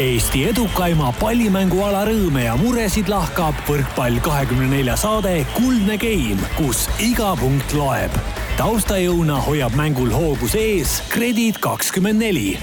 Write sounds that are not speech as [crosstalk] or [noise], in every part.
Eesti edukaima pallimänguala rõõme ja muresid lahkab võrkpall kahekümne nelja saade Kuldne Game, kus iga punkt loeb. taustajõuna hoiab mängul hoogus ees Kredit kakskümmend neli.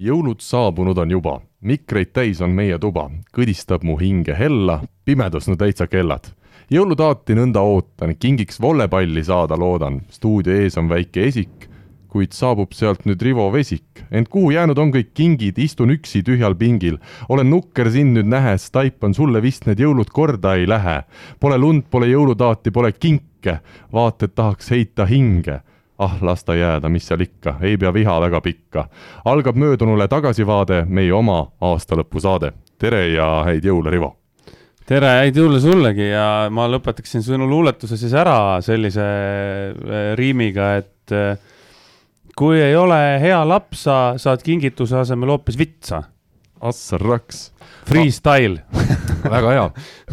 jõulud saabunud on juba, mikreid täis on meie tuba, kõdistab mu hinge hella, pimedus no täitsa kellad jõulutaati nõnda ootan, kingiks vollepalli saada loodan, stuudio ees on väike esik, kuid saabub sealt nüüd Rivo Vesik. ent kuhu jäänud on kõik kingid, istun üksi tühjal pingil. olen nukker sind nüüd nähes, taipan sulle vist need jõulud korda ei lähe. Pole lund, pole jõulutaati, pole kinke, vaata, et tahaks heita hinge ah, las ta jääda, mis seal ikka, ei pea viha väga pikka. algab möödunule tagasivaade, meie oma aastalõpusaade. tere ja häid jõule, Rivo! tere, häid jõule sullegi ja ma lõpetaksin sinu luuletuse siis ära sellise äh, riimiga, et äh, kui ei ole hea lapsa, saad kingituse asemel hoopis vitsa. Assaraks. Freestyle [laughs] väga hea.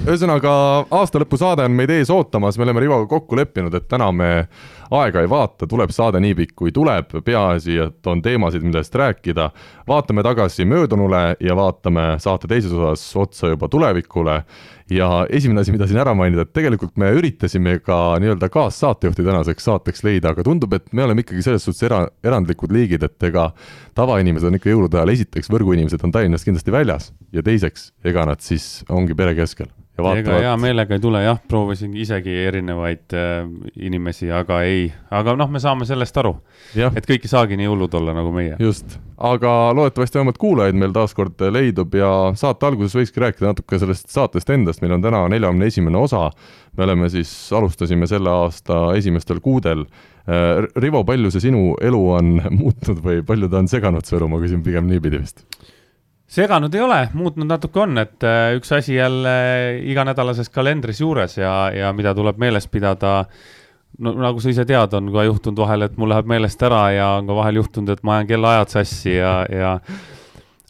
ühesõnaga, aastalõpusaade on meid ees ootamas, me oleme Rivoga kokku leppinud, et täna me aega ei vaata, tuleb saade nii pikk, kui tuleb, peaasi, et on teemasid, millest rääkida. vaatame tagasi möödunule ja vaatame saate teises osas otsa juba tulevikule ja esimene asi, mida siin ära mainida, et tegelikult me üritasime ka nii-öelda kaassaatejuhti tänaseks saateks leida, aga tundub, et me oleme ikkagi selles suhtes era-, erandlikud liigid, et ega tavainimesed on ikka jõulude ajal, esiteks võrguinimesed on Tallinnast kindlasti väljas ja teiseks, ega nad siis ongi pere keskel ega hea meelega ei tule jah, proovisin isegi erinevaid äh, inimesi, aga ei, aga noh, me saame sellest aru. et kõik ei saagi nii hullud olla nagu meie. just, aga loodetavasti vähemalt kuulajaid meil taaskord leidub ja saate alguses võikski rääkida natuke sellest saatest endast, meil on täna neljakümne esimene osa. me oleme siis, alustasime selle aasta esimestel kuudel äh,. Rivo, palju see sinu elu on [laughs] muutnud või palju ta on seganud su elu, ma küsin pigem niipidi vist seganud ei ole, muutnud natuke on, et äh, üks asi jälle iganädalases kalendris juures ja, ja mida tuleb meeles pidada. no nagu sa ise tead, on ka juhtunud vahel, et mul läheb meelest ära ja on ka vahel juhtunud, et ma ajan kellaajad sassi ja, ja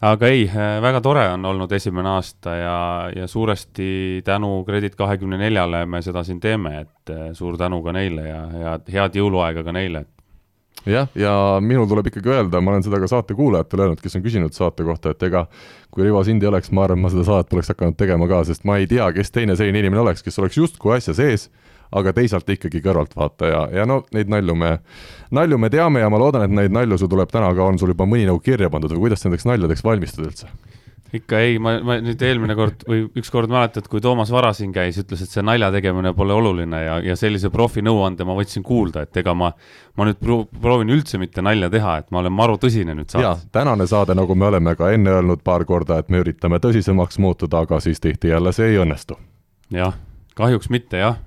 aga ei, äh, väga tore on olnud esimene aasta ja, ja suuresti tänu Kredit kahekümne neljale me seda siin teeme, et äh, suur tänu ka neile ja, ja head jõuluaega ka neile, et jah, ja minul tuleb ikkagi öelda, ma olen seda ka saate kuulajatele öelnud, kes on küsinud saate kohta, et ega kui Rivo sind ei oleks, ma arvan, ma seda saadet poleks hakanud tegema ka, sest ma ei tea, kes teine selline inimene oleks, kes oleks justkui asja sees, aga teisalt ikkagi kõrvaltvaataja ja no neid nalju me, nalju me teame ja ma loodan, et neid nalju sul tuleb täna ka, on sul juba mõni nagu kirja pandud või kuidas nendeks naljadeks valmistud üldse? Ikka ei, ma, ma nüüd eelmine kord või ükskord mäletad, kui Toomas Vara siin käis, ütles, et see nalja tegemine pole oluline ja, ja sellise profi nõuande ma võtsin kuulda, et ega ma, ma nüüd proovin üldse mitte nalja teha, et ma olen maru tõsine nüüd saates. tänane saade, nagu me oleme ka enne öelnud paar korda, et me üritame tõsisemaks muutuda, aga siis tihti jälle see ei õnnestu. jah, kahjuks mitte jah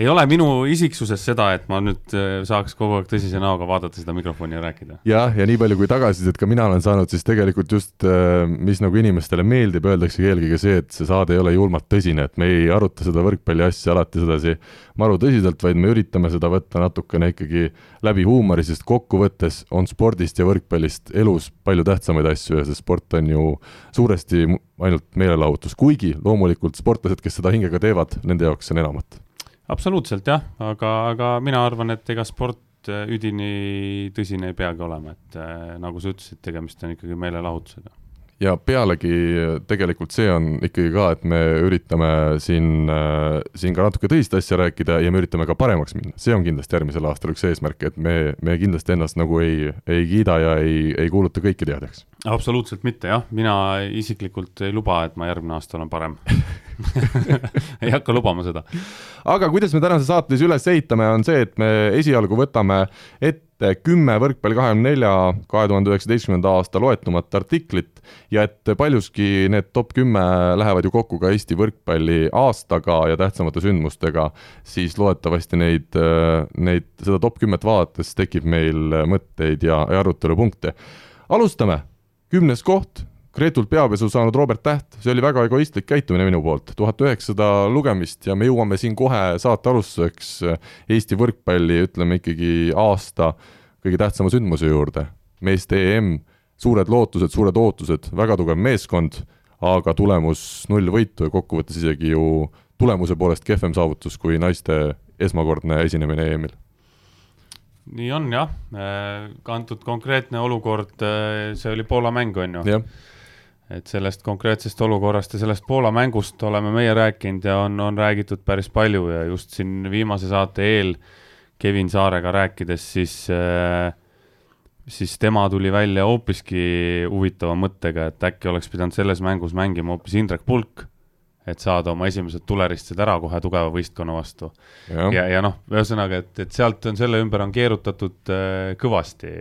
ei ole minu isiksuses seda, et ma nüüd äh, saaks kogu aeg tõsise näoga vaadata seda mikrofoni ja rääkida. jah, ja nii palju kui tagasisidet ka mina olen saanud, siis tegelikult just, äh, mis nagu inimestele meeldib, öeldaksegi eelkõige see, et see saade ei ole julmalt tõsine, et me ei aruta seda võrkpalli asja alati sedasi maru tõsiselt, vaid me üritame seda võtta natukene ikkagi läbi huumori, sest kokkuvõttes on spordist ja võrkpallist elus palju tähtsamaid asju ja see sport on ju suuresti ainult meelelahutus, kuigi loomulikult sportlased, kes seda hingega teevad, nende jaoks on enamat absoluutselt jah, aga, aga mina arvan, et ega sport äh, üdini tõsine ei peagi olema, et äh, nagu sa ütlesid, tegemist on ikkagi meelelahutusega. Ja pealegi tegelikult see on ikkagi ka, et me üritame siin, äh, siin ka natuke tõsist asja rääkida ja me üritame ka paremaks minna, see on kindlasti järgmisel aastal üks eesmärk, et me, me kindlasti ennast nagu ei, ei kiida ja ei, ei kuuluta kõiki teadjaks. absoluutselt mitte jah, mina isiklikult ei luba, et ma järgmine aasta olen parem [laughs] [laughs] ei hakka lubama seda. aga kuidas me tänase saate siis üles ehitame, on see, et me esialgu võtame ette kümme Võrkpalli kahekümne nelja kahe tuhande üheksateistkümnenda aasta loetumat artiklit ja et paljuski need top kümme lähevad ju kokku ka Eesti võrkpalli aastaga ja tähtsamate sündmustega, siis loodetavasti neid, neid, seda top kümmet vaadates tekib meil mõtteid ja, ja arutelupunkte. alustame, kümnes koht Gretult peapesu saanud Robert Täht, see oli väga egoistlik käitumine minu poolt, tuhat üheksasada lugemist ja me jõuame siin kohe saate alustuseks Eesti võrkpalli, ütleme ikkagi aasta kõige tähtsama sündmuse juurde. meeste EM, suured lootused, suured ootused, väga tugev meeskond, aga tulemus null võitu ja kokkuvõttes isegi ju tulemuse poolest kehvem saavutus kui naiste esmakordne esinemine EM-il nii on jah, antud konkreetne olukord, see oli Poola mäng, on ju? Et sellest konkreetsest olukorrast ja sellest Poola mängust oleme meie rääkinud ja on, on räägitud päris palju ja just siin viimase saate eel Kevin Saarega rääkides, siis äh, siis tema tuli välja hoopiski huvitava mõttega, et äkki oleks pidanud selles mängus mängima hoopis Indrek Pulk, et saada oma esimesed tuleristused ära kohe tugeva võistkonna vastu. ja, ja, ja noh, ühesõnaga, et, et sealt on selle ümber on keerutatud äh, kõvasti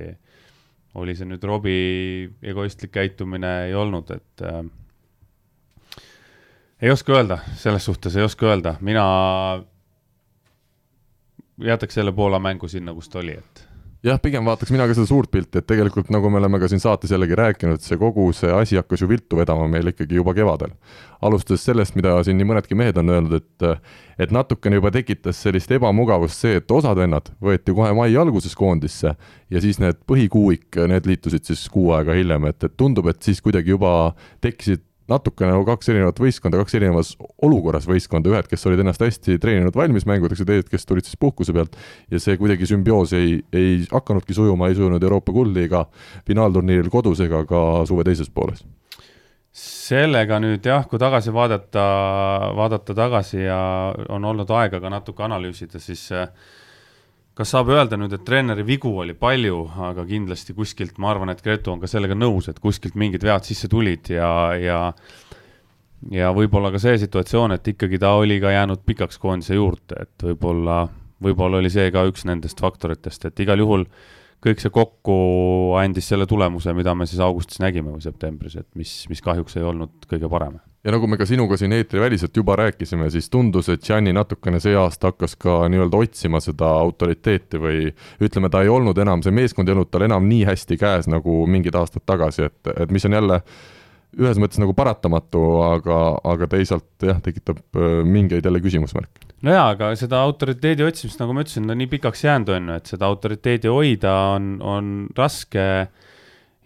oli see nüüd Robbie egoistlik käitumine, ei olnud, et äh, ei oska öelda, selles suhtes ei oska öelda, mina jätaks selle Poola mängu sinna, kus ta oli, et jah, pigem vaataks mina ka seda suurt pilti, et tegelikult nagu me oleme ka siin saates jällegi rääkinud, see kogu see asi hakkas ju viltu vedama meil ikkagi juba kevadel. alustades sellest, mida siin nii mõnedki mehed on öelnud, et et natukene juba tekitas sellist ebamugavust see, et osad vennad võeti kohe mai alguses koondisse ja siis need põhikuuik, need liitusid siis kuu aega hiljem, et, et tundub, et siis kuidagi juba tekkisid natukene nagu kaks erinevat võistkonda, kaks erinevas olukorras võistkonda, ühed, kes olid ennast hästi treeninud valmis mängudeks ja teised, kes tulid siis puhkuse pealt. Ja see kuidagi sümbioos ei, ei hakanudki sujuma, ei sujunud Euroopa kuldliiga finaalturniiril kodus ega ka suve teises pooles. Sellega nüüd jah, kui tagasi vaadata, vaadata tagasi ja on olnud aega ka natuke analüüsida, siis äh, kas saab öelda nüüd, et treeneri vigu oli palju, aga kindlasti kuskilt, ma arvan, et Gretu on ka sellega nõus, et kuskilt mingid vead sisse tulid ja, ja ja võib-olla ka see situatsioon, et ikkagi ta oli ka jäänud pikaks koondise juurde, et võib-olla, võib-olla oli see ka üks nendest faktoritest, et igal juhul kõik see kokku andis selle tulemuse, mida me siis augustis nägime või septembris, et mis, mis kahjuks ei olnud kõige parem ja nagu me ka sinuga siin eetriväliselt juba rääkisime, siis tundus, et Gianni natukene see aasta hakkas ka nii-öelda otsima seda autoriteeti või ütleme, ta ei olnud enam, see meeskond ei olnud tal enam nii hästi käes nagu mingid aastad tagasi, et, et mis on jälle ühes mõttes nagu paratamatu, aga, aga teisalt jah, tekitab äh, mingeid jälle küsimusmärke. no jaa, aga seda autoriteedi otsimist, nagu ma ütlesin, ta nii pikaks jäänud, on ju, et seda autoriteedi hoida on, on raske äh,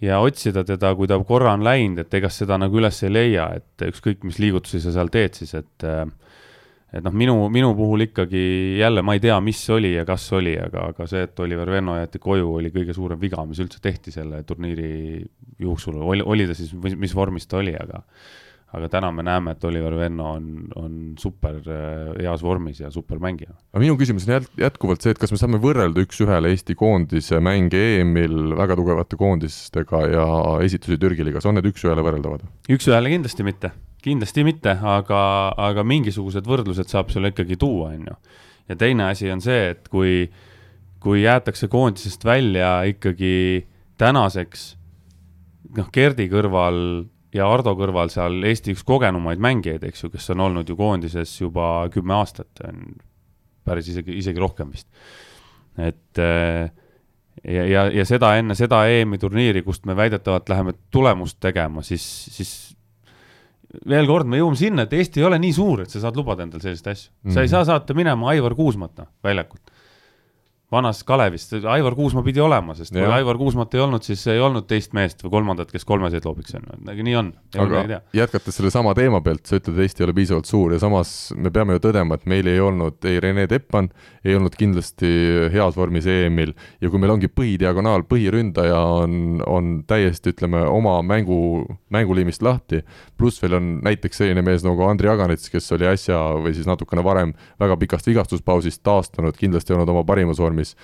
ja otsida teda, kui ta korra on läinud, et ega seda nagu üles ei leia, et ükskõik, mis liigutusi sa seal teed siis, et et noh, minu, minu puhul ikkagi jälle ma ei tea, mis oli ja kas oli, aga, aga see, et Oliver Venno jäeti koju, oli kõige suurem viga, mis üldse tehti selle turniiri jooksul, oli, oli ta siis, mis vormis ta oli, aga aga täna me näeme, et Oliver Venno on, on super äh, heas vormis ja super mängija. aga minu küsimus on jätkuvalt see, et kas me saame võrrelda üks-ühele Eesti koondise mänge EM-il väga tugevate koondistega ja esitusi Türgi liigas, on need üks-ühele võrreldavad? üks-ühele kindlasti mitte, kindlasti mitte, aga, aga mingisugused võrdlused saab sulle ikkagi tuua, on ju. ja teine asi on see, et kui, kui jäetakse koondisest välja ikkagi tänaseks noh, Gerdi kõrval ja Ardo kõrval seal Eesti üks kogenumaid mängijaid, eks ju, kes on olnud ju koondises juba kümme aastat, on päris isegi, isegi rohkem vist. et äh, ja, ja, ja seda enne seda EM-i turniiri, kust me väidetavalt läheme tulemust tegema, siis, siis veel kord, me jõuame sinna, et Eesti ei ole nii suur, et sa saad lubada endale selliseid asju mm. -hmm. sa ei mhm. saa saata minema Aivar Kuusmat, noh, väljakult vanast Kalevist, Aivar Kuusma pidi olema, sest ja. kui Aivar Kuusmat ei olnud, siis ei olnud teist meest või kolmandat, kes kolmeseid loobiks, on nagu nii on. aga jätkates sellesama teema pealt, sa ütled, Eesti ei ole piisavalt suur ja samas me peame ju tõdema, et meil ei olnud ei Rene Teppan, ei olnud kindlasti heas vormis EM-il ja kui meil ongi põhidiagonaal, põhiründaja on, on täiesti, ütleme, oma mängu, mänguliimist lahti, pluss veel on näiteks selline mees nagu Andri Aganits, kes oli äsja või siis natukene varem väga pikast vigastuspausist taastunud, kindlasti olnud oma parimas vormis, vormis.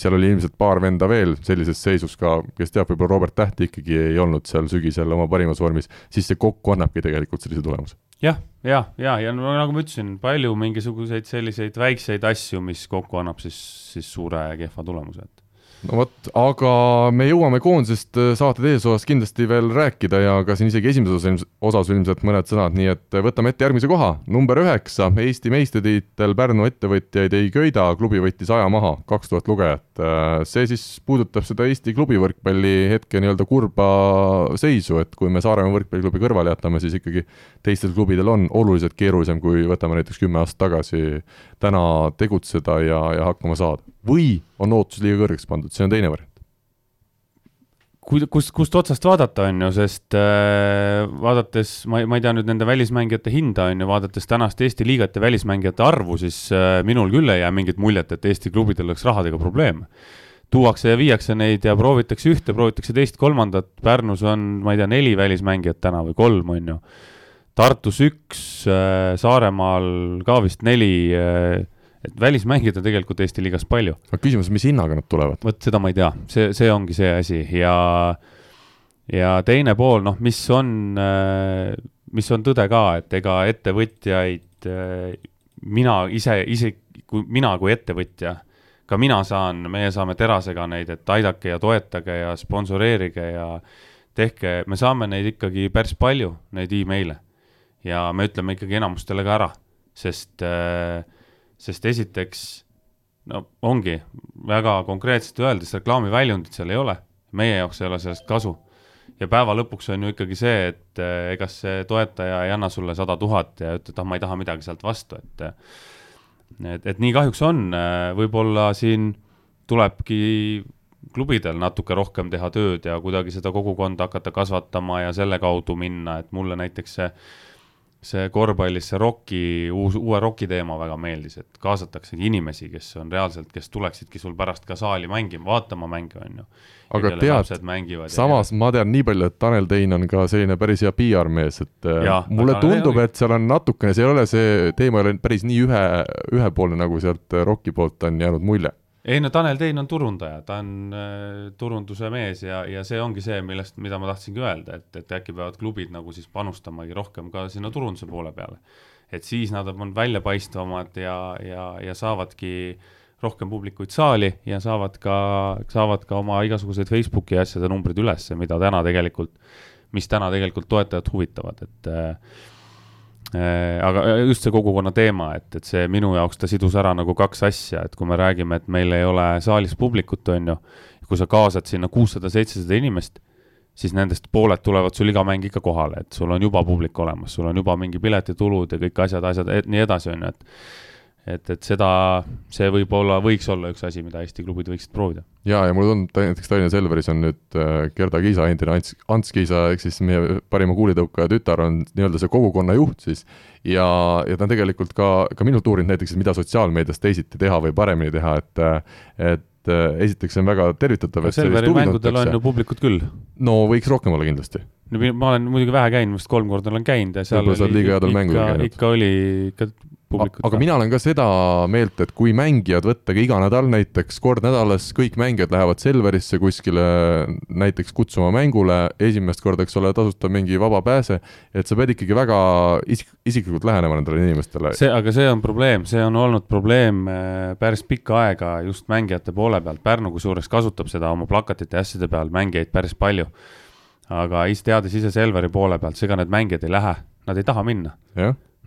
Seal oli ilmselt paar venda veel sellises seisus ka, kes teab, võib-olla Robert Täht ikkagi ei olnud seal sügisel oma parimas vormis, siis see kokku annabki tegelikult sellise tulemuse jah, ja, ja, ja no nagu ma ütlesin, palju mingisuguseid selliseid väikseid asju, mis kokku annab siis, siis suure kehva tulemuse, et no vot, aga me jõuame koondisest äh, saate teises osas kindlasti veel rääkida ja ka siin isegi esimeses osas ilmselt mõned sõnad, nii et äh, võtame ette järgmise koha. number üheksa, Eesti meistritiitel Pärnu ettevõtjaid ei köida, klubi võttis aja maha, kaks tuhat lugejat. Äh, see siis puudutab seda Eesti klubi võrkpalli hetke nii-öelda kurba seisu, et kui me Saaremaa võrkpalliklubi kõrvale jätame, siis ikkagi teistel klubidel on oluliselt keerulisem, kui võtame näiteks kümme aastat tagasi täna tegutseda ja, ja hakkama saada. Või on ootus liiga kõrgeks pandud, see on teine variant kust, kust otsast vaadata, on ju, sest äh, vaadates, ma ei, ma ei tea nüüd nende välismängijate hinda, on ju, vaadates tänast Eesti liigat ja välismängijate arvu, siis äh, minul küll ei jää mingit muljet, et Eesti klubidel oleks rahadega probleeme. tuuakse ja viiakse neid ja proovitakse ühte, proovitakse teist, kolmandat, Pärnus on, ma ei tea, neli välismängijat täna või kolm, on ju. Tartus üks, äh, Saaremaal ka vist neli, äh, et välismängijaid on tegelikult Eesti liigas palju. aga küsimus, mis hinnaga nad tulevad? vot seda ma ei tea, see, see ongi see asi ja ja teine pool, noh, mis on, mis on tõde ka, et ega ettevõtjaid, mina ise, ise, kui mina kui ettevõtja, ka mina saan, meie saame Terasega neid, et aidake ja toetage ja sponsoreerige ja tehke, me saame neid ikkagi päris palju, neid email'e. ja me ütleme ikkagi enamustele ka ära, sest, sest esiteks no ongi, väga konkreetselt öeldes, reklaamiväljundit seal ei ole, meie jaoks ei ole sellest kasu. Ja päeva lõpuks on ju ikkagi see, et eh, ega see toetaja ei anna sulle sada tuhat ja ütled, ah, ma ei taha midagi sealt vastu, et et, et nii kahjuks on, eh, võib-olla siin tulebki klubidel natuke rohkem teha tööd ja kuidagi seda kogukonda hakata kasvatama ja selle kaudu minna, et mulle näiteks see see korvpallis see roki, uus, uue roki teema väga meeldis, et kaasataksegi inimesi, kes on reaalselt, kes tuleksidki sul pärast ka saali mängima, vaatama mänge, on ju. aga tead, samas ja... ma tean nii palju, et Tanel Tein on ka selline päris hea PR-mees, et äh, ja, mulle tundub, et seal on natukene, see ei ole see teema ei ole päris nii ühe, ühepoolne, nagu sealt roki poolt on jäänud mulje ei no Tanel Tein on turundaja, ta on äh, turunduse mees ja, ja see ongi see, millest, mida ma tahtsingi öelda, et, et äkki peavad klubid nagu siis panustamagi rohkem ka sinna turunduse poole peale. et siis nad on väljapaistvamad ja, ja, ja saavadki rohkem publikuid saali ja saavad ka, saavad ka oma igasuguseid Facebooki asjade numbrid ülesse, mida täna tegelikult, mis täna tegelikult toetajat huvitavad, et äh, aga just see kogukonna teema, et, et see minu jaoks ta sidus ära nagu kaks asja, et kui me räägime, et meil ei ole saalis publikut, on ju, kui sa kaasad sinna kuussada, seitsesada inimest, siis nendest pooled tulevad sul iga mäng ikka kohale, et sul on juba publik olemas, sul on juba mingi piletitulud ja kõik asjad, asjad, nii edasi, on ju, et et, et seda, see võib-olla, võiks olla üks asi, mida Eesti klubid võiksid proovida. jaa, ja mulle tundub, näiteks Tallinna Selveris on nüüd äh, Gerda Kiisa, endine Ants, Ants Kiisa, ehk siis meie parima kuulitõukaja tütar on nii-öelda see kogukonna juht siis, ja, ja ta on tegelikult ka, ka minult uurinud näiteks, mida sotsiaalmeedias teisiti teha või paremini teha, et et äh, esiteks see on väga tervitatav. Selveri mängudel on ju publikut küll. no võiks rohkem olla kindlasti. no ma olen muidugi vähe käinud, vist kolm korda olen käinud ja seal oli, ikka, ikka oli ikka publikut. aga mina olen ka seda meelt, et kui mängijad võttagi iga nädal näiteks kord nädalas, kõik mängijad lähevad Selverisse kuskile näiteks kutsuma mängule, esimest korda, eks ole, tasuta mingi vaba pääse, et sa pead ikkagi väga isik-, isiklikult lähenema nendele inimestele. see, aga see on probleem, see on olnud probleem äh, päris pikka aega just mängijate poole pealt, Pärnu kusjuures kasutab seda oma plakatite ja asjade peal mängijaid päris palju. aga ise teades ise Selveri poole pealt, ega need mängijad ei lähe, nad ei taha minna.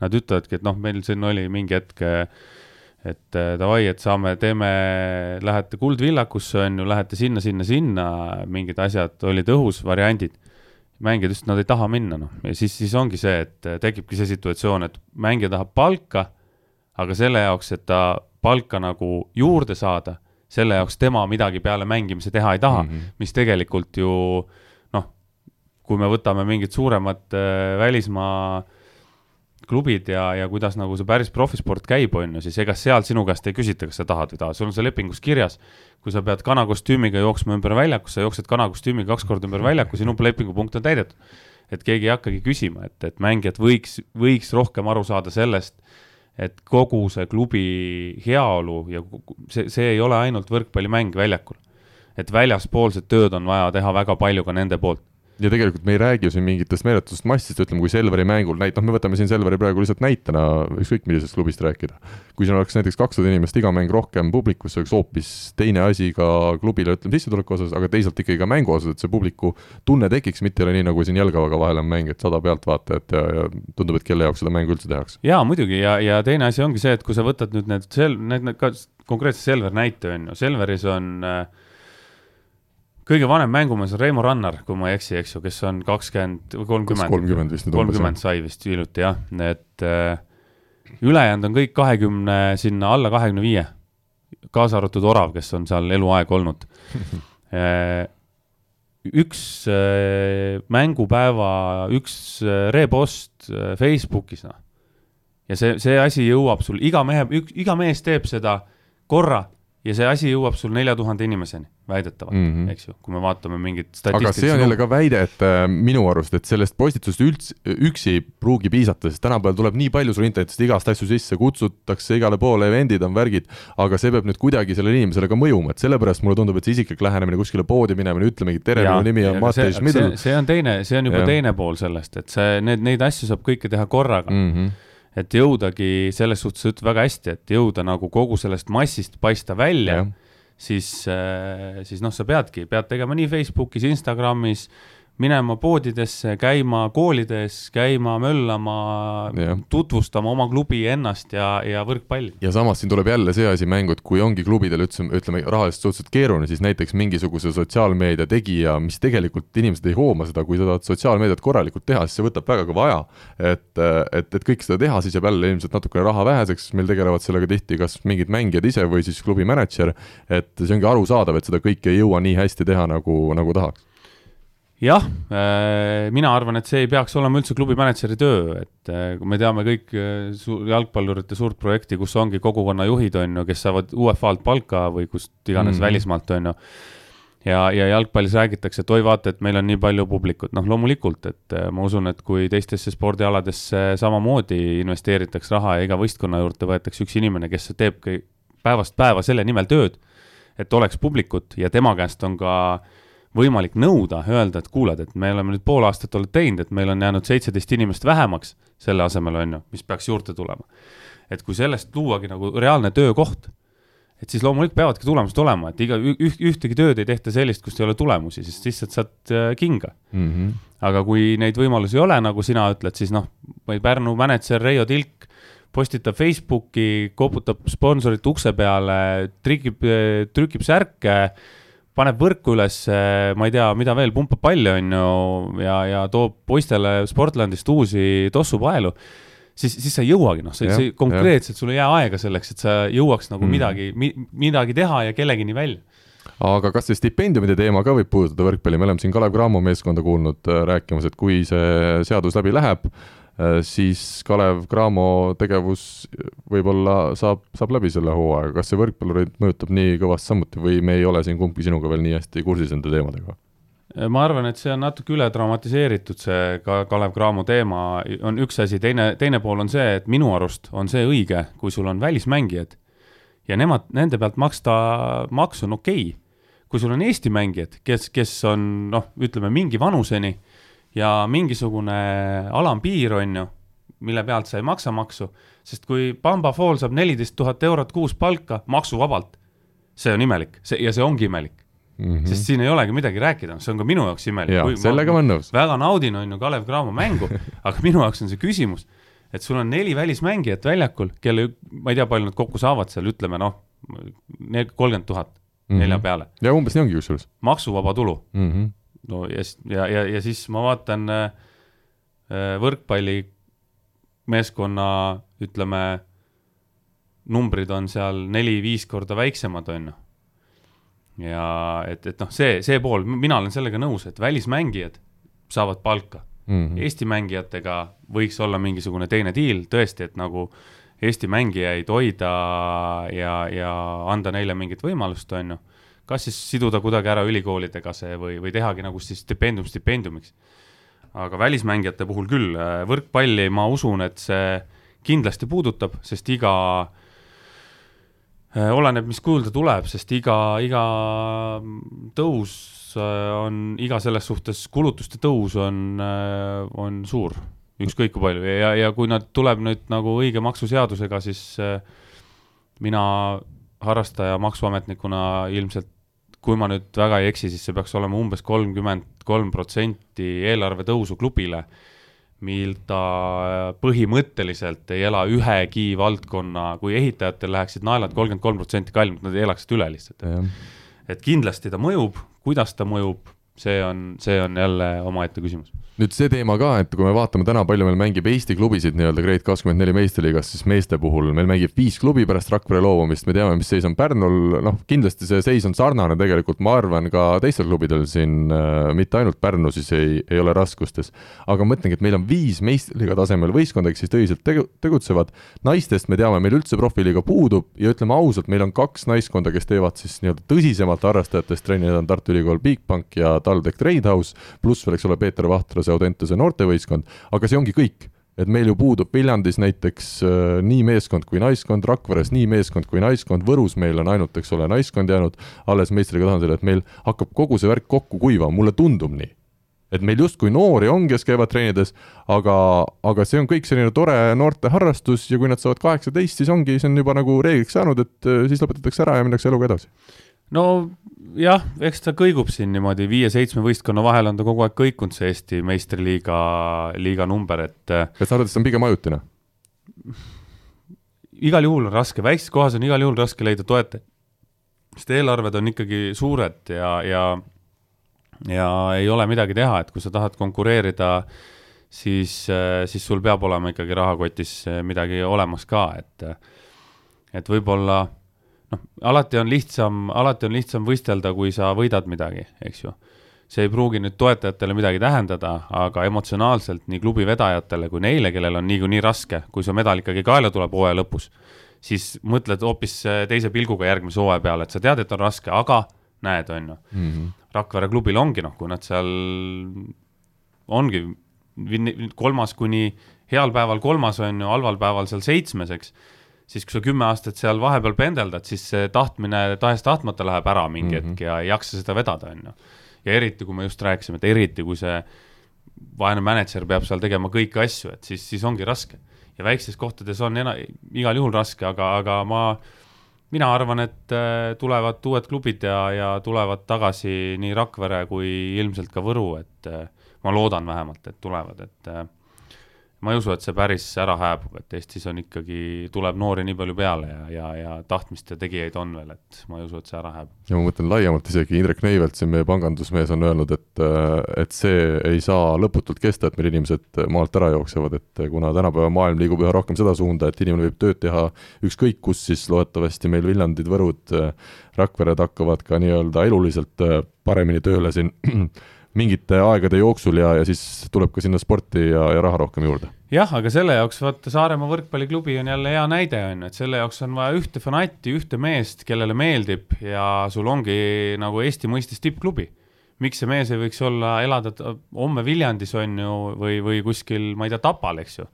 Nad ütlevadki, et noh, meil siin oli mingi hetk, et äh, davai, et saame, teeme, lähete Kuldvillakusse, on ju, lähete sinna, sinna, sinna, mingid asjad olid õhus, variandid. mängijad ütlesid, nad ei taha minna, noh, ja siis, siis ongi see, et äh, tekibki see situatsioon, et mängija tahab palka, aga selle jaoks, et ta palka nagu juurde saada, selle jaoks tema midagi peale mängimise teha ei taha mm, -hmm. mis tegelikult ju noh, kui me võtame mingid suuremad äh, välismaa klubid ja, ja kuidas nagu see päris profisport käib, on ju, siis ega seal sinu käest ei küsita, kas sa tahad või tahad, sul on see lepingus kirjas. kui sa pead kanakostüümiga jooksma ümber väljaku, sa jooksed kanakostüümiga kaks korda ümber väljaku, sinu lepingupunkt on täidetud. et keegi ei hakkagi küsima, et, et mängijad võiks, võiks rohkem aru saada sellest, et kogu see klubi heaolu ja see, see ei ole ainult võrkpallimäng väljakul. et väljaspoolset tööd on vaja teha väga palju ka nende poolt ja tegelikult me ei räägi ju siin mingitest meeletutest massidest, ütleme, kui Selveri mängul näit-, noh, me võtame siin Selveri praegu lihtsalt näitena, ükskõik millisest klubist rääkida. kui siin oleks näiteks kakssada inimest iga mäng rohkem publikus, see oleks hoopis teine asi ka klubile, ütleme, sissetuleku osas, aga teisalt ikkagi ka mängu osas, et see publiku tunne tekiks, mitte ei ole nii, nagu siin Jelgavaga vahel on mäng, et sada pealtvaatajat ja, ja tundub, et kelle jaoks seda mängu üldse tehakse. jaa, muidugi, ja, ja teine asi ongi see, et kui sa võtad nüüd need sel-, need, need ka konkreetselt Selver näite, on ju, Selveris on äh, kõige vanem mängumees on Reimo Rannar, kui ma ei eksi, eks ju, kes on kakskümmend või kolmkümmend. kolmkümmend vist nüüd umbes. kolmkümmend sai vist hiljuti jah, et äh, ülejäänud on kõik kahekümne sinna alla kahekümne viie, kaasa arvatud Orav, kes on seal eluaeg olnud [laughs] äh, üks äh, mängupäeva, üks äh, repost äh, Facebookis, noh. ja see, see asi jõuab sul, iga mehe, iga mees teeb seda korra ja see asi jõuab sul nelja tuhande inimeseni, väidetavalt mm. -hmm. eks ju, kui me vaatame mingit aga see on jälle ka väide, et äh, minu arust, et sellest postitusest üldse, üksi ei pruugi piisata, sest tänapäeval tuleb nii palju sulle internetist igast asju sisse, kutsutakse igale poole, event'id on, värgid, aga see peab nüüd kuidagi sellele inimesele ka mõjuma, et sellepärast mulle tundub, et see isiklik lähenemine kuskile poodi minemine, ütlemegi tere, minu nimi on Mattias Middle. see on teine, see on juba ja. teine pool sellest, et see, need, neid asju saab kõike teha korraga mm. -hmm. Et jõudagi selles suhtes, sa ütled väga hästi, et jõuda nagu kogu sellest massist paista välja ja siis, siis noh, sa peadki, pead tegema nii Facebookis, Instagramis, minema poodidesse, käima koolides, käima möllama, tutvustama oma klubi ennast ja, ja võrkpalli. ja samas siin tuleb jälle see asi mängu, et kui ongi klubidel üldse, ütleme rahaliselt suhteliselt keeruline, siis näiteks mingisuguse sotsiaalmeedia tegija, mis tegelikult inimesed ei hooma seda, kui sa tahad sotsiaalmeediat korralikult teha, siis see võtab väga kõva aja. et, et, et kõik seda teha, siis jääb jälle ilmselt natukene raha väheseks, meil tegelevad sellega tihti kas mingid mängijad ise või siis klubi mänedžer, et see ongi arusaadav, et seda kõike ei jõua nii hästi teha, nagu, nagu tahaks jah, mina arvan, et see ei peaks olema üldse klubi mänedžeri töö, et kui me teame kõik suur, jalgpallurite suurt projekti, kus ongi kogukonna juhid, on ju, kes saavad UEFA-lt palka või kust iganes mm -hmm. välismaalt, on ju. ja, ja jalgpallis räägitakse, et oi, vaata, et meil on nii palju publikut, noh, loomulikult, et ma usun, et kui teistesse spordialadesse samamoodi investeeritakse raha ja iga võistkonna juurde võetakse üks inimene, kes teeb päevast päeva selle nimel tööd, et oleks publikut ja tema käest on ka võimalik nõuda, öelda, et kuuled, et me oleme nüüd pool aastat oled teinud, et meil on jäänud seitseteist inimest vähemaks selle asemel, on ju, mis peaks juurde tulema. et kui sellest luuagi nagu reaalne töökoht, et siis loomulikult peavadki tulemused olema, et iga üht, ühtegi tööd ei tehta sellist, kust ei ole tulemusi, sest lihtsalt saad kinga mm. -hmm. aga kui neid võimalusi ei ole, nagu sina ütled, siis noh, Pärnu mänedžer Reijo Tilk postitab Facebooki, koputab sponsorite ukse peale, trikib, trükib särke paneb võrku üles, ma ei tea, mida veel, pumpab palli, on ju, ja, ja toob poistele Sportlandist uusi tossupaelu, siis, siis sa ei jõuagi, noh, see, see konkreetselt, sul ei jää aega selleks, et sa jõuaks nagu mm. midagi mi,, midagi teha ja kellegini välja. Aga kas see stipendiumide teema ka võib puudutada võrkpalli, me oleme siin Kalev Cramo meeskonda kuulnud rääkimas, et kui see seadus läbi läheb, siis Kalev Cramo tegevus võib-olla saab, saab läbi selle hooaja, kas see võrkpallureid mõjutab nii kõvasti samuti või me ei ole siin kumbki sinuga veel nii hästi kursis nende teemadega? ma arvan, et see on natuke üle dramatiseeritud, see ka Kalev Cramo teema. On üks asi, teine, teine pool on see, et minu arust on see õige, kui sul on välismängijad ja nemad, nende pealt maksta maksu on okei. Okay.. kui sul on Eesti mängijad, kes, kes on noh, ütleme mingi vanuseni ja mingisugune alampiir, on ju, mille pealt sa ei maksa maksu, sest kui Bamba Fall saab neliteist tuhat eurot kuus palka maksuvabalt, see on imelik, see ja see ongi imelik mm. -hmm. sest siin ei olegi midagi rääkida, see on ka minu jaoks imelik. sellega ma olen nõus. väga naudin, on ju, Kalev Cramo mängu [laughs] aga minu jaoks on see küsimus, et sul on neli välismängijat väljakul, kelle, ma ei tea, palju nad kokku saavad seal, ütleme noh, kolmkümmend tuhat nelja peale. ja umbes nii ongi kusjuures. maksuvaba tulu mm. -hmm no ja, ja, ja, ja siis ma vaatan äh, võrkpallimeeskonna, ütleme, numbrid on seal neli-viis korda väiksemad, on ju. ja et, et noh, see, see pool, mina olen sellega nõus, et välismängijad saavad palka mm. -hmm. Eesti mängijatega võiks olla mingisugune teine diil, tõesti, et nagu Eesti mängijaid hoida ja, ja anda neile mingit võimalust, on ju kas siis siduda kuidagi ära ülikoolidega see või, või tehagi nagu siis stipendium stipendiumiks. aga välismängijate puhul küll, võrkpalli ma usun, et see kindlasti puudutab, sest iga, oleneb, mis kujul ta tuleb, sest iga, iga tõus on, iga selles suhtes kulutuste tõus on, on suur, ükskõik kui palju. Ja, ja kui nad tuleb nüüd nagu õige maksuseadusega, siis mina harrastaja maksuametnikuna ilmselt kui ma nüüd väga ei eksi, siis see peaks olema umbes kolmkümmend kolm protsenti eelarve tõusu klubile, mil ta põhimõtteliselt ei ela ühegi valdkonna, kui ehitajatel läheksid naelad kolmkümmend kolm protsenti kallimalt, nad elaksid üle lihtsalt. et kindlasti ta mõjub, kuidas ta mõjub, see on, see on jälle omaette küsimus nüüd see teema ka, et kui me vaatame täna, palju meil mängib Eesti klubisid nii-öelda Grade kakskümmend neli meistriliigas, siis meeste puhul meil mängib viis klubi pärast Rakvere loobumist, me teame, mis seis on Pärnul, noh, kindlasti see seis on sarnane tegelikult, ma arvan, ka teistel klubidel siin äh,, mitte ainult Pärnu siis ei, ei ole raskustes. aga ma mõtlengi, et meil on viis meistriliiga tasemel võistkonda, kes siis tõsiselt tegu-, tegutsevad, naistest me teame, meil üldse profiliiga puudub ja ütleme ausalt, meil on kaks naiskonda, kes teevad siis nii-öelda tõsisemalt harrastajatest trenni, need on Tartu Ülikool Bigbank ja TalTech Trade House, pluss veel, eks ole, Peeter Vahtra see Audentese noortevõistkond, aga see ongi kõik. Et meil ju puudub Viljandis näiteks äh, nii meeskond kui naiskond, Rakveres nii meeskond kui naiskond, Võrus meil on ainult, eks ole, naiskond jäänud alles meistriga tasandil, et meil hakkab kogu see värk kokku kuivama, mulle tundub nii. et meil justkui noori on, kes käivad treenides, aga, aga see on kõik selline tore noorte harrastus ja kui nad saavad kaheksateist, siis ongi, see on juba nagu reegliks saanud, et äh, siis lõpetatakse ära ja minnakse eluga edasi no jah, eks ta kõigub siin niimoodi viie-seitsme võistkonna vahel on ta kogu aeg kõikunud, see Eesti meistriliiga, liiga number, et. et sa arvad, et see on pigem ajutine? igal juhul on raske, väikses kohas on igal juhul raske leida toetajaid, sest eelarved on ikkagi suured ja, ja, ja ei ole midagi teha, et kui sa tahad konkureerida, siis, siis sul peab olema ikkagi rahakotis midagi olemas ka, et, et võib-olla noh, alati on lihtsam, alati on lihtsam võistelda, kui sa võidad midagi, eks ju. see ei pruugi nüüd toetajatele midagi tähendada, aga emotsionaalselt nii klubi vedajatele kui neile, kellel on niikuinii raske, kui see medal ikkagi kaela tuleb hooaja lõpus, siis mõtled hoopis teise pilguga järgmise hooaja peale, et sa tead, et on raske, aga näed, on ju mm. -hmm. Rakvere klubil ongi noh, kui nad seal ongi kolmas kuni heal päeval kolmas on ju, halval päeval seal seitsmes, eks siis kui sa kümme aastat seal vahepeal pendeldad, siis see tahtmine tahes-tahtmata läheb ära mingi mm -hmm. hetk ja ei jaksa seda vedada, on ju. ja eriti, kui me just rääkisime, et eriti, kui see vaene mänedžer peab seal tegema kõiki asju, et siis, siis ongi raske. ja väikestes kohtades on ena-, igal juhul raske, aga, aga ma, mina arvan, et äh, tulevad uued klubid ja, ja tulevad tagasi nii Rakvere kui ilmselt ka Võru, et äh, ma loodan vähemalt, et tulevad, et äh, ma ei usu, et see päris ära hääbub, et Eestis on ikkagi, tuleb noori nii palju peale ja, ja, ja tahtmist ja tegijaid on veel, et ma ei usu, et see ära hääbub. ja ma mõtlen laiemalt, isegi Indrek Neivelt, siin meie pangandusmees on öelnud, et et see ei saa lõputult kesta, et meil inimesed maalt ära jooksevad, et kuna tänapäeva maailm liigub üha rohkem seda suunda, et inimene võib tööd teha ükskõik kus, siis loodetavasti meil Viljandid, Võrud, Rakvered hakkavad ka nii-öelda eluliselt paremini tööle siin [clears throat] mingite aegade jooksul ja, ja siis tuleb ka sinna sporti ja, ja raha rohkem juurde. Jah, aga selle jaoks vaata Saaremaa võrkpalliklubi on jälle hea näide, on ju, et selle jaoks on vaja ühte fanatti, ühte meest, kellele meeldib ja sul ongi nagu Eesti mõistes tippklubi. miks see mees ei võiks olla, elada homme Viljandis, on ju, või, või kuskil, ma ei tea, Tapal, eks ju.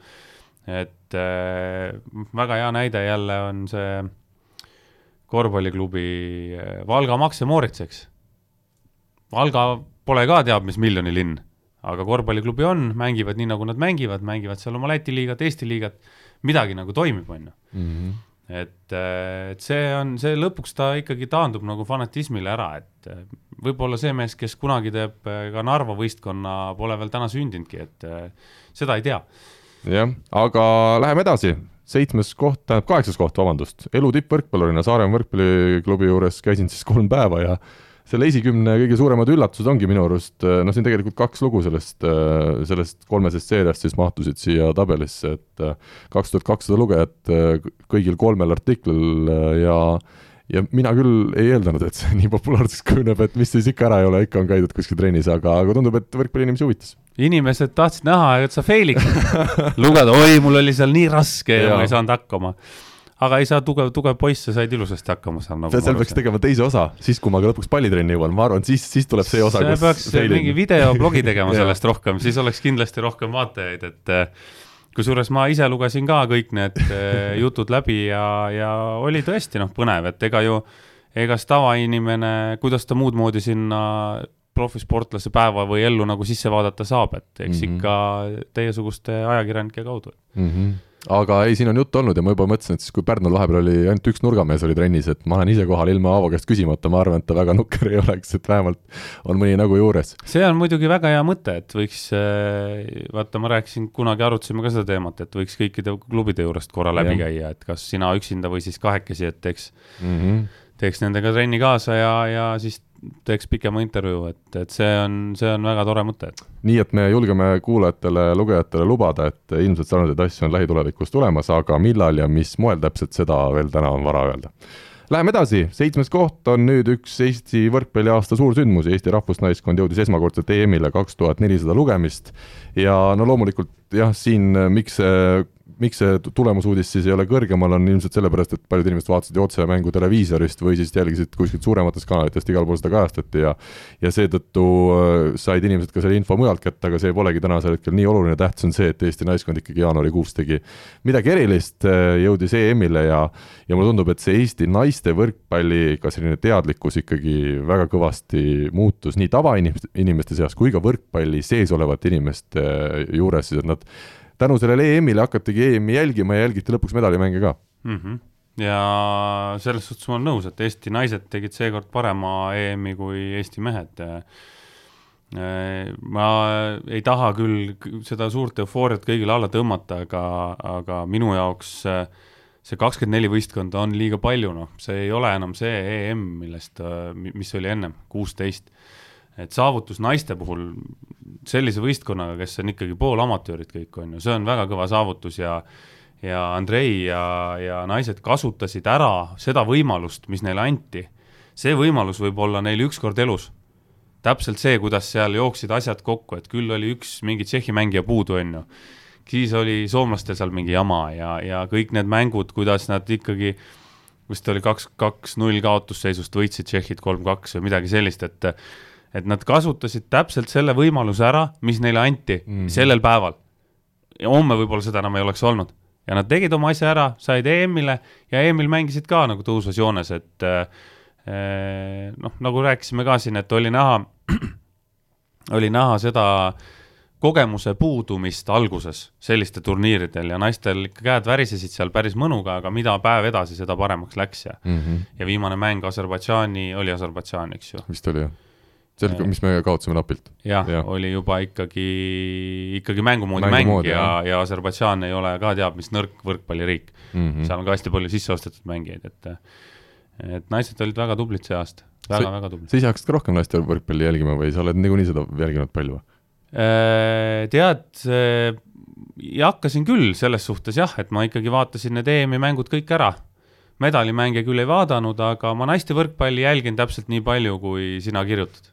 et äh, väga hea näide jälle on see korvpalliklubi äh, Valga Makse Moorits, eks. Valga pole ka teab mis miljoni linn, aga korvpalliklubi on, mängivad nii, nagu nad mängivad, mängivad seal oma Läti liigat, Eesti liigat, midagi nagu toimib, on ju. Mhm. et, äh, et see on, see lõpuks ta ikkagi taandub nagu fanatismile ära, et äh, võib-olla see mees, kes kunagi teeb äh, ka Narva võistkonna, pole veel täna sündinudki, et seda ei tea. jah, aga läheme edasi seitsmes koht, tähendab kaheksas koht, vabandust, elu tippvõrkpallurina Saaremaa võrkpalliklubi juures käisin siis kolm päeva ja selle esikümne kõige suuremad üllatused ongi minu arust, äh, noh, siin tegelikult kaks lugu sellest, äh, sellest kolmesest seeriast siis mahtusid siia tabelisse, et äh, kaks tuhat kakssada lugejat kõigil kolmel artiklil ja ja mina küll ei eeldanud, et see [laughs] nii populaarseks kujuneb, et mis siis ikka ära ei ole, ikka on käidud kuskil trennis, aga, aga tundub, et võrkpalliinimesi huvitas. inimesed tahtsid näha, et sa fail'id. [laughs] Lugeda, oi, mul oli seal nii raske ja, ja ma ei saanud hakkama aga ei saa tugev, tugev poiss, sa said ilusasti hakkama seal nagu. seal peaks tegema teise osa, siis kui ma lõpuks pallitrenni jõuan, ma arvan, siis, siis tuleb see osa. peaks seilin. mingi videoblogi tegema [laughs] sellest rohkem, siis oleks kindlasti rohkem vaatajaid, et eh, kusjuures ma ise lugesin ka kõik need eh, jutud läbi ja, ja oli tõesti noh, põnev, et ega ju, ega see tavainimene, kuidas ta muud moodi sinna profisportlase päeva või ellu nagu sisse vaadata saab, et eks mm -hmm. ikka teiesuguste ajakirjanike kaudu mm. -hmm aga ei, siin on juttu olnud ja ma juba mõtlesin, et siis kui Pärnul vahepeal oli ainult üks nurgamees oli trennis, et ma olen ise kohal ilma Aavo käest küsimata, ma arvan, et ta väga nukker ei oleks, et vähemalt on mõni nägu juures. see on muidugi väga hea mõte, et võiks, äh, vaata, ma rääkisin, kunagi arutasime ka seda teemat, et võiks kõikide klubide juurest korra läbi ja. käia, et kas sina üksinda või siis kahekesi, et teeks mm, -hmm. teeks nendega trenni kaasa ja, ja siis teeks pikema intervjuu, et, et see on, see on väga tore mõte. nii et me julgeme kuulajatele, lugejatele lubada, et ilmselt sarnaseid asju on lähitulevikus tulemas, aga millal ja mis moel täpselt, seda veel täna on vara öelda. Läheme edasi, seitsmes koht on nüüd üks Eesti võrkpalliaasta suursündmus, Eesti rahvusnaiskond jõudis esmakordselt EM-ile kaks tuhat nelisada lugemist ja no loomulikult jah, siin miks see miks see tulemusuudis siis ei ole kõrgemal, on ilmselt sellepärast, et paljud inimesed vaatasid ju otsemängu televiisorist või siis jälgisid kuskilt suurematest kanalitest, igal pool seda kajastati ja ja seetõttu äh, said inimesed ka selle info mujalt kätte, aga see polegi tänasel hetkel nii oluline, tähtis on see, et Eesti naiskond ikkagi jaanuarikuus tegi midagi erilist, äh, jõudis EM-ile ja ja mulle tundub, et see Eesti naiste võrkpalli ka selline teadlikkus ikkagi väga kõvasti muutus nii tavainimeste, inimeste seas kui ka võrkpalli sees olevate inimeste juures, siis et nad tänu sellele EM-ile hakatigi EM-i jälgima ja jälgiti lõpuks medalimänge ka mm. -hmm ja selles suhtes ma olen nõus, et Eesti naised tegid seekord parema EM-i kui Eesti mehed. ma ei taha küll seda suurt eufooriat kõigile alla tõmmata, aga, aga minu jaoks see kakskümmend neli võistkonda on liiga palju, noh, see ei ole enam see EM, millest, mis oli ennem, kuusteist et saavutus naiste puhul sellise võistkonnaga, kes on ikkagi poolamatöörid kõik, on ju, see on väga kõva saavutus ja ja Andrei ja, ja naised kasutasid ära seda võimalust, mis neile anti. see võimalus võib olla neil ükskord elus. täpselt see, kuidas seal jooksid asjad kokku, et küll oli üks mingi Tšehhi mängija puudu, on ju. siis oli soomlastel seal mingi jama ja, ja kõik need mängud, kuidas nad ikkagi vist oli kaks, kaks-null kaotusseisust võitsid Tšehhid kolm-kaks või midagi sellist, et et nad kasutasid täpselt selle võimaluse ära, mis neile anti mm. sellel päeval. ja homme võib-olla seda enam ei oleks olnud. ja nad tegid oma asja ära, said EM-ile ja EM-il mängisid ka nagu tõusvas joones, et äh, noh, nagu rääkisime ka siin, et oli näha, [clears throat] oli näha seda kogemuse puudumist alguses sellistel turniiridel ja naistel ikka käed värisesid seal päris mõnuga, aga mida päev edasi, seda paremaks läks ja mm, -hmm. ja viimane mäng Aserbaidžaani, oli Aserbaidžaan, eks ju? vist oli jah see oli, mis me kaotasime napilt. jah ja., oli juba ikkagi, ikkagi mängumoodi mäng moodi, ja, ja Aserbaidžaan ei ole ka teab mis nõrk võrkpalliriik mm. -hmm. seal on ka hästi palju sisseostetud mängijaid, et et naised olid väga tublid see aasta väga,, väga-väga tublid. sa ise hakkasid ka rohkem naiste võrkpalli jälgima või sa oled niikuinii seda jälginud palju? Äh, tead, hakkasin küll selles suhtes jah, et ma ikkagi vaatasin need EM-i mängud kõik ära medalimänge küll ei vaadanud, aga ma naiste võrkpalli jälgin täpselt nii palju, kui sina kirjutad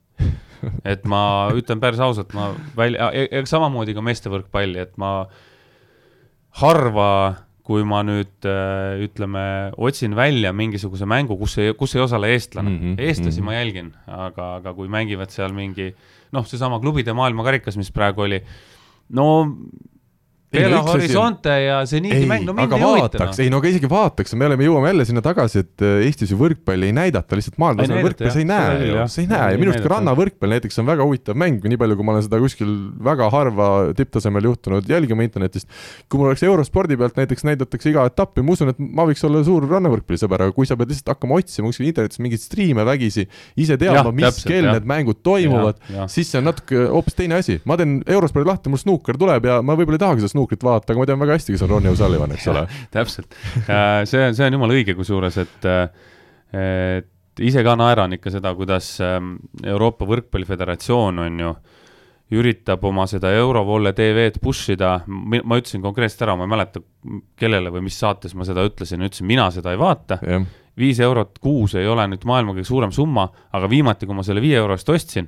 et ma ütlen päris ausalt, ma välja, samamoodi ka meeste võrkpalli, et ma harva, kui ma nüüd äh, ütleme, otsin välja mingisuguse mängu, kus ei, kus ei osale eestlane mm, -hmm, eestlasi mm -hmm. ma jälgin, aga, aga kui mängivad seal mingi noh, seesama klubide maailmakarikas, mis praegu oli, no Belo Horizonte ja Zeniidi mäng, no mind ei huvita. No. ei no aga isegi vaataks, me oleme, jõuame jälle sinna tagasi, et äh, Eestis ju võrkpalli ei näidata, lihtsalt maailmatasemel võrkpalli sa ei näe ju, sa ei näe. Ja minu arust ka rannavõrkpall näiteks on väga huvitav mäng, nii palju, kui ma olen seda kuskil väga harva tipptasemel juhtunud jälgima internetist. kui mul oleks eurospordi pealt näiteks näidatakse iga etappi, ma usun, et ma võiks olla suur rannavõrkpallisõber, aga kui sa pead lihtsalt hakkama otsima kuskil internetis mingeid striime vägisi, ise teadma, mis kell need mängud toimuvad, siis see on natuke hoopis teine asi. ma teen eurospordi lahti, mul snuuker tuleb ja ma võib-olla ei tahagi seda snuukrit vaadata, aga ma tean väga hästi, kes on Ronnie O'Sullivan, eks ole. [laughs] täpselt, see on, see on jumala õige kusjuures, et, et ise ka naeran ikka seda, kuidas ähm, Euroopa Võrkpalliföderatsioon on ju üritab oma seda Eurovolle TV-d push ida, ma ütlesin konkreetselt ära, ma ei mäleta, kellele või mis saates ma seda ütlesin, ütlesin, mina seda ei vaata. Yeah.. viis eurot kuus ei ole nüüd maailma kõige suurem summa, aga viimati, kui ma selle viie euro eest ostsin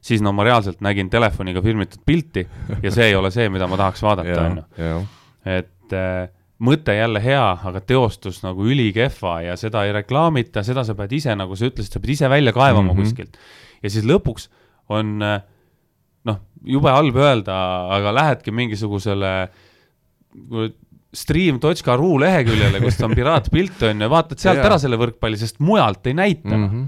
siis no ma reaalselt nägin telefoniga filmitud pilti ja see ei ole see, mida ma tahaks vaadata, on ju. et äh, mõte jälle hea, aga teostus nagu ülikehva ja seda ei reklaamita, seda sa pead ise, nagu sa ütlesid, sa pead ise välja kaevama mm -hmm. kuskilt. ja siis lõpuks on äh, noh, jube halb öelda, aga lähedki mingisugusele stream.ru leheküljele, kus on piraatpilt on ju, vaatad sealt ära selle võrkpalli, sest mujalt ei näita mm. -hmm.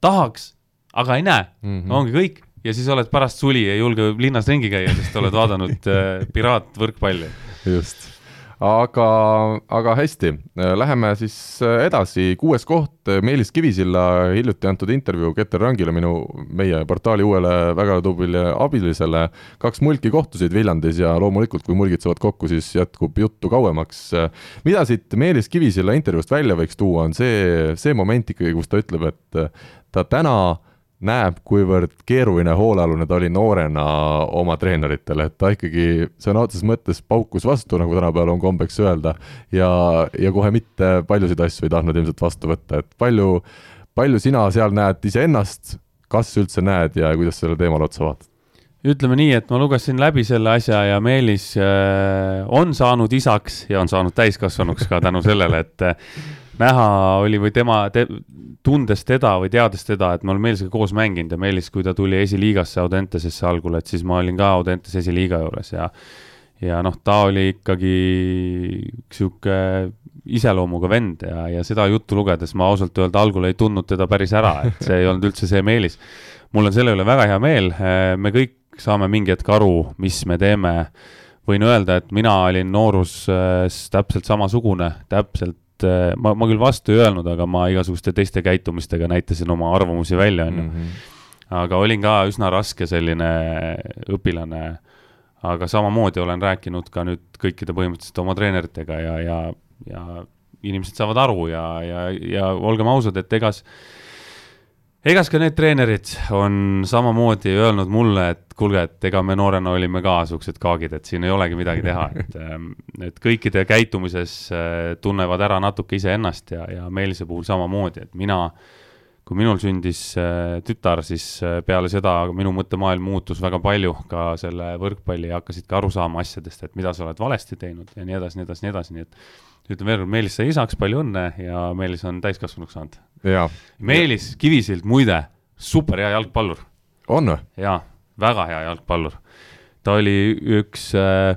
tahaks, aga ei näe mm, -hmm. ongi kõik ja siis oled pärast suli, ei julge linnas ringi käia, sest oled vaadanud äh, piraatvõrkpalli. just, aga, aga hästi, läheme siis äh, edasi, kuues koht, Meelis Kivisilla hiljuti antud intervjuu Keter Rangile, minu, meie portaali uuele väga tublile abilisele, kaks mulki kohtusid Viljandis ja loomulikult, kui mulgid saavad kokku, siis jätkub juttu kauemaks. mida siit Meelis Kivisilla intervjuust välja võiks tuua, on see, see moment ikkagi, kus ta ütleb, et ta täna näeb, kuivõrd keeruline hoolealune ta oli noorena oma treeneritele, et ta ikkagi sõna otseses mõttes paukus vastu, nagu tänapäeval on kombeks öelda, ja, ja kohe mitte paljusid asju ei tahtnud ilmselt vastu võtta, et palju, palju sina seal näed iseennast, kas üldse näed ja kuidas sellele teemale otsa vaatad? ütleme nii, et ma lugesin läbi selle asja ja Meelis äh, on saanud isaks ja on saanud täiskasvanuks ka tänu sellele, et näha oli või tema te,, tundes teda või teades teda, et me oleme Meelisega koos mänginud ja Meelis, kui ta tuli esiliigasse Audentesesse algul, et siis ma olin ka Audentes esiliiga juures ja ja noh, ta oli ikkagi sihuke iseloomuga vend ja, ja seda juttu lugedes ma ausalt öelda algul ei tundnud teda päris ära, et see ei olnud üldse see Meelis. mul on selle üle väga hea meel, me kõik saame mingi hetk aru, mis me teeme. võin öelda, et mina olin nooruses täpselt samasugune, täpselt et ma, ma küll vastu ei öelnud, aga ma igasuguste teiste käitumistega näitasin oma arvamusi välja, onju. Mhm. aga olin ka üsna raske selline õpilane. aga samamoodi olen rääkinud ka nüüd kõikide põhimõtteliselt oma treeneritega ja, ja, ja inimesed saavad aru ja, ja, ja olgem ausad, et egas egas ka need treenerid on samamoodi öelnud mulle, et kuulge, et ega me noorena olime ka siuksed kaagid, et siin ei olegi midagi teha, et, ähm, et kõikide käitumises äh, tunnevad ära natuke iseennast ja, ja Meelise puhul samamoodi, et mina, kui minul sündis äh, tütar, siis äh, peale seda minu mõttemaailm muutus väga palju ka selle võrkpalli ja hakkasid ka aru saama asjadest, et mida sa oled valesti teinud ja nii edasi, nii edasi, nii edasi, nii et ütleme veel kord, Meelis sai isaks, palju õnne ja Meelis on täiskasvanuks saanud. Meelis Kivisild, muide, super hea jalgpallur. on või? jaa, väga hea jalgpallur. ta oli üks äh,,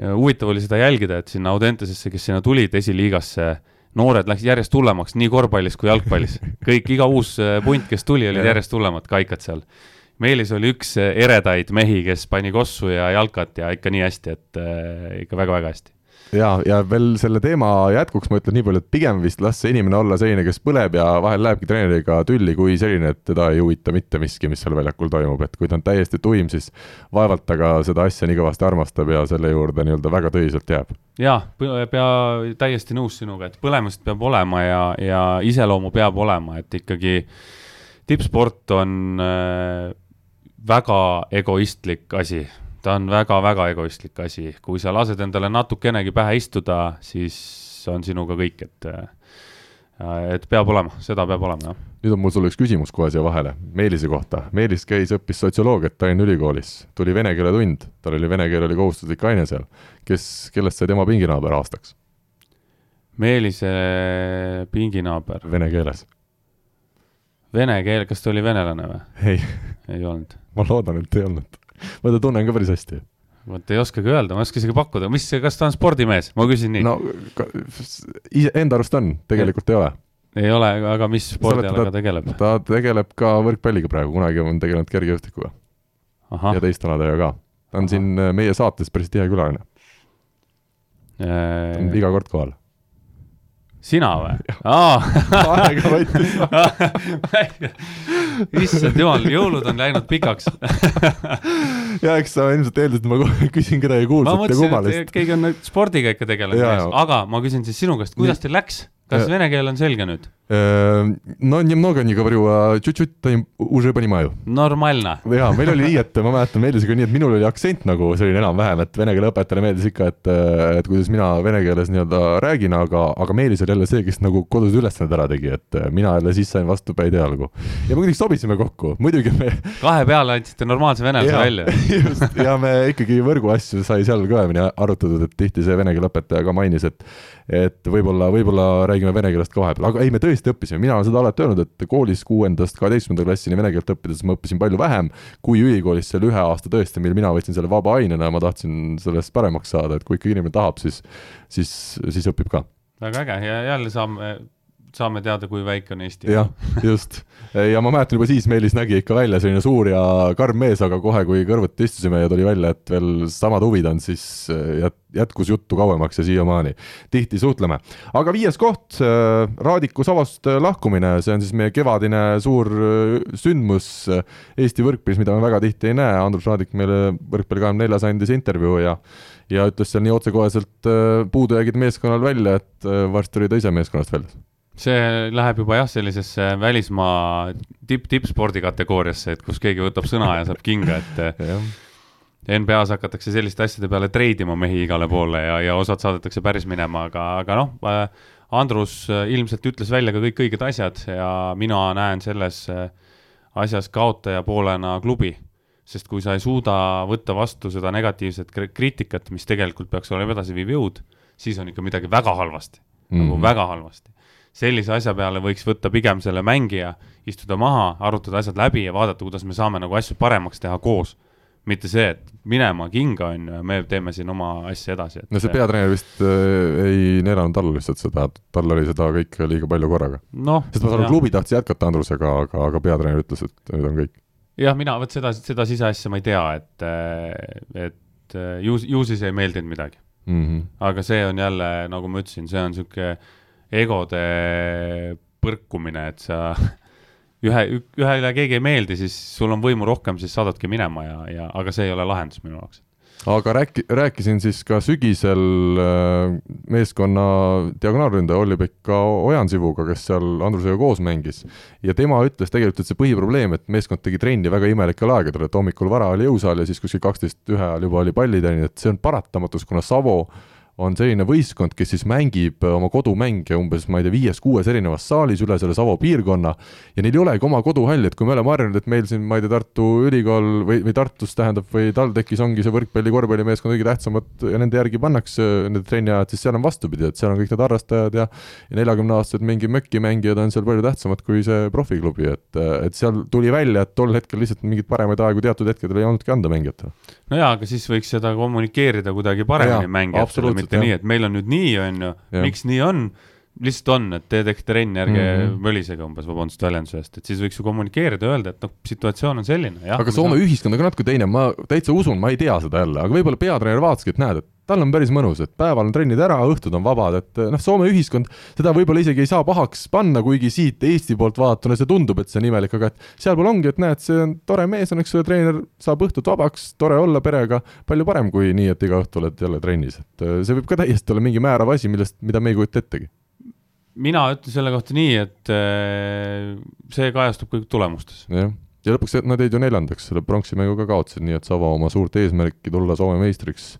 huvitav oli seda jälgida, et sinna Audentesesse, kes sinna tulid esiliigasse, noored läksid järjest hullemaks nii korvpallis kui jalgpallis. kõik, iga uus äh, punt, kes tuli, olid järjest hullemad kaikad seal. Meelis oli üks äh, eredaid mehi, kes pani kossu ja jalkat ja ikka nii hästi, et äh, ikka väga-väga hästi ja, ja veel selle teema jätkuks ma ütlen nii palju, et pigem vist las see inimene olla selline, kes põleb ja vahel lähebki treeneriga tülli, kui selline, et teda ei huvita mitte miski, mis seal väljakul toimub, et kui ta on täiesti tuim, siis vaevalt ta ka seda asja nii kõvasti armastab ja selle juurde nii-öelda väga tõsiselt jääb. jaa, pea täiesti nõus sinuga, et põlemist peab olema ja, ja iseloomu peab olema, et ikkagi tippsport on äh, väga egoistlik asi ta on väga-väga egoistlik asi, kui sa lased endale natukenegi pähe istuda, siis on sinuga kõik, et äh, et peab olema, seda peab olema, jah. nüüd on mul sulle üks küsimus kohe siia vahele, Meelise kohta. Meelis käis, õppis sotsioloogiat Tallinna Ülikoolis, tuli vene keele tund, tal oli vene keel oli kohustuslik aine seal. kes, kellest sai tema pinginaaber aastaks? Meelise pinginaaber. Vene keeles. Vene keel, kas ta oli venelane või? ei. ei olnud. ma loodan, et ei olnud [laughs] ma teda tunnen ka päris hästi. vot ei oskagi öelda, ma ei oska isegi pakkuda, mis, kas ta on spordimees, ma küsin nii. no enda arust on, tegelikult ei ole. ei ole, aga mis spordialaga tegeleb? ta tegeleb ka võrkpalliga praegu, kunagi on tegelenud kergejõustikuga. ja teiste aladega ka. ta on Aha. siin äh, meie saates päris tihe külaline äh.... iga kord kohal sina või? aega võttis [laughs] issand jumal, jõulud on läinud pikaks [laughs] ja eks sa ilmselt eeldasid, et ma küsin kedagi kuulsat ja kummalist. keegi on spordiga ikka tegelenud, aga ma küsin siis sinu käest, kuidas teil läks? kas vene keel on selge nüüd? no немного не говорю, а чуть-чуть уже понимаю. normaalne. jaa, meil oli [laughs] nii, et ma mäletan Meelisega nii, et minul oli aktsent nagu selline enam-vähem, et vene keele õpetajale meeldis ikka, et, et kuidas mina vene keeles nii-öelda räägin, aga, aga Meelis oli jälle see, kes nagu kodused ülesanded ära tegi, et mina jälle siis sain vastu päid jalgu. ja me kuidagi sobisime kokku, muidugi me [laughs] kahe peale andsite normaalse venelase välja. [laughs] just, ja me ikkagi võrgu asju sai seal kõvemini arutatud, et tihti see vene keele õpetaja ka mainis, et et võib-olla, võib-olla räägime vene keelest ka vahepeal, aga ei, me tõesti õppisime, mina olen seda alati öelnud, et koolis kuuendast kaheteistkümnenda klassini vene keelt õppides ma õppisin palju vähem kui ülikoolis selle ühe aasta tõesti, mil mina võtsin selle vaba ainena ja ma tahtsin sellest paremaks saada, et kui ikka inimene tahab, siis, siis, siis õpib ka. väga äge ja jälle saame saame teada, kui väike on Eesti. jah, just. Ja ma mäletan juba siis Meelis nägi ikka välja selline suur ja karm mees, aga kohe, kui kõrvuti istusime ja tuli välja, et veel samad huvid on, siis äh, jät-, jätkus juttu kauemaks ja siiamaani tihti suhtleme. aga viies koht, äh, Raadiku Savost lahkumine, see on siis meie kevadine suur äh, sündmus Eesti võrkpallis, mida me väga tihti ei näe, Andrus Raadik meile Võrkpalli kahekümne neljas andis intervjuu ja ja ütles seal nii otsekoheselt puudujäägid meeskonnal välja, et varsti oli ta ise meeskonnast väljas see läheb juba jah, sellisesse välismaa tipp, tippspordi kategooriasse, et kus keegi võtab sõna ja saab kinga, et [laughs] NBA-s hakatakse selliste asjade peale treidima mehi igale poole ja, ja osad saadetakse päris minema, aga, aga noh äh,, Andrus äh, ilmselt ütles välja ka kõik õiged asjad ja mina näen selles äh, asjas kaotaja poolena klubi. sest kui sa ei suuda võtta vastu seda negatiivset kriitikat, mis tegelikult peaks olema edasiviiv jõud, siis on ikka midagi väga halvasti mm, -hmm. nagu mhm. väga halvasti sellise asja peale võiks võtta pigem selle mängija, istuda maha, arutada asjad läbi ja vaadata, kuidas me saame nagu asju paremaks teha koos. mitte see, et minema kinga on ju ja me teeme siin oma asja edasi. no see peatreener vist äh, ei neelanud alla lihtsalt seda, tal oli seda kõike liiga palju korraga no,. sest ma saan aru, klubi tahtis jätkata Andrusega, aga, aga peatreener ütles, et nüüd on kõik. jah, mina vot seda, seda siseasja ma ei tea, et, et ju, ju siis ei meeldinud midagi mm. -hmm. aga see on jälle, nagu ma ütlesin, see on niisugune egode põrkumine, et sa [laughs] ühe, ühele keegi ei meeldi, siis sul on võimu rohkem, siis saadadki minema ja, ja aga see ei ole lahendus minu jaoks aga rääki-, rääkisin siis ka sügisel äh, meeskonna diagonaalründaja Olli-Pekka Ojansivuga, kes seal Andrusega koos mängis. ja tema ütles tegelikult, et see põhiprobleem, et meeskond tegi trenni väga imelikel aegadel, et hommikul vara oli jõusaal ja siis kuskil kaksteist ühe ajal juba oli pallitrenn, et see on paratamatus, kuna Savo on selline võistkond, kes siis mängib äh, oma kodumänge umbes, ma ei tea, viies-kuues erinevas saalis üle selle Savo piirkonna ja neil ei olegi oma koduhalli, et kui me oleme harjunud, et meil siin, ma ei tea, Tartu Ülikool või, või Tartus tähendab, või TalTechis ongi see võrkpalli, korvpallimeeskond kõige tähtsamad ja nende järgi pannakse need trenniajad, siis seal on vastupidi, et seal on kõik need harrastajad ja ja neljakümneaastased mingi mökimängijad on seal palju tähtsamad kui see profiklubi, et, et seal tuli välja, et tol hetkel lihtsalt mingeid paremaid aegu teatud hetkedel ei olnudki anda mängijatele. no jaa, aga siis võiks seda kommunikeerida kuidagi paremini mängijatele, mitte jah. nii, et meil on nüüd nii, on ju, miks nii on, lihtsalt on, et te tehke trenni, ärge mm -hmm. mölisege umbes, vabandust väljenduse eest, et siis võiks ju kommunikeerida, öelda, et noh, situatsioon on selline. aga Soome saan... ühiskond on ka natuke teine, ma täitsa usun, ma ei tea seda jälle, aga võib-olla peatreener vaataski, et näed, et tal on päris mõnus, et päeval on trennid ära, õhtud on vabad, et noh, Soome ühiskond, seda võib-olla isegi ei saa pahaks panna, kuigi siit Eesti poolt vaadatuna see tundub, et see on imelik, aga et sealpool ongi, et näed, see on tore mees on, eks ole, treener saab õhtut vabaks, tore olla perega, palju parem kui nii, et iga õhtu oled jälle trennis, et see võib ka täiesti olla mingi määrav asi, millest, mida me ei kujuta ettegi mina ütlen selle kohta nii, et äh, see kajastub kõik tulemustes. jah, ja lõpuks nad jäid ju neljandaks, selle pronksi mängu ka kaotasid, nii et Savo oma suurt eesmärki tulla Soome meistriks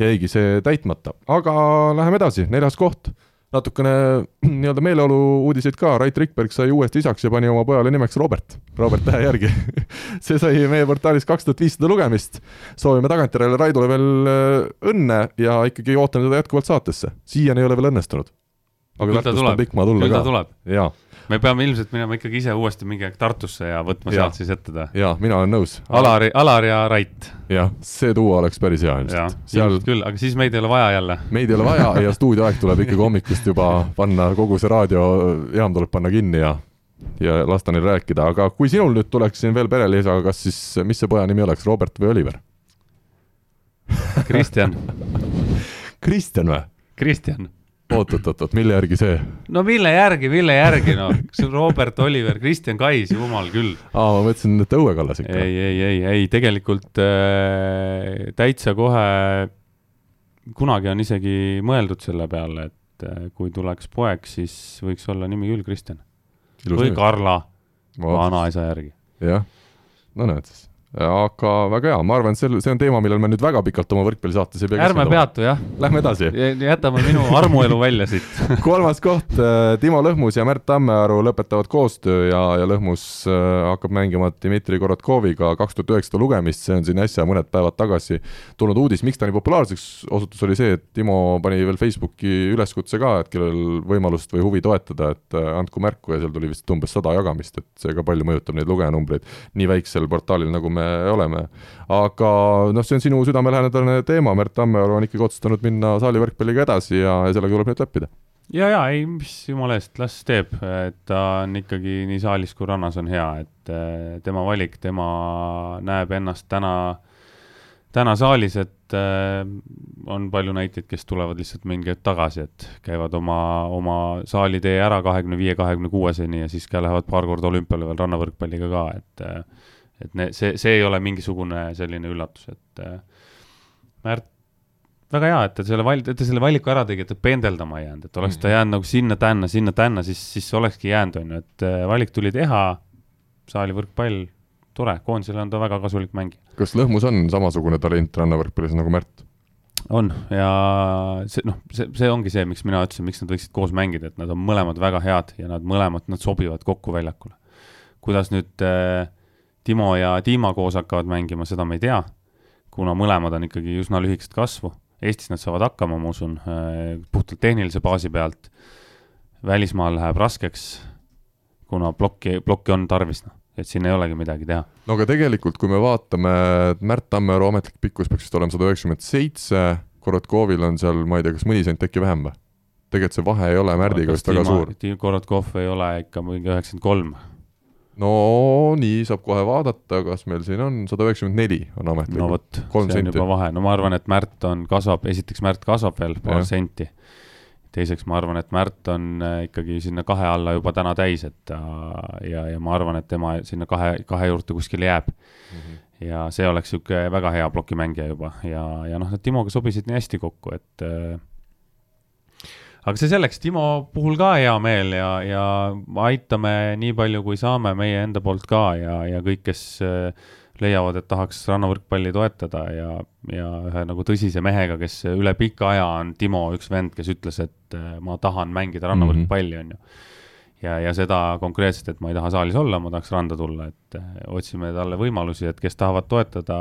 jäigi see täitmata, aga läheme edasi, neljas koht. Natukene [clears throat] nii-öelda meeleolu uudiseid ka, Rait Rikberg sai uuesti isaks ja pani oma pojale nimeks Robert, Robert tähe järgi. [laughs] See sai meie portaalis kaks tuhat viissada lugemist. soovime tagantjärele Raidule veel äh, õnne ja ikkagi ootame teda jätkuvalt saatesse, siiani ei ole veel õnnestunud. Aga Tartust on pikk maa tulla ka. jaa. Me peame ilmselt minema ikkagi ise uuesti mingi aeg Tartusse ja võtma ja. sealt siis ette ta. jaa, mina olen nõus. Alari, Alar ja Rait. jah, see duo oleks päris hea ilmselt. seal küll, aga siis meid ei ole vaja jälle. meid ei ole vaja ja stuudioaeg tuleb ikkagi hommikust juba panna, kogu see raadiojaam tuleb panna kinni ja ja lasta neil rääkida, aga kui sinul nüüd tuleks siin veel perelisaga, kas siis, mis see poja nimi oleks, Robert või Oliver? Kristjan Kristjan või? Kristjan oot-oot-oot, mille järgi see? no mille järgi, mille järgi noh, see on Robert Oliver, Kristjan Kais, jumal küll. aa, ma mõtlesin, et Õue Kallas ikka. ei, ei, ei, ei tegelikult äh, täitsa kohe, kunagi on isegi mõeldud selle peale, et äh, kui tuleks poeg, siis võiks olla nimi küll Kristjan. või nimi. Karla, vanaisa järgi. jah, no näed siis aga väga hea, ma arvan, et sel, see on teema, millel me nüüd väga pikalt oma võrkpallisaates ei pea ärme peatu, jah. Lähme edasi. jätame minu armuelu välja siit [laughs] kolmas koht, äh, Timo Lõhmus ja Märt Tammearu lõpetavad koostöö ja, ja Lõhmus äh, hakkab mängima Dmitri Korotkoviga kaks tuhat üheksasada lugemist, see on siin äsja mõned päevad tagasi tulnud uudis, miks ta nii populaarseks osutus, oli see, et Timo pani veel Facebooki üleskutse ka, et kellel võimalust või huvi toetada, et äh, andku märku ja seal tuli vist umbes sada jagamist, et see ka palju mõjutab neid lugejanumbreid nii väiksel portaalil, nagu me oleme. aga noh, see on sinu südamelähedane teema, Märt Tammearu on ikkagi otsustanud minna saalivõrkpalliga edasi ja, ja sellega tuleb nüüd leppida ja, ja ei, mis jumala eest, las teeb, et ta on ikkagi nii saalis kui rannas on hea, et eh, tema valik, tema näeb ennast täna, täna saalis, et äh, on palju näiteid, kes tulevad lihtsalt mingi hetk tagasi, et käivad oma, oma saalitee ära kahekümne viie, kahekümne kuueseni ja siis ka lähevad paar korda olümpiale veel rannavõrkpalliga ka, et äh, et ne, see, see ei ole mingisugune selline üllatus, et äh, Märt väga hea, et ta selle val-, et ta selle valiku ära tegi, et ta pendeldama ei jäänud, et oleks ta mhm. jäänud nagu sinna-tänna, sinna-tänna, siis, siis olekski jäänud, on ju, et äh, valik tuli teha, saali võrkpall, tore, koondisele on ta väga kasulik mängija. kas Lõhmus on samasugune talent rannavõrkpallis nagu Märt? on ja see noh, see, see ongi see, miks mina ütlesin, miks nad võiksid koos mängida, et nad on mõlemad väga head ja nad mõlemad, nad sobivad kokku väljakule. kuidas nüüd äh, Timo ja Dima koos hakkavad mängima, seda me ei tea kuna mõlemad on ikkagi üsna lühikest kasvu. Eestis nad saavad hakkama, ma usun, äh, puhtalt tehnilise baasi pealt. välismaal läheb raskeks, kuna plokki, plokki on tarvis, noh, et siin ei olegi midagi teha. no aga tegelikult, kui me vaatame, Märt Tammearu ametlik pikkus peaks vist olema sada üheksakümmend seitse, Korotkovil on seal, ma ei tea, kas mõni sent äkki vähem või? tegelikult see vahe ei ole Märdiga vist väga suur. Korotkov ei ole ikka mingi üheksakümmend kolm no nii saab kohe vaadata, kas meil siin on sada üheksakümmend neli on ametlikult. no vot, see on senti. juba vahe, no ma arvan, et Märt on, kasvab, esiteks Märt kasvab veel paar ja. senti. teiseks ma arvan, et Märt on äh, ikkagi sinna kahe alla juba täna täis, et ta ja, ja ma arvan, et tema sinna kahe, kahe juurde kuskile jääb mm. -hmm. ja see oleks niisugune väga hea plokimängija juba ja, ja noh, nad Timoga sobisid nii hästi kokku, et äh, aga see selleks, Timo puhul ka hea meel ja, ja aitame nii palju, kui saame meie enda poolt ka ja, ja kõik, kes äh, leiavad, et tahaks rannavõrkpalli toetada ja, ja ühe nagu tõsise mehega, kes üle pika aja on Timo üks vend, kes ütles, et äh, ma tahan mängida rannavõrkpalli, on ju. ja, ja seda konkreetselt, et ma ei taha saalis olla, ma tahaks randa tulla, et äh, otsime talle võimalusi, et kes tahavad toetada,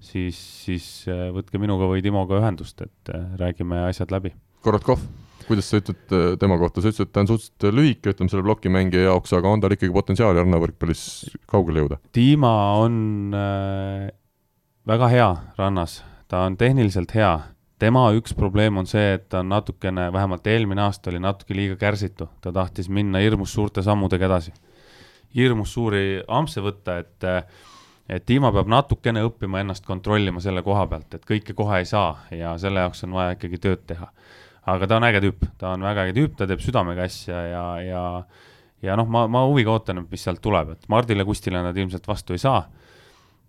siis, siis võtke minuga või Timoga ühendust, et räägime asjad läbi Korotkov, kuidas sa ütled äh, tema kohta, sa ütlesid, et ta on suhteliselt lühike, ütleme selle plokimängija jaoks, aga on tal ikkagi potentsiaali rannavõrkpallis kaugele jõuda? Dima on äh, väga hea rannas, ta on tehniliselt hea, tema üks probleem on see, et ta on natukene, vähemalt eelmine aasta oli natuke liiga kärsitu, ta tahtis minna hirmus suurte sammudega edasi. hirmus suuri ampse võtta, et et Dima peab natukene õppima ennast kontrollima selle koha pealt, et kõike kohe ei saa ja selle jaoks on vaja ikkagi tööd teha aga ta on äge tüüp, ta on väga äge tüüp, ta teeb südamega asja ja, ja ja noh, ma, ma huviga ootan, mis sealt tuleb, et Mardile Kustile nad ilmselt vastu ei saa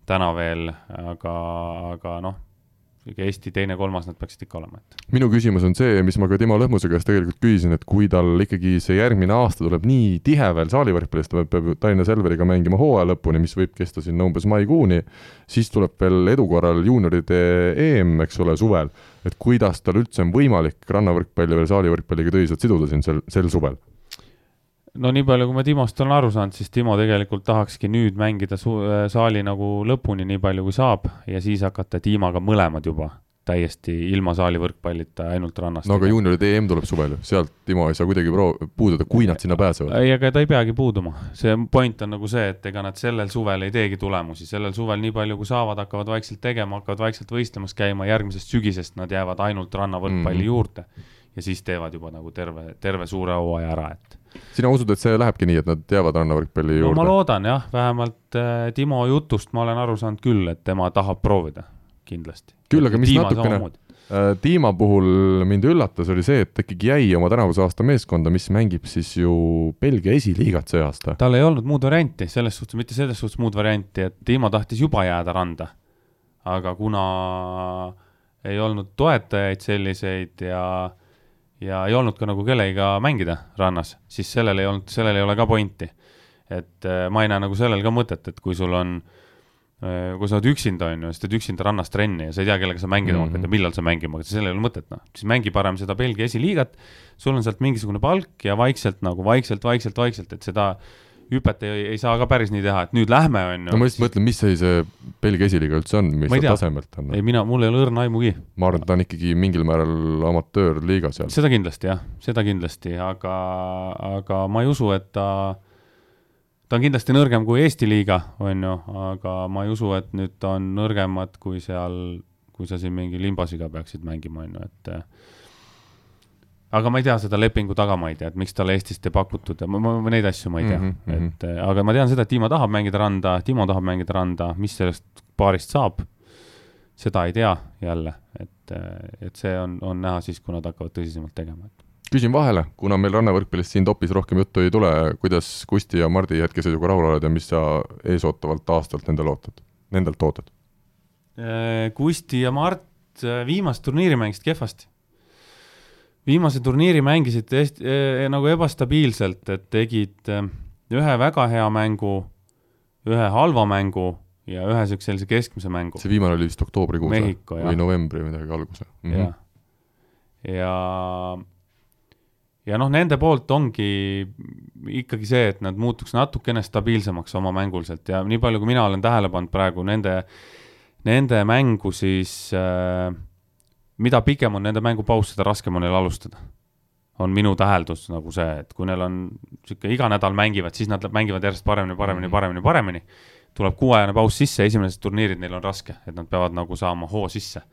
täna veel, aga, aga noh, Eesti teine-kolmas nad peaksid ikka olema, et. minu küsimus on see, mis ma ka Timo Lõhmuse käest tegelikult küsisin, et kui tal ikkagi see järgmine aasta tuleb nii tihe veel saalivõrkpallis, ta peab Tallinna Selveriga mängima hooaja lõpuni, mis võib kesta sinna umbes maikuuni, siis tuleb veel edu korral juunioride EM, eks ole, suvel et kuidas tal üldse on võimalik rannavõrkpalli veel saalivõrkpalliga tõsiselt siduda siin sel, sel suvel? no nii palju, kui ma Timost olen aru saanud, siis Timo tegelikult tahakski nüüd mängida su-, saali nagu lõpuni, nii palju kui saab ja siis hakata tiimaga mõlemad juba täiesti ilma saali võrkpallita, ainult rannast. no aga juunioride EM tuleb suvel ju, sealt Timo ei saa kuidagi pro-, puududa, kui nad sinna pääsevad. ei, aga ta ei peagi puuduma. see point on nagu see, et ega nad sellel suvel ei teegi tulemusi, sellel suvel nii palju, kui saavad, hakkavad vaikselt tegema, hakkavad vaikselt võistlemas käima, järgmisest sügisest nad jäävad ainult rannavõrkpalli mm -hmm. juurde. ja siis teevad juba nagu terve, terve suure hooaja ära, et sina usud, et see lähebki nii, et nad jäävad rannavõrkpalli juurde? no ma loodan jah, vähemalt äh, Timo jutust ma olen aru saanud küll, et tema tahab proovida kindlasti. küll, aga mis Tiima natukene äh, Tiima puhul mind üllatas, oli see, et ta ikkagi jäi oma tänavuse aasta meeskonda, mis mängib siis ju Belgia esiliigat see aasta. tal ei olnud muud varianti, selles suhtes, mitte selles suhtes muud varianti, et Tiima tahtis juba jääda randa. aga kuna ei olnud toetajaid selliseid ja ja ei olnud ka nagu kellegiga mängida rannas, siis sellel ei olnud, sellel ei ole ka pointi. et äh, ma ei näe nagu sellel ka mõtet, et kui sul on äh, Äh, kui sa oled üksinda, on ju, siis teed üksinda rannas trenni ja sa ei tea, kellega sa mängida hakkad mm -hmm. ja millal sa mängima hakkad, sellel ei ole mõtet, noh. siis mängi parem seda Belgia esiliigat, sul on sealt mingisugune palk ja vaikselt nagu vaikselt, vaikselt, vaikselt, et seda hüpet ei, ei saa ka päris nii teha, et nüüd lähme, on ju. no ma just mõtlen, mis see, see Belgia esiliiga üldse on, mis ta tasemelt on? ei, mina, mul ei ole õrna aimugi. ma arvan, et ta on ikkagi mingil määral amatöörliiga seal. seda kindlasti jah, seda kindlasti, aga, aga ma ei usu, et ta ta on kindlasti nõrgem kui Eesti liiga, on ju, aga ma ei usu, et nüüd ta on nõrgemad kui seal, kui sa siin mingi limbasiga peaksid mängima, on ju, et aga ma ei tea seda lepingu tagamaid ja et miks talle Eestist ei pakutud ja ma, ma, neid asju ma ei tea mm, -hmm. et aga ma tean seda, et Timo tahab mängida randa, Timo tahab mängida randa, mis sellest paarist saab, seda ei tea jälle, et, et see on, on näha siis, kui nad hakkavad tõsisemalt tegema, küsin vahele, kuna meil rannavõrkpallist siin topis rohkem juttu ei tule, kuidas Kusti ja Mardi hetkeseisuga rahul oled ja mis sa eesootavalt aastalt nendel ootad, nendelt ootad? Kusti ja Mart viimast turniiri mängisid kehvasti. viimase turniiri mängisid hästi äh, nagu ebastabiilselt, et tegid äh, ühe väga hea mängu, ühe halva mängu ja ühe siukse sellise keskmise mängu. see viimane oli vist oktoobrikuus või novembri midagi algus mm. -hmm. jah, ja, ja noh, nende poolt ongi ikkagi see, et nad muutuks natukene stabiilsemaks oma mänguliselt ja nii palju, kui mina olen tähele pannud praegu nende, nende mängu, siis äh, mida pikem on nende mängupaus, seda raskem on neil alustada. on minu täheldus nagu see, et kui neil on niisugune iga nädal mängivad, siis nad mängivad järjest paremini, paremini, paremini, paremini. tuleb kuuajane paus sisse, esimesed turniirid neil on raske, et nad peavad nagu saama hoo sisse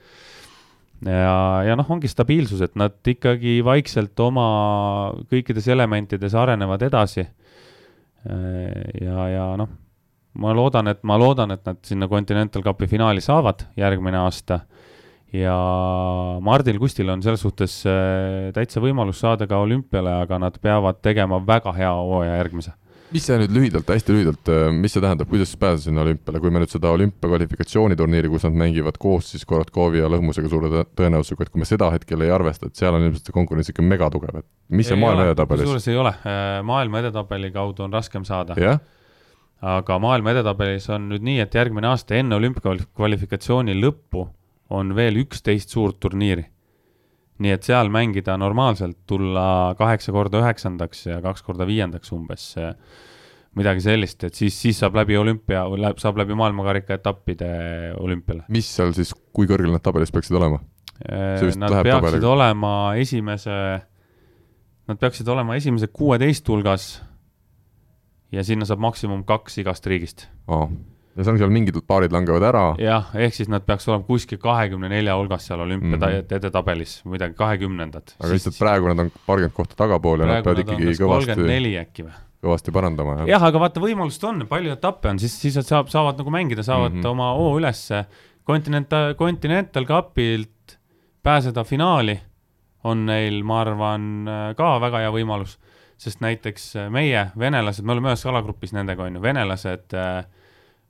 ja, ja noh, ongi stabiilsus, et nad ikkagi vaikselt oma kõikides elementides arenevad edasi. ja, ja noh, ma loodan, et ma loodan, et nad sinna Continental Cupi finaali saavad järgmine aasta. ja Mardil Kustil on selles suhtes äh, täitsa võimalus saada ka olümpiale, aga nad peavad tegema väga hea hooaja järgmise mis see nüüd lühidalt, hästi lühidalt, mis see tähendab, kuidas pääseda sinna olümpiale, kui me nüüd seda olümpia kvalifikatsiooniturniiri, kus nad mängivad koos siis Korotkovi ja Lõhmusega suure tõenäosusega, et kui me seda hetkel ei arvesta, et seal on ilmselt see konkurents ikka megatugev, et mis see maailma edetabelis? kusjuures ei ole, maailma edetabeli kaudu on raskem saada. jah? aga maailma edetabelis on nüüd nii, et järgmine aasta enne olümpiakvalifikatsiooni lõppu on veel üksteist suurt turniiri nii et seal mängida normaalselt, tulla kaheksa korda üheksandaks ja kaks korda viiendaks umbes, midagi sellist, et siis, siis saab läbi olümpia saab läbi maailmakarika etappide olümpiale. mis seal siis, kui kõrgel nad tabelis peaksid olema? Nad peaksid tabeliga. olema esimese, nad peaksid olema esimese kuueteist hulgas ja sinna saab maksimum kaks igast riigist oh ja see on seal mingid paarid langevad ära. jah, ehk siis nad peaks olema kuskil kahekümne nelja hulgas seal olümpia mm -hmm. midagi kahekümnendad. aga lihtsalt siis... praegu nad on paarkümmend kohta tagapool ja nad peavad ikkagi kõvasti. kolmkümmend neli äkki või? kõvasti parandama, jah. jah, aga vaata, võimalust on, palju etappe on, siis, siis nad saab, saavad nagu mängida, saavad mm -hmm. oma hoo ülesse. Continental, Continental Cupilt pääseda finaali on neil, ma arvan, ka väga hea võimalus, sest näiteks meie, venelased, me oleme ühes alagrupis nendega, on ju, venelased äh,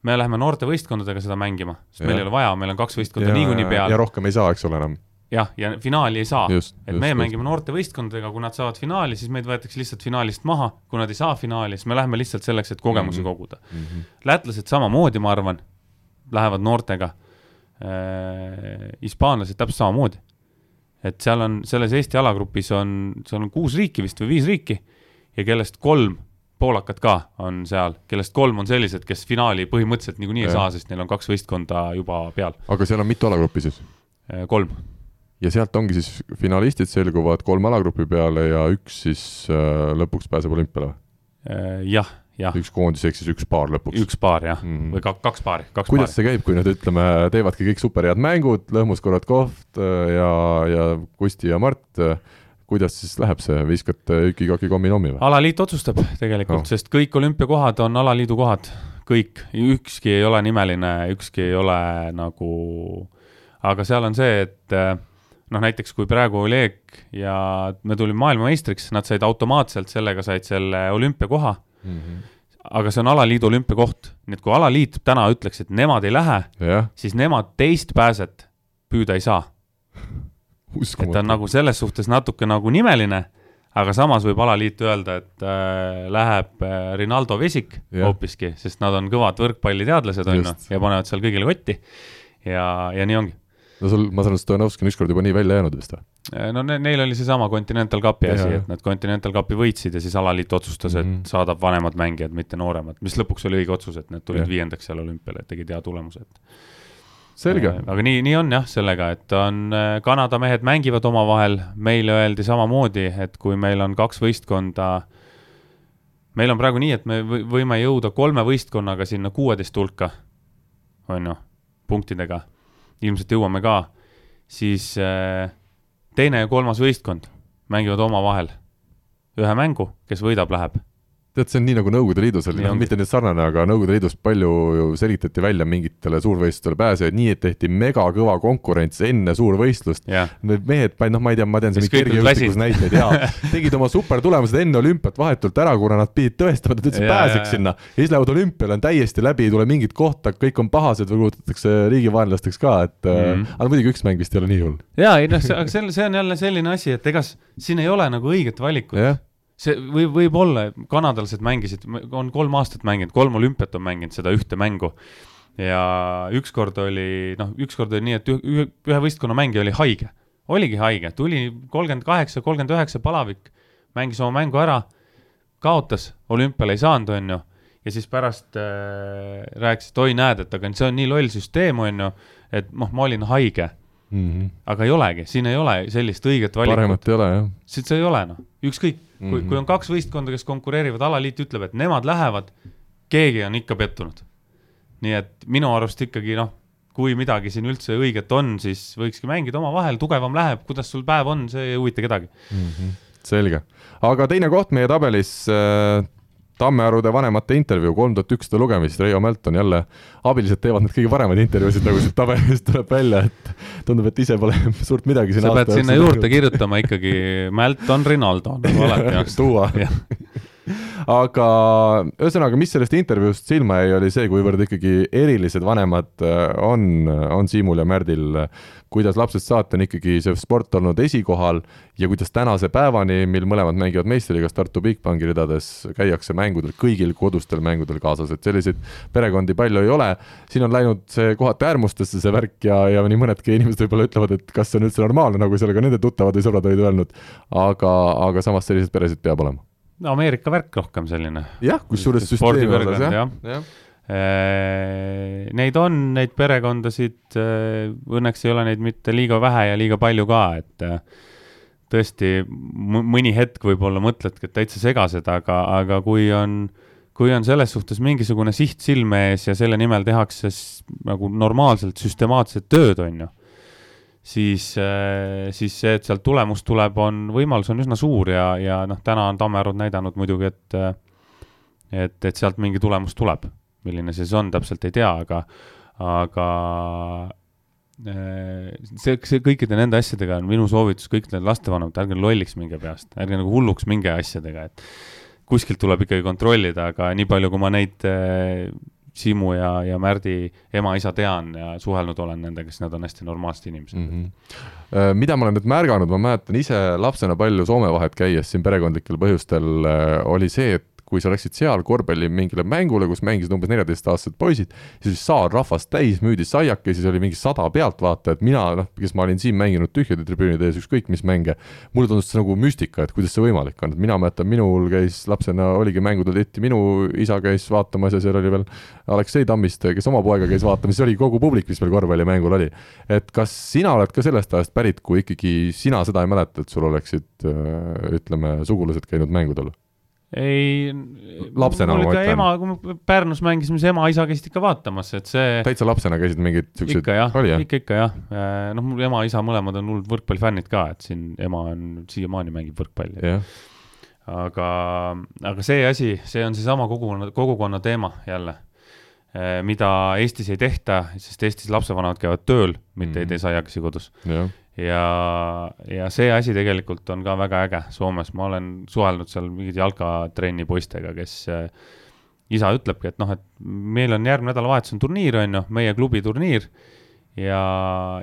me läheme noorte võistkondadega seda mängima, sest ja. meil ei ole vaja, meil on kaks võistkonda niikuinii peal. ja rohkem ei saa, eks ole enam. jah, ja finaali ei saa. et just, meie just. mängime noorte võistkondadega, kui nad saavad finaali, siis meid võetakse lihtsalt finaalist maha, kui nad ei saa finaali, siis me läheme lihtsalt selleks, et kogemusi mm -hmm. koguda mm. -hmm. lätlased samamoodi, ma arvan, lähevad noortega äh,. hispaanlased täpselt samamoodi. et seal on, selles Eesti alagrupis on, seal on kuus riiki vist või viis riiki ja kellest kolm poolakad ka on seal, kellest kolm on sellised, kes finaali põhimõtteliselt niikuinii ei saa, sest neil on kaks võistkonda juba peal. aga seal on mitu alagruppi siis? Äh, kolm. ja sealt ongi siis finalistid selguvad kolme alagrupi peale ja üks siis äh, lõpuks pääseb olümpiale või? Äh, jah, jah. üks koondis ehk siis üks paar lõpuks? üks paar jah mm, -hmm. või ka, kaks paari, kaks kuidas paari. see käib, kui nad ütleme, teevadki kõik superhead mängud, Lõhmus, Korotkov ja, ja Kusti ja Mart kuidas siis läheb see, viskate üki-kaki kommi-nommi või? alaliit otsustab tegelikult no., sest kõik olümpiakohad on alaliidu kohad, kõik, ükski ei ole nimeline, ükski ei ole nagu, aga seal on see, et noh, näiteks kui praegu Oleg ja me tulime maailmameistriks, nad said automaatselt sellega, said selle olümpiakoha mm. -hmm aga see on alaliidu olümpiakoht, nii et kui alaliit täna ütleks, et nemad ei lähe, siis nemad teist pääset püüda ei saa et ta on nagu selles suhtes natuke nagu nimeline, aga samas võib alaliit öelda, et äh, läheb äh, Rinaldo Vesik hoopiski, sest nad on kõvad võrkpalliteadlased, on ju, ja panevad seal kõigile kotti. ja, ja nii ongi. no sul, ma saan aru, Stojanovski on ükskord juba nii välja jäänud vist või? Äh, no ne, neil oli seesama Continental Cupi asi, et nad Continental Cupi võitsid ja siis alaliit otsustas, et mm -hmm. saadab vanemad mängijad, mitte nooremad, mis lõpuks oli õige otsus, et need tulid ja. viiendaks seal olümpiale, et tegid hea tulemuse, et selge. Äh, aga nii, nii on jah, sellega, et on, äh, Kanada mehed mängivad omavahel, meile öeldi samamoodi, et kui meil on kaks võistkonda, meil on praegu nii, et me võime jõuda kolme võistkonnaga sinna kuueteist hulka, on ju, punktidega, ilmselt jõuame ka, siis äh, teine ja kolmas võistkond mängivad omavahel. Ühe mängu, kes võidab, läheb tead, see on nii nagu Nõukogude Liidus oli, noh mitte nüüd sarnane, aga Nõukogude Liidus palju ju selgitati välja mingitele suurvõistlustele pääsejaid nii, et tehti megakõva konkurents enne suurvõistlust. Need mehed, no ma ei tea, ma tean siin kergejõustikus näiteid ja [laughs] tegid oma supertulemused enne olümpiat vahetult ära, kuna nad pidid tõestama, et nad üldse pääseks sinna. ja siis lähevad olümpiale, on täiesti läbi, ei tule mingit kohta, kõik on pahased või kuulutatakse riigivaenlasteks ka, et mm -hmm. aga muidugi üks mäng vist ei ole nii hull. jaa, ei noh, aga see, see on jälle selline asi, et ega siin ei ole nagu õiget valikut see või võib-olla, kanadalased mängisid, on kolm aastat mänginud, kolm olümpiat on mänginud seda ühte mängu. ja ükskord oli, noh, ükskord oli nii, et ühe, ühe võistkonna mängija oli haige, oligi haige, tuli kolmkümmend kaheksa, kolmkümmend üheksa palavik, mängis oma mängu ära, kaotas, olümpiale ei saanud, on ju, ja siis pärast äh, rääkis, et oi, näed, et aga see on nii loll süsteem, on ju, et noh, ma olin haige mm. -hmm. aga ei olegi, siin ei ole sellist õiget valikut. paremat ei ole, jah. siit see ei ole, noh, ükskõik mm, -hmm. kui, kui on kaks võistkonda, kes konkureerivad, alaliit ütleb, et nemad lähevad, keegi on ikka pettunud. nii et minu arust ikkagi noh, kui midagi siin üldse õiget on, siis võikski mängida omavahel, tugevam läheb, kuidas sul päev on, see ei huvita kedagi mm. -hmm. selge, aga teine koht meie tabelis äh, Tammearude vanemate intervjuu, kolm tuhat ükssada lugemist, Reio Melton jälle, abilised teevad need kõige paremaid intervjuusid, nagu siit tabelist tuleb välja, et tundub, et ise pole [laughs] suurt midagi sa pead sinna juurde kirjutama ikkagi Melton Rinaldo, nagu alati [laughs] jaoks. tuua aga ühesõnaga, mis sellest intervjuust silma jäi, oli see, kuivõrd ikkagi erilised vanemad äh, on, on Siimul ja Märdil, kuidas lapsest saati on ikkagi see sport olnud esikohal ja kuidas tänase päevani, mil mõlemad mängivad meistriliigas Tartu Bigbanki ridades, käiakse mängudel, kõigil kodustel mängudel kaasas, et selliseid perekondi palju ei ole. siin on läinud see kohati äärmustesse, see värk ja, ja nii mõnedki inimesed võib-olla ütlevad, et kas see on üldse normaalne, nagu seal ka nende tuttavad või sõbrad olid öelnud, aga, aga samas selliseid peresid peab olema Ameerika värk rohkem selline. jah, kusjuures süsteemi osas jah, jah. ja. Äh, neid on, neid perekondasid, äh, õnneks ei ole neid mitte liiga vähe ja liiga palju ka, et äh, tõesti mõni hetk võib-olla mõtledki, et täitsa segased, aga, aga kui on, kui on selles suhtes mingisugune siht silme ees ja selle nimel tehakse nagu normaalselt süstemaatset tööd, on ju siis, äh, siis see, et sealt tulemus tuleb, on, võimalus on üsna suur ja, ja noh, täna on Tammerud näidanud muidugi, et et, et sealt mingi tulemus tuleb. milline see siis on, täpselt ei tea, aga, aga äh, see, see kõikide nende asjadega on minu soovitus kõikidele lastevanematele, ärge lolliks minge peast, ärge nagu hulluks minge asjadega, et kuskilt tuleb ikkagi kontrollida, aga nii palju, kui ma neid Siimu ja, ja Märdi ema-isa tean ja suhelnud olen nendega, siis nad on hästi normaalsed inimesed mm. -hmm. mida ma olen nüüd märganud, ma mäletan ise lapsena palju Soome vahet käies siin perekondlikel põhjustel, äh, oli see, et kui sa läksid seal korvpalli mingile mängule, kus mängisid umbes neljateistaastased poisid, siis saal rahvast täis, müüdi saiake, siis oli mingi sada pealtvaatajat, mina noh, kes ma olin siin mänginud tühjade tribüünide ees ükskõik mis mänge, mulle tundus see nagu müstika, et kuidas see võimalik on, et mina mäletan, minul käis lapsena, oligi mängudel eriti minu isa käis vaatamas ja seal oli veel Aleksei Tammiste, kes oma poega käis vaatamas, see oli kogu publik, mis meil korvpallimängul oli. et kas sina oled ka sellest ajast pärit, kui ikkagi sina seda ei mäleta, et sul oleksid ütleme, sugulased käinud mängudel? Ei. lapsena ma mõtlen. ema, kui me Pärnus mängisime, siis ema-isa käisid ikka vaatamas, et see. täitsa lapsena käisid mingid siuksed? ikka jah, ikka, ikka jah. noh, mul ema-isa mõlemad on hullud võrkpallifännid ka, et siin ema on siiamaani mängib võrkpalli yeah.. aga, aga see asi, see on seesama kogukonna, kogukonna teema jälle mida Eestis ei tehta, sest Eestis lapsevanemad käivad tööl, mitte mm -hmm. ei mhm. tee saiakesi kodus yeah ja, ja see asi tegelikult on ka väga äge Soomes, ma olen suhelnud seal mingite jalkatrenni poistega, kes äh, isa ütlebki, et noh, et meil on järgmine nädalavahetus on turniir, on ju, meie klubi turniir ja,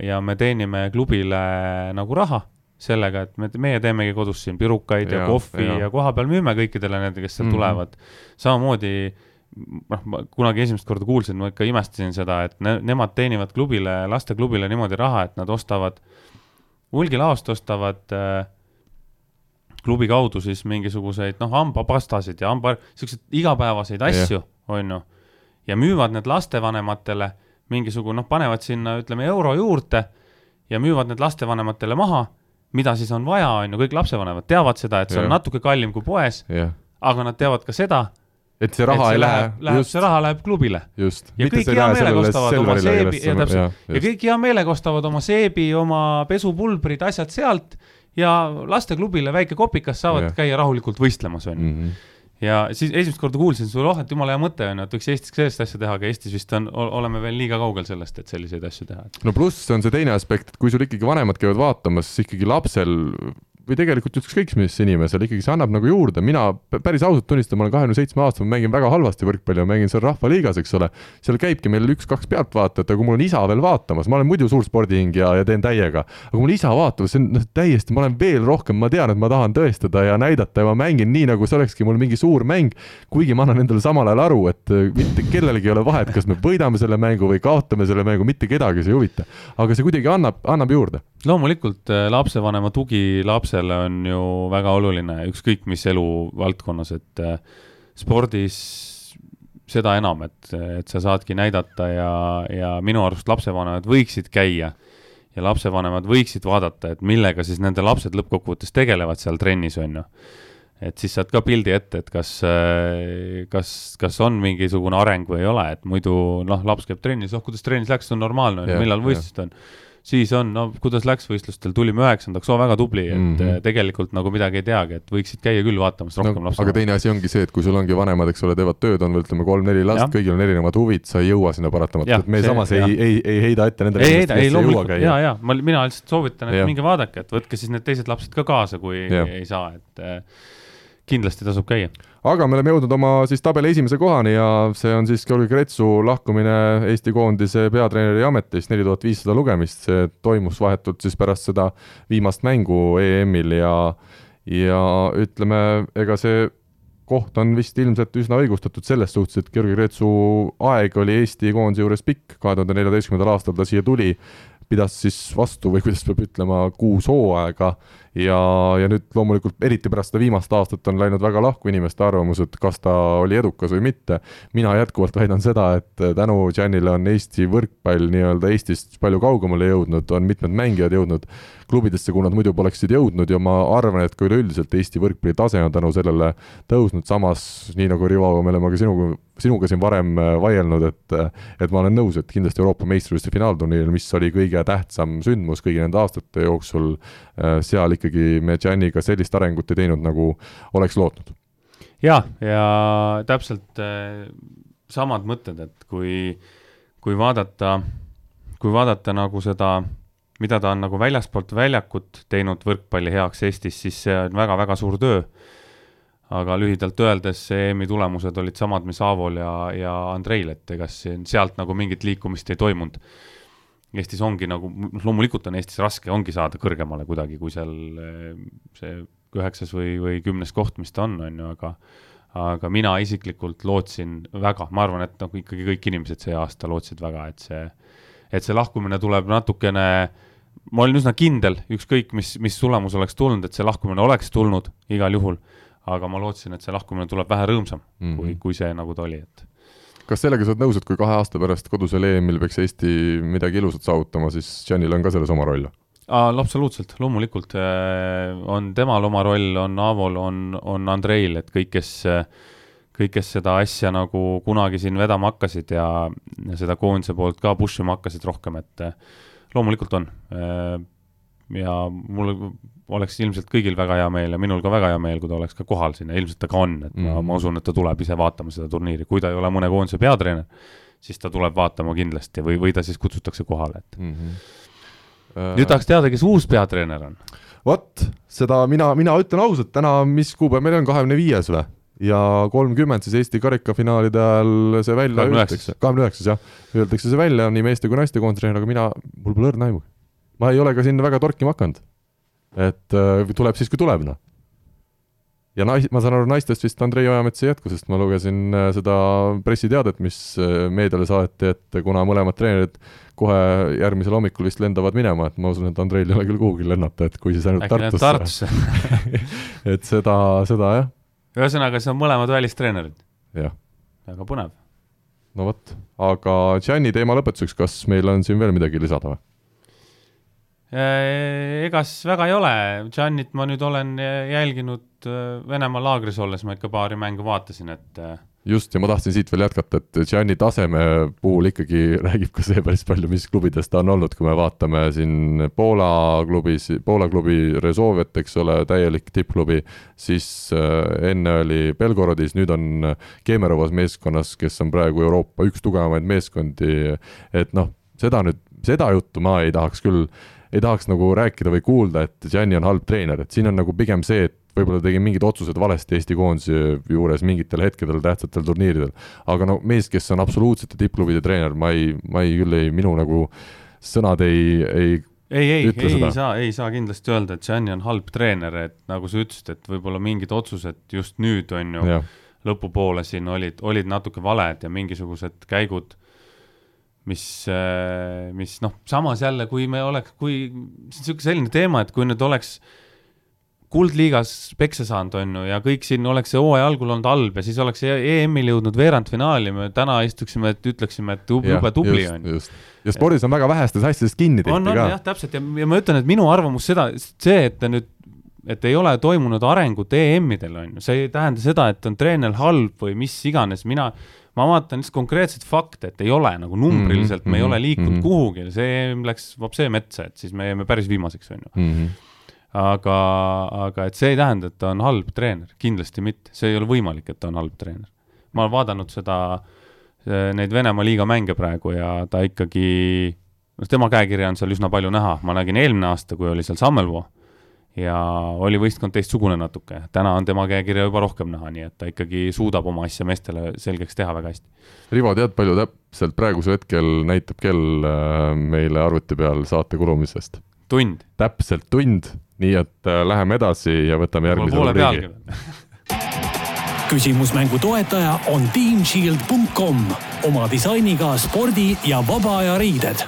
ja me teenime klubile nagu raha sellega, et me, meie teemegi kodus siin pirukaid ja, ja kohvi ja, ja kohapeal müüme kõikidele nendele, kes sealt mm -hmm. tulevad. samamoodi noh, ma kunagi esimest korda kuulsin, ma ikka imestasin seda, et ne, nemad teenivad klubile, lasteklubile niimoodi raha, et nad ostavad äh, hulgilaost ostavad äh, klubi kaudu siis mingisuguseid noh, hambapastasid ja hamba, siukseid igapäevaseid asju, on ju. ja müüvad need lastevanematele mingisugune, noh, panevad sinna, ütleme, euro juurde ja müüvad need lastevanematele maha, mida siis on vaja, on ju, kõik lapsevanemad teavad seda, et see ja. on natuke kallim kui poes, aga nad teavad ka seda, et see raha et see ei lähe, läheb, see raha läheb klubile. just. ja kõik hea meelega ostavad oma seebi, ja täpselt, ja kõik hea meelega ostavad oma seebi, oma pesupulbrid, asjad sealt ja lasteklubile väike kopikas saavad ja. käia rahulikult võistlemas, on ju. Mhm. ja siis esimest korda kuulsin sulle, oh, et jumala hea mõte on et võiks Eestis ka sellist asja teha, aga Eestis vist on, oleme veel liiga kaugel sellest, et selliseid asju teha. no pluss on see teine aspekt, et kui sul ikkagi vanemad käivad vaatamas, siis ikkagi lapsel või tegelikult ükskõik mis inimesel ikkagi see annab nagu juurde, mina päris ausalt tunnistan, ma olen kahekümne seitsme aastane, ma mängin väga halvasti võrkpalli, ma mängin seal rahvaliigas, eks ole. seal käibki meil üks-kaks pealtvaatajat, aga kui mul on isa veel vaatamas, ma olen muidu suur spordihing ja, ja teen täiega. aga kui mul isa vaatab, see on noh, täiesti, ma olen veel rohkem, ma tean, et ma tahan tõestada ja näidata ja ma mängin nii, nagu see olekski mul mingi suur mäng. kuigi ma annan endale samal ajal aru, et äh, mitte kellelgi ei ole vahet, kas me võidame selle mängu või kaotame selle mängu, mitte kedagi see ei huvita. aga see kuidagi annab, annab juurde loomulikult äh, lapsevanema tugi lapsele on ju väga oluline, ükskõik mis eluvaldkonnas, et äh, spordis seda enam, et, et sa saadki näidata ja, ja minu arust lapsevanemad võiksid käia. Ja lapsevanemad võiksid vaadata, et millega siis nende lapsed lõppkokkuvõttes tegelevad seal trennis, on ju. et siis saad ka pildi ette, et kas, äh, kas, kas on mingisugune areng või ei ole, et muidu noh, laps käib trennis, oh kuidas trennis läks, see on normaalne, millal võistlused on siis on, no kuidas läks võistlustel, tulime üheksandaks, oo väga tubli, et mm -hmm. tegelikult nagu midagi ei teagi, et võiksid käia küll vaatamas rohkem no, lapsi. aga teine asi ongi see, et kui sul ongi vanemad, eks ole, teevad tööd, on ütleme kolm-neli last, kõigil on erinevad huvid, sa ei jõua sinna paratamatult, me see, samas ja. ei, ei, ei heida ette nendele ei heida, ei loomulikult, ja, ja ma, mina lihtsalt soovitan, et ja. minge vaadake, et võtke siis need teised lapsed ka kaasa, kui ja. ei saa, et äh, kindlasti tasub käia aga me oleme jõudnud oma siis tabeli esimese kohani ja see on siis Georgi Kretsu lahkumine Eesti koondise peatreeneri ametist, neli tuhat viissada lugemist, see toimus vahetult siis pärast seda viimast mängu EM-il ja ja ütleme, ega see koht on vist ilmselt üsna õigustatud selles suhtes, et Georgi Kretsu aeg oli Eesti koondise juures pikk, kahe tuhande neljateistkümnendal aastal ta siia tuli, pidas siis vastu või kuidas peab ütlema, kuus hooaega ja, ja nüüd loomulikult eriti pärast seda viimast aastat on läinud väga lahku inimeste arvamused, kas ta oli edukas või mitte. mina jätkuvalt väidan seda, et tänu Giannile on Eesti võrkpall nii-öelda Eestist palju kaugemale jõudnud, on mitmed mängijad jõudnud klubidesse, kuhu nad muidu poleksid jõudnud ja ma arvan, et ka üleüldiselt Eesti võrkpalli tase on tänu sellele tõusnud, samas nii nagu Rivo, me oleme ka sinuga, sinuga siin varem äh, vaielnud, et et ma olen nõus, et kindlasti Euroopa meistrivõistluste finaalturniiril, mis oli kõige tähtsam sündmus kõigi nende aastate jooksul, äh, seal ikkagi me Gianniga sellist arengut ei teinud, nagu oleks lootnud. jah, ja täpselt äh, samad mõtted, et kui, kui vaadata, kui vaadata nagu seda mida ta on nagu väljaspoolt väljakut teinud võrkpalli heaks Eestis, siis see on väga-väga suur töö. aga lühidalt öeldes EM-i tulemused olid samad, mis Aavol ja, ja Andreil, et ega siin sealt nagu mingit liikumist ei toimunud. Eestis ongi nagu, noh loomulikult on Eestis raske, ongi saada kõrgemale kuidagi, kui seal eh, see üheksas või, või kümnes koht, mis ta on, on ju, aga aga mina isiklikult lootsin väga, ma arvan, et nagu ikkagi kõik inimesed see aasta lootsid väga, et see, et see lahkumine tuleb natukene ma olin üsna kindel, ükskõik mis, mis tulemus oleks tulnud, et see lahkumine oleks tulnud igal juhul, aga ma lootsin, et see lahkumine tuleb vähe rõõmsam mm, -hmm. kui, kui see nagu ta oli, et kas sellega sa oled nõus, et kui kahe aasta pärast kodusel EM-il peaks Eesti midagi ilusat saavutama, siis Janil on ka selles oma roll? absoluutselt, loomulikult on temal oma roll, on Aavol, on, on Andreil, et kõik, kes, kõik, kes seda asja nagu kunagi siin vedama hakkasid ja, ja seda koondise poolt ka push ima hakkasid rohkem, et loomulikult on. Äh, ja mul oleks ilmselt kõigil väga hea meel ja minul ka väga hea meel, kui ta oleks ka kohal siin ja ilmselt ta ka on, et ma, mm. ma usun, et ta tuleb ise vaatama seda turniiri, kui ta ei ole mõne koondise peatreener, siis ta tuleb vaatama kindlasti või, või ta siis kutsutakse kohale, et mm. -hmm. nüüd tahaks teada, kes uus peatreener on? vot, seda mina, mina ütlen ausalt, täna, mis kuupäev meil on, kahekümne viies või? ja kolmkümmend siis Eesti karikafinaalide ajal see välja öeldakse, kahekümne üheksas jah, öeldakse see välja nii meeste kui naiste koondisrehel, aga mina, mul pole õrna aimu. ma ei ole ka sinna väga torkima hakanud. Et äh, tuleb siis, kui tuleb, noh. ja nais-, ma saan aru, naistest vist Andrei Ojamets ei jätku, sest ma lugesin äh, seda pressiteadet, mis äh, meediale saati, et kuna mõlemad treenerid kohe järgmisel hommikul vist lendavad minema, et ma usun, et Andreil ei ole küll kuhugi lennata, et kui siis ainult Äkki Tartusse, [laughs] et seda, seda jah ühesõnaga, see on mõlemad välistreenerid. jah. väga põnev. no vot, aga Gianni teema lõpetuseks, kas meil on siin veel midagi lisada või? Äh, egas väga ei ole, Giannit ma nüüd olen jälginud äh, Venemaa laagris olles, ma ikka paari mängu vaatasin, et äh, just, ja ma tahtsin siit veel jätkata, et Gianni taseme puhul ikkagi [laughs] räägib ka see päris palju, mis klubides ta on olnud, kui me vaatame siin Poola klubis, Poola klubi Rezovet, eks ole, täielik tippklubi, siis enne oli Belgorodis, nüüd on Kemerovas meeskonnas, kes on praegu Euroopa üks tugevamaid meeskondi, et noh, seda nüüd, seda juttu ma ei tahaks küll ei tahaks nagu rääkida või kuulda, et Gianni on halb treener, et siin on nagu pigem see, et võib-olla tegin mingid otsused valesti Eesti koondise juures mingitel hetkedel tähtsatel turniiridel. aga no mees, kes on absoluutsete tippklubide treener, ma ei, ma ei küll ei, minu nagu sõnad ei, ei ei, ei, ei seda. saa, ei saa kindlasti öelda, et Gianni on halb treener, et nagu sa ütlesid, et võib-olla mingid otsused just nüüd on ju, lõpupoole siin olid, olid natuke valed ja mingisugused käigud mis, äh, mis noh, samas jälle, kui me oleks, kui see on niisugune selline teema, et kui nüüd oleks kuldliigas peksa saanud, on ju, ja kõik siin oleks see hooaja algul olnud halb ja siis oleks EM-il jõudnud veerandfinaali, me täna istuksime, et ütleksime, et jube tubli on ju. ja spordis on väga vähestes asjades kinni tehti on, on, ka. jah, täpselt ja, ja ma ütlen, et minu arvamus seda, see, et nüüd et ei ole toimunud arengut EM-idel, on ju, see ei tähenda seda, et on treener halb või mis iganes, mina ma vaatan lihtsalt konkreetset fakte, et ei ole nagu numbriliselt mm, -hmm, me ei ole mhm, liikunud mm -hmm. kuhugi, see läks vapsee metsa, et siis me jäime päris viimaseks, on ju mm. -hmm. aga, aga et see ei tähenda, et ta on halb treener, kindlasti mitte, see ei ole võimalik, et ta on halb treener. ma olen vaadanud seda, neid Venemaa liiga mänge praegu ja ta ikkagi, noh, tema käekirja on seal üsna palju näha, ma nägin eelmine aasta, kui oli seal Sammelvoo ja oli võistkond teistsugune natuke, täna on tema käekirja juba rohkem näha, nii et ta ikkagi suudab oma asja meestele selgeks teha väga hästi. Rivo, tead, palju täpselt praegusel hetkel näitab kell äh, meile arvuti peal saate kulumisest? tund. täpselt tund, nii et äh, läheme edasi ja võtame järgmise rubriigi küsimusmängu toetaja on teamshield.com oma disainiga spordi ja vaba aja riided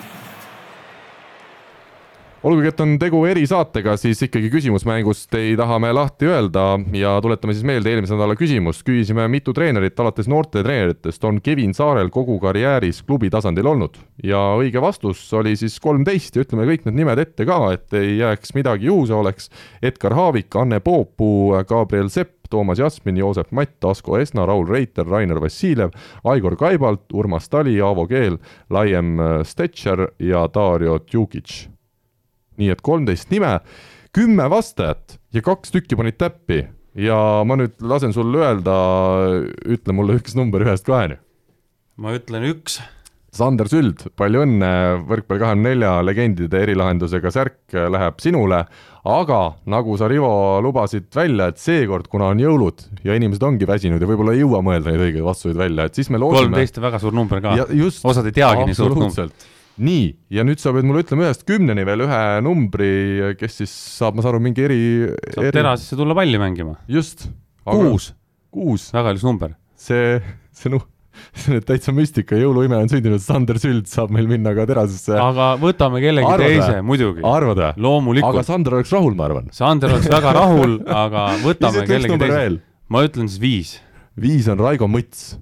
olgugi, et on tegu erisaatega, siis ikkagi küsimusmängust ei taha me lahti öelda ja tuletame siis meelde eelmise nädala küsimust. küsisime, mitu treenerit alates noortetreeneritest on Kevin Saarel kogu karjääris klubi tasandil olnud ja õige vastus oli siis kolmteist ja ütleme kõik need nimed ette ka, et ei jääks midagi juhuse oleks. Edgar Haavik, Anne Poopuu, Gabriel Sepp, Toomas Jasmin, Joosep Matt, Asko Esna, Raul Reiter, Rainer Vassiljev, Aigor Kaibalt, Urmas Tali, Aavo Keel, Laiem Stetšer ja Dario Tjukic nii et kolmteist nime, kümme vastajat ja kaks tükki panid täppi. Ja ma nüüd lasen sul öelda, ütle mulle üks number ühest kaheni. ma ütlen üks. Sander Süld, palju õnne, Võrkpalli kahekümne nelja legendide erilahendusega särk läheb sinule, aga nagu sa, Rivo, lubasid välja, et seekord, kuna on jõulud ja inimesed ongi väsinud ja võib-olla ei jõua mõelda neid õigeid vastuseid välja, et siis me loosime kolmteist on väga suur number ka, osad ei teagi nii suurt numbrit nii, ja nüüd sa pead mulle ütlema ühest kümneni veel ühe numbri, kes siis saab, ma saan aru, mingi eri saab eri... terasesse tulla palli mängima. just. kuus. kuus. väga ilus number. see, see noh, [laughs] see on täitsa müstika, jõuluime on sündinud, Sander Süld saab meil minna ka terasesse. aga võtame kellegi Arvada. teise, muidugi. arvad või? loomulikult. aga Sander oleks rahul, ma arvan. Sander oleks väga rahul, aga võtame kellegi teise. ma ütlen siis viis. viis on Raigo Mõts.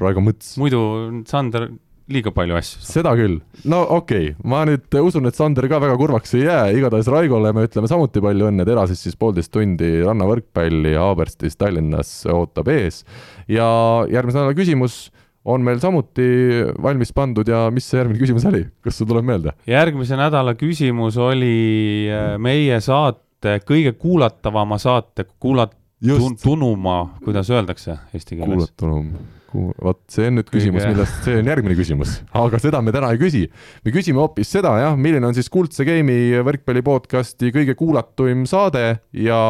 Raigo Mõts. muidu Sander liiga palju asju. seda küll, no okei okay., ma nüüd usun, et Sander ka väga kurvaks ei jää, igatahes Raigole me ütleme samuti palju õnne, Terasis siis poolteist tundi rannavõrkpalli Haaberstis Tallinnas ootab ees. ja järgmise nädala küsimus on meil samuti valmis pandud ja mis see järgmine küsimus oli, kas sul tuleb meelde? järgmise nädala küsimus oli äh, meie saate, kõige kuulatavama saate kuulat-, tunuma, kuidas öeldakse eesti keeles? kuulatunum vot see on nüüd küsimus, millest, see on järgmine küsimus, aga seda me täna ei küsi. me küsime hoopis seda jah, milline on siis Kuldse Game'i võrkpalli podcasti kõige kuulatuim saade ja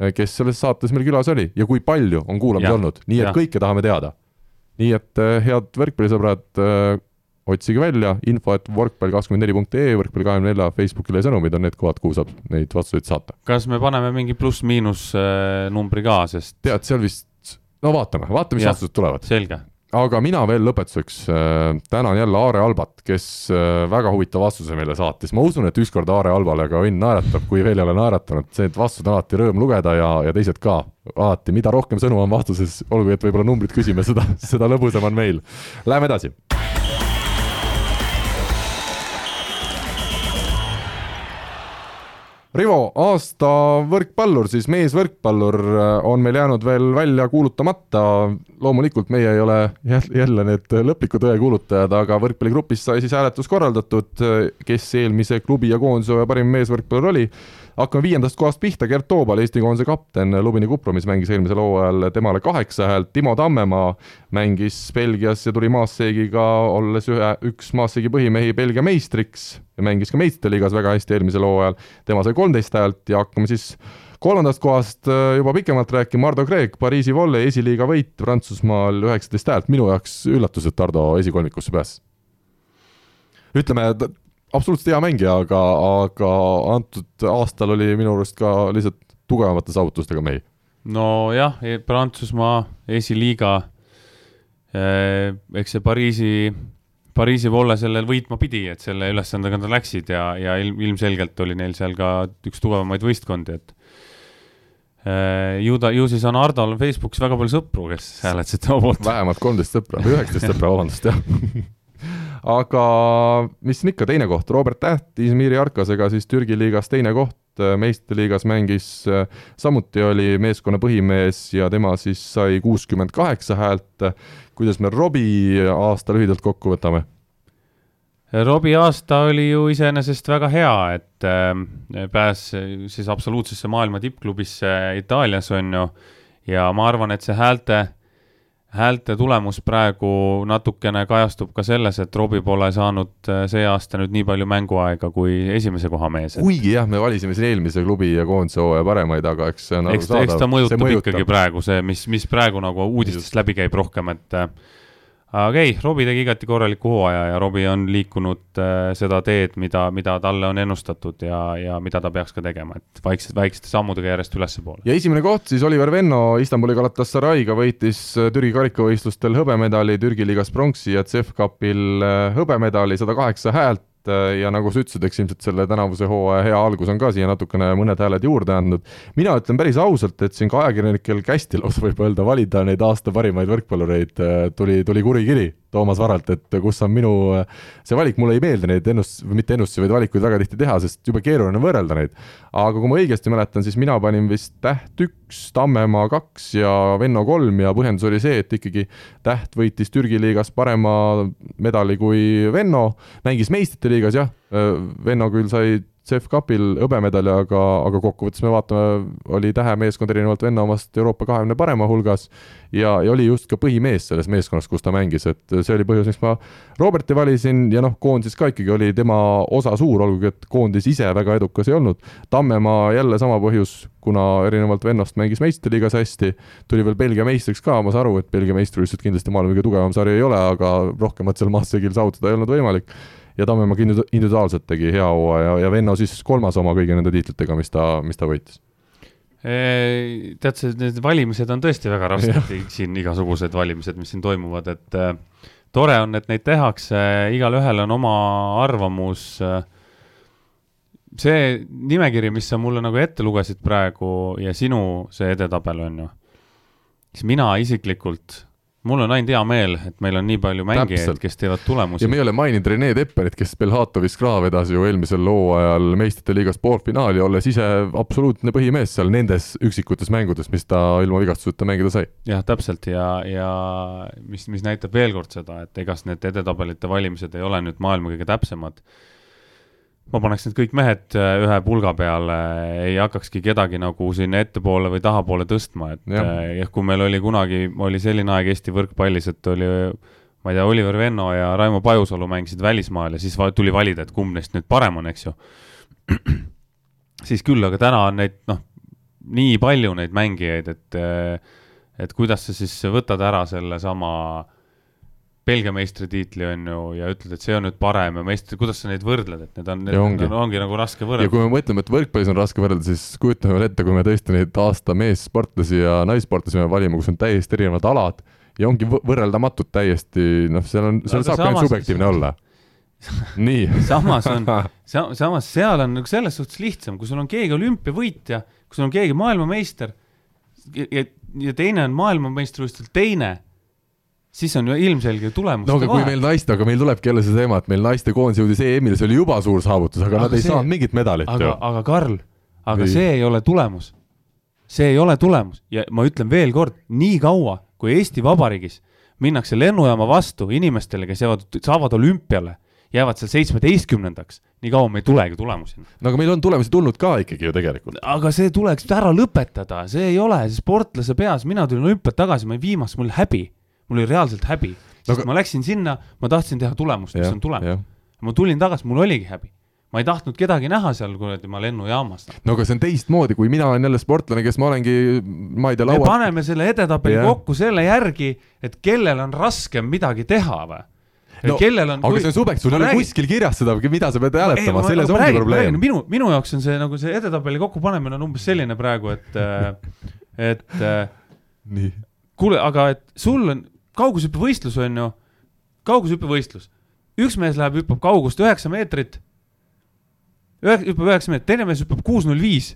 eh, kes selles saates meil külas oli ja kui palju on kuulamisi olnud, nii et ja. kõike tahame teada. nii et eh, head võrkpallisõbrad, eh, otsige välja info, et võrkpall24.ee, võrkpalli kahekümne nelja Facebookile sõnumid on need kohad, kuhu saab neid vastuseid saata. kas me paneme mingi pluss-miinus numbri ka, sest tead, seal vist no vaatame, vaatame, mis vastused tulevad. selge. aga mina veel lõpetuseks äh, tänan jälle Aare Albat, kes äh, väga huvitava vastuse meile saatis, ma usun, et ükskord Aare Albale ka õnn naeratab, kui veel ei ole naeratanud, see, et vastused on alati rõõm lugeda ja, ja teised ka. alati, mida rohkem sõnu on vastuses, olgu, et võib-olla numbrit küsime, seda, seda lõbusam on meil. Läheme edasi Rivo, aasta võrkpallur, siis meesvõrkpallur on meil jäänud veel välja kuulutamata. loomulikult meie ei ole jälle need lõpliku tõe kuulutajad, aga võrkpalligrupis sai siis hääletus korraldatud, kes eelmise klubi ja koondise parim meesvõrkpallur oli hakkame viiendast kohast pihta, Gert Toobal, Eesti koondise kapten Lubini Kupromis mängis eelmisel hooajal temale kaheksa häält, Timo Tammemaa mängis Belgias ja tuli Maasseegiga, olles ühe, üks Maasseegi põhimehi Belgia meistriks ja mängis ka meistrite liigas väga hästi eelmisel hooajal, tema sai kolmteist häält ja hakkame siis kolmandast kohast äh, juba pikemalt rääkima, Ardo Kreek, Pariisi volle esiliiga võit Prantsusmaal üheksateist häält, minu jaoks üllatus, et Ardo esikolmikusse pääses. ütleme, absoluutselt hea mängija, aga, aga antud aastal oli minu arust ka lihtsalt tugevamate saavutustega mehi. nojah, e, Prantsusmaa esiliiga, e, eks see Pariisi, Pariisi volle sellel võitma pidi, et selle ülesandega nad läksid ja, ja ilm, ilmselgelt oli neil seal ka üks tugevamaid võistkondi, et e, ju ta, ju siis on Hardol Facebookis väga palju sõpru, kes hääletasid tema poolt. vähemalt kolmteist sõpra või üheksateist sõpra, vabandust, jah [laughs] aga mis siin ikka, teine koht, Robert Täht Izmiri Arkasega siis Türgi liigas teine koht, meistrite liigas mängis, samuti oli meeskonna põhimees ja tema siis sai kuuskümmend kaheksa häält. kuidas me Robbie aasta lühidalt kokku võtame? Robbie aasta oli ju iseenesest väga hea, et äh, pääses siis absoluutsesse maailma tippklubisse Itaalias on ju, ja ma arvan, et see häälte häälte tulemus praegu natukene kajastub ka selles, et Robbie pole saanud äh, see aasta nüüd nii palju mänguaega kui esimese koha mees et.... kuigi jah, me valisime siin eelmise klubi ja koondise hooaja paremaid, aga eks see on ta, eks ta mõjutab, mõjutab. ikkagi praegu see, mis, mis praegu nagu uudistest läbi käib rohkem, et äh, aga ei, Robbie tegi igati korraliku hooaja ja Robbie on liikunud äh, seda teed, mida, mida talle on ennustatud ja, ja mida ta peaks ka tegema, et vaikselt, väikeste sammudega järjest ülespoole. ja esimene koht siis Oliver Venno Istanbuli Galatasaray'ga võitis äh, Türgi karikavõistlustel hõbemedali, Türgi liigas pronksi ja CEF Cupil äh, hõbemedali, sada kaheksa häält, Äh, ja nagu sa ütlesid, eks ilmselt selle tänavuse hooaja hea algus on ka siia natukene mõned hääled juurde andnud. mina ütlen päris ausalt, et siin ka ajakirjanikel kästi lausa võib öelda valida neid aasta parimaid võrkpallureid, äh, tuli, tuli kuri kiri Toomas Varalt, et kus on minu see valik, mulle ei meeldi neid ennust-, mitte ennustusi, vaid valikuid väga tihti teha, sest jube keeruline on võrrelda neid. aga kui ma õigesti mäletan, siis mina panin vist Täht üks, Tammemaa kaks ja Venno kolm ja põhjendus oli see, et ikkagi Täht võitis Türgi liigas parema medali kui Venno, mängis meistrite liigas jah, Venno küll sai CEF Cupil hõbemedali, aga, aga kokkuvõttes me vaatame, oli tähemeeskond erinevalt venna omast Euroopa kahekümne parema hulgas ja, ja oli just ka põhimees selles meeskonnas, kus ta mängis, et see oli põhjus, miks ma Roberti valisin ja noh, koondises ka ikkagi oli tema osa suur, olgugi et koondis ise väga edukas ei olnud. Tammemaa jälle sama põhjus, kuna erinevalt vennast mängis meistriliigas hästi, tuli veel Belgia meistriks ka, ma saan aru, et Belgia meistrivõistlused kindlasti maailma kõige tugevam sari ei ole, aga rohkemat seal Maassegil saavutada ei olnud võimalik ja Tammemaa individuaalselt tegi hea hooaja ja Venno siis kolmas oma kõigi nende tiitlitega, mis ta, mis ta võitis tead, see, need valimised on tõesti väga rasked [laughs] siin igasugused valimised, mis siin toimuvad, et äh, tore on, et neid tehakse, igalühel on oma arvamus äh,. see nimekiri, mis sa mulle nagu ette lugesid praegu ja sinu see edetabel on ju, siis mina isiklikult mul on ainult hea meel, et meil on nii palju mängijaid, kes teevad tulemusi. ja me ei ole maininud Rene Tepperit, kes Belhatovis ka vedas ju eelmisel hooajal meistrite liigas poolfinaali, olles ise absoluutne põhimees seal nendes üksikutes mängudes, mis ta ilma vigastuseta mängida sai. jah, täpselt ja, ja mis, mis näitab veel kord seda, et egas need edetabelite valimised ei ole nüüd maailma kõige täpsemad ma paneks need kõik mehed äh, ühe pulga peale, ei hakkakski kedagi nagu sinna ettepoole või tahapoole tõstma, et jah äh, ja,, kui meil oli kunagi, oli selline aeg Eesti võrkpallis, et oli ma ei tea, Oliver Venno ja Raimo Pajusalu mängisid välismaal ja siis tuli valida, et kumb neist nüüd parem on, eks ju. siis küll, aga täna on neid, noh, nii palju neid mängijaid, et et kuidas sa siis võtad ära sellesama äh, Belgia meistritiitli on ju ja ütled, et see on nüüd parem ja meistri, kuidas sa neid võrdled, et need on, need ongi. On, ongi nagu raske võrrelda. ja kui me mõtleme, et võrkpallis on raske võrrelda, siis kujutame veel ette, kui me tõesti neid aasta meessportlasi ja naissportlasi peame valima, kus on täiesti erinevad alad ja ongi võrreldamatud täiesti, noh, seal on, seal saab ka ainult subjektiivne olla [laughs] nii samas on [laughs] sa,, samas seal on nagu selles suhtes lihtsam, kui sul on keegi olümpiavõitja, kui sul on keegi maailmameister ja, ja, ja teine on maailmameistrivõistlustel teine siis on ilmselge tulemus. no aga kui meil naiste, aga meil tulebki jälle see teema, et meil naistekoondis jõudis EM-ile, see oli juba suur saavutus, aga, nad ei see... saanud mingit medalit aga, ju. aga Karl, aga Nii. see ei ole tulemus. see ei ole tulemus ja ma ütlen veel kord, nii kaua, kui Eesti Vabariigis minnakse lennujaama vastu inimestele, kes jäävad, saavad olümpiale, jäävad seal seitsmeteistkümnendaks, nii kaua me ei tulegi tulemuseni. no aga meil on tulemusi tulnud ka ikkagi ju tegelikult. aga see tuleks ära lõpetada, see ei ole sportlase peas, mina tulin olümpialt tagasi, ma olin viimast, mul häbi, mul oli reaalselt häbi, sest aga- ma läksin sinna, ma tahtsin teha tulemust, mis on tulemus. ma tulin tagasi, mul oligi häbi. ma ei tahtnud kedagi näha seal kuradi ma lennujaamas. no aga see on teistmoodi, kui mina olen jälle sportlane, kes ma olengi, ma ei tea, me laua, paneme selle edetabeli Jah. kokku selle järgi, et kellel on raskem midagi teha või No, kellel on. aga see on subjekt, sul ei ole kuskil kirjas seda, mida sa pead hääletama, selles ongi probleem. minu, minu jaoks on see nagu see edetabeli kokkupanemine on umbes selline praegu, et, [laughs] et nii, kuule, aga et sul on kaugushüppevõistlus on ju, kaugushüppevõistlus, üks mees läheb, hüppab kaugust üheksa meetrit, ühe, hüppab üheksa meetrit, teine mees hüppab kuus null viis.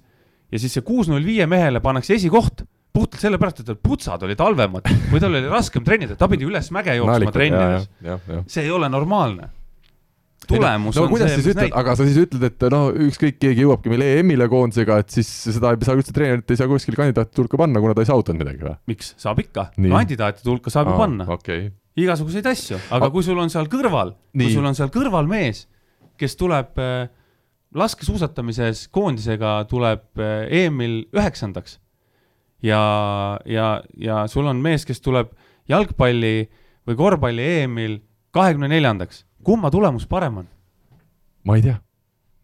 Ja siis see kuus null viie mehele pannakse esikoht puhtalt sellepärast, et tal putsad olid halvemad või tal oli raskem treenida, ta pidi üles mäge jooksma trennides. see ei ole normaalne. Tulemus no, on kuidas see, mis näitab. aga sa siis ütled, et no ükskõik, keegi jõuabki meil EM-ile koondisega, et siis seda ei saa üldse treenerit ei saa kuskil kandidaatide hulka panna, kuna ta ei saavutanud midagi või? miks, saab ikka, kandidaatide hulka saab ju panna, okei, igasuguseid asju, aga Aga- kui sul on seal kõrval, kui sul on seal kõrval mees, kes tuleb äh, laskesuusatamises koondisega tuleb äh, EM-il üheksandaks ja, ja, ja sul on mees, kes tuleb jalgpalli või korvpalli EM-il kahekümne neljandaks, kumma tulemus parem on? ma ei tea,